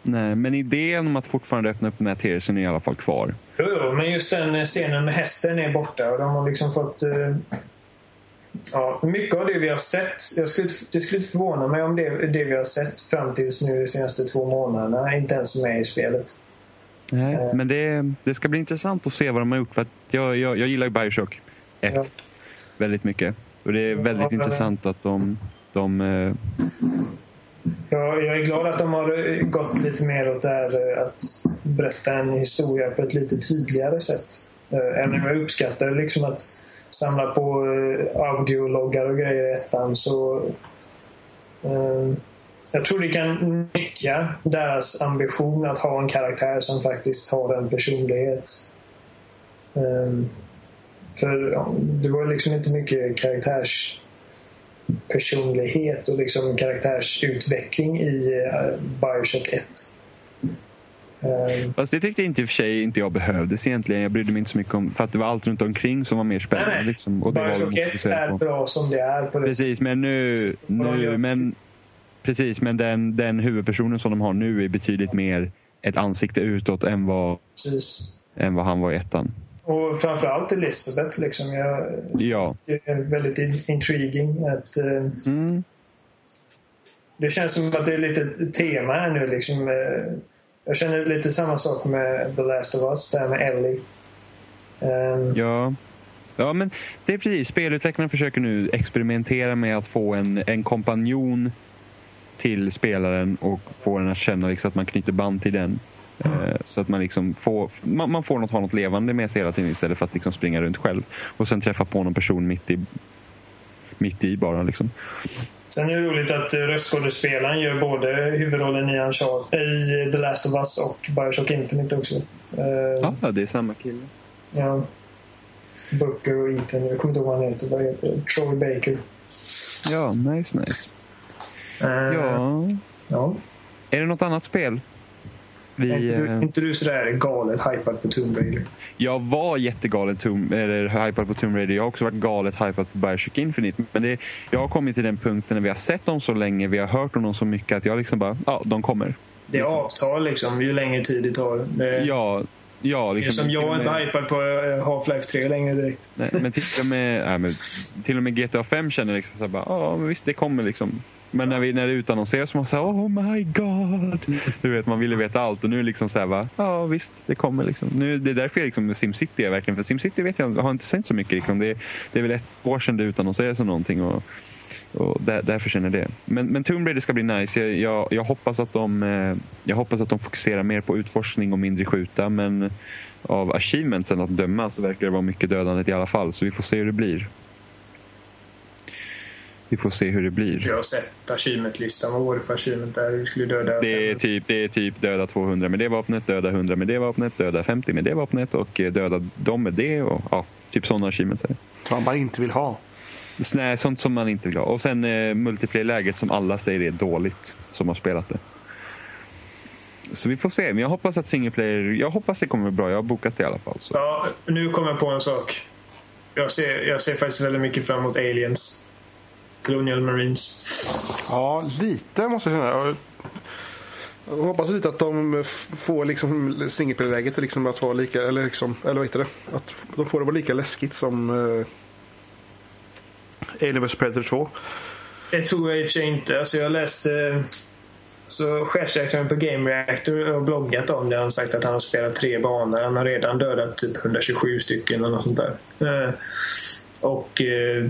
Speaker 1: Nej, men idén om att fortfarande öppna upp den här tersen är i alla fall kvar.
Speaker 3: Jo, jo, men just den scenen med hästen är borta och de har liksom fått... Uh, ja, mycket av det vi har sett. Jag skulle, det skulle inte förvåna mig om det, det vi har sett fram tills nu de senaste två månaderna inte ens med i spelet.
Speaker 1: Nej, uh, men det, det ska bli intressant att se vad de har gjort. För jag, jag, jag gillar ju Bioshock 1 ja. väldigt mycket. Och det är väldigt ja, intressant att de, de uh,
Speaker 3: Ja, jag är glad att de har gått lite mer åt det här eh, att berätta en historia på ett lite tydligare sätt. Eh, även om jag uppskattar liksom att samla på eh, audiologgar och grejer i ettan så jag tror det kan nyttja deras ambition att ha en karaktär som faktiskt har en personlighet. För det var liksom inte mycket karaktärs personlighet och liksom karaktärsutveckling i uh, Bioshock 1.
Speaker 1: Um, Fast det tyckte inte i och för sig inte jag behövdes egentligen. Jag brydde mig inte så mycket om, för att det var allt runt omkring som var mer spännande. Nej, liksom,
Speaker 3: och Bioshock 1 är på. bra som det är. På
Speaker 1: precis, men nu, nu men, precis, men den, den huvudpersonen som de har nu är betydligt mer ett ansikte utåt än vad, än vad han var i ettan.
Speaker 3: Och framförallt Elizabeth liksom. Jag,
Speaker 1: ja.
Speaker 3: Det är väldigt intriguing att uh, mm. Det känns som att det är lite tema här nu liksom. Uh, jag känner lite samma sak med The Last of Us, det här med Ellie. Um,
Speaker 1: Ja. Ja, men det är precis. Spelutvecklarna försöker nu experimentera med att få en, en kompanjon till spelaren och få den att känna liksom att man knyter band till den. Eh, Så att man, liksom får, man, man får något, ha något levande med sig hela tiden istället för att liksom springa runt själv. Och sen träffa på någon person mitt i, mitt i bara. Liksom.
Speaker 3: Sen är det roligt att eh, röstskådespelaren gör både huvudrollen i, Uncharted, i The Last of Us och Bioshock Infinite också.
Speaker 1: Ja, det är samma kille.
Speaker 3: ja. Booker och Ethan, jag kommer inte ihåg vad han heter. Vad heter? Troy Baker.
Speaker 1: Ja, nice, nice.
Speaker 3: Eh,
Speaker 1: Ja.
Speaker 3: ja.
Speaker 1: Är det något annat spel? Vi,
Speaker 3: Är inte, du,
Speaker 1: eh,
Speaker 3: inte du sådär galet hypad på Tomb Raider?
Speaker 1: Jag var jättegalet Tomb, eller hypad på Tomb Raider. Jag har också varit galet hypad på Bioshock Infinite. Men det, jag har kommit till den punkten när vi har sett dem så länge, vi har hört om dem så mycket att jag liksom bara, ja, de kommer.
Speaker 3: Det är avtal liksom, ju längre tid det tar. Det,
Speaker 1: Ja, ja liksom,
Speaker 3: som jag är inte
Speaker 1: med-
Speaker 3: hypad på eh, Half-Life 3 längre direkt.
Speaker 1: Nej, men till och med, nej, men till och med GTA 5 känner liksom så bara, ja men visst det kommer liksom. Men när, vi, när det utannonseras så man säger oh my god. Du vet man ville veta allt och nu är det liksom så här ja visst det kommer liksom. Nu, det är därför jag liksom SimCity är verkligen, för SimCity vet jag, jag har inte sett så mycket liksom. Det, det är väl ett år sedan det utannonserades som någonting och, och där, därför känner jag det. Men, men Tomb Raider ska bli nice. Jag, jag, jag, hoppas att de, eh, jag hoppas att de fokuserar mer på utforskning och mindre skjuta men av achievementsen att döma så verkar det vara mycket dödandet i alla fall. Så vi får se hur det blir. Vi får se hur det blir.
Speaker 3: Jag har sett achievement-listan. Vad var det för achievement där? Vi skulle döda...
Speaker 1: Det är, typ, det är typ döda 200 med det vapnet, döda 100 med det vapnet, döda 50 med det vapnet och eh, döda dem med det. Och, ja, typ sådana achievements.
Speaker 4: Som man inte vill ha.
Speaker 1: Nej, sånt som man inte vill ha. Och sen eh, multiplayer-läget som alla säger är dåligt som har spelat det. Så vi får se. Men jag hoppas att single player, jag hoppas det kommer bra. Jag har bokat det i alla fall. Så.
Speaker 3: Ja, nu kommer jag på en sak. Jag ser, jag ser faktiskt väldigt mycket fram emot Aliens. Colonial Marines.
Speaker 4: Ja, lite måste jag känna. Jag- hoppas lite att de får liksom singleplay-läget liksom att vara lika, eller liksom, eller vad heter det? Att de får det vara lika läskigt som uh, Alien vs Predator 2.
Speaker 3: Det tror jag i och för sig inte. Alltså jag läste... Så chefsdirektören på Game Reactor har bloggat om det. Han har sagt att han har spelat tre banor. Han har redan dödat typ 127 stycken eller något sånt där. Eh, Och eh,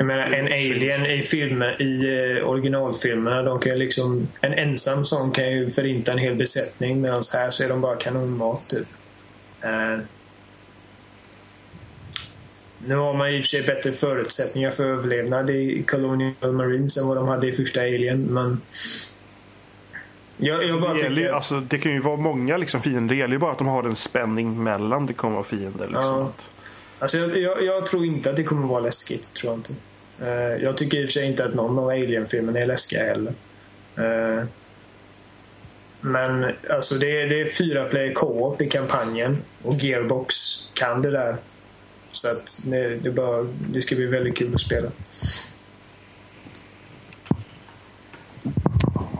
Speaker 3: jag menar en alien i filmer, i eh, originalfilmerna, de kan liksom... En ensam sån kan ju förinta en hel besättning medan här så är de bara kanonmat typ. Eh, Nu har man i och för sig bättre förutsättningar för överlevnad i Colonial Marines än vad de hade i första Alien, men... Jag, jag
Speaker 4: det, gäller,
Speaker 3: tycker...
Speaker 4: alltså, det kan ju vara många liksom fiender. Det gäller ju bara att de har en spänning mellan det kommer vara fiender. Liksom.
Speaker 3: Ja.
Speaker 4: Att,
Speaker 3: Alltså jag, jag, jag tror inte att det kommer vara läskigt, tror jag inte. Eh, jag tycker i och för sig inte att någon av Alien-filmerna är läskiga heller. Eh, men alltså det, är- det är fyra player co-op i kampanjen och Gearbox kan det där. Så att det, det, bara, det ska bli väldigt kul att spela.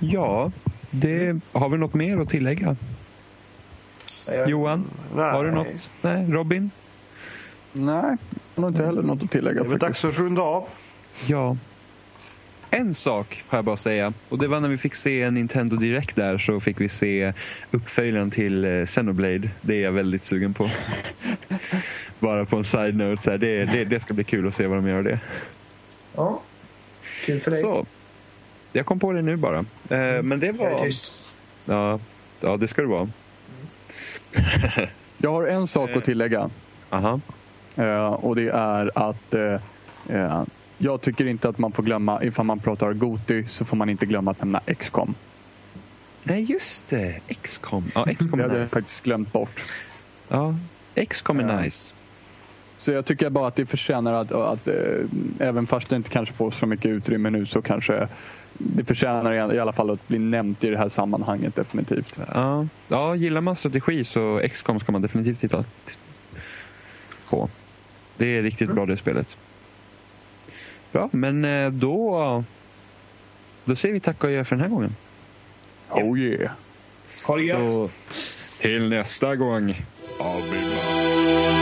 Speaker 1: Ja, det, har vi något mer att tillägga?
Speaker 3: Jag,
Speaker 1: Johan,
Speaker 4: nej.
Speaker 1: har du något? Nej, Robin?
Speaker 2: Nej, jag har inte heller något att tillägga.
Speaker 4: Det är dags att runda av.
Speaker 1: Ja. En sak har jag bara att säga. Och det var när vi fick se en Nintendo Direct där så fick vi se uppföljaren till eh, Xenoblade. Det är jag väldigt sugen på. bara på en side-note. Så här, det, det, det ska bli kul att se vad de gör av det.
Speaker 3: Ja, kul för dig.
Speaker 1: Så. Jag kom på det nu bara. Eh, men det
Speaker 3: Jag är
Speaker 1: var...
Speaker 3: tyst.
Speaker 1: Ja, ja, det ska det vara.
Speaker 2: Jag har en sak att tillägga.
Speaker 1: Aha.
Speaker 2: Eh, och det är att eh, eh, jag tycker inte att man får glömma, ifall man pratar Goti så får man inte glömma att nämna XCOM.
Speaker 1: Nej, just det. XCOM. Ja, XCOM
Speaker 2: Det hade jag
Speaker 1: nice.
Speaker 2: faktiskt glömt bort.
Speaker 1: Ja, XCOM är
Speaker 2: Ja.
Speaker 1: nice.
Speaker 2: Så jag tycker bara att det förtjänar att, att eh, även fast det inte kanske får så mycket utrymme nu så kanske det förtjänar i- i alla fall att bli nämnt i det här sammanhanget definitivt.
Speaker 1: Ja, ja gillar man strategi så XCOM ska man definitivt titta på. Det är riktigt bra det spelet. Bra, men eh, då, då säger vi tack och adjö för den här gången.
Speaker 2: Oh yeah!
Speaker 3: Ha det gött.
Speaker 1: Till nästa gång. I'll be back.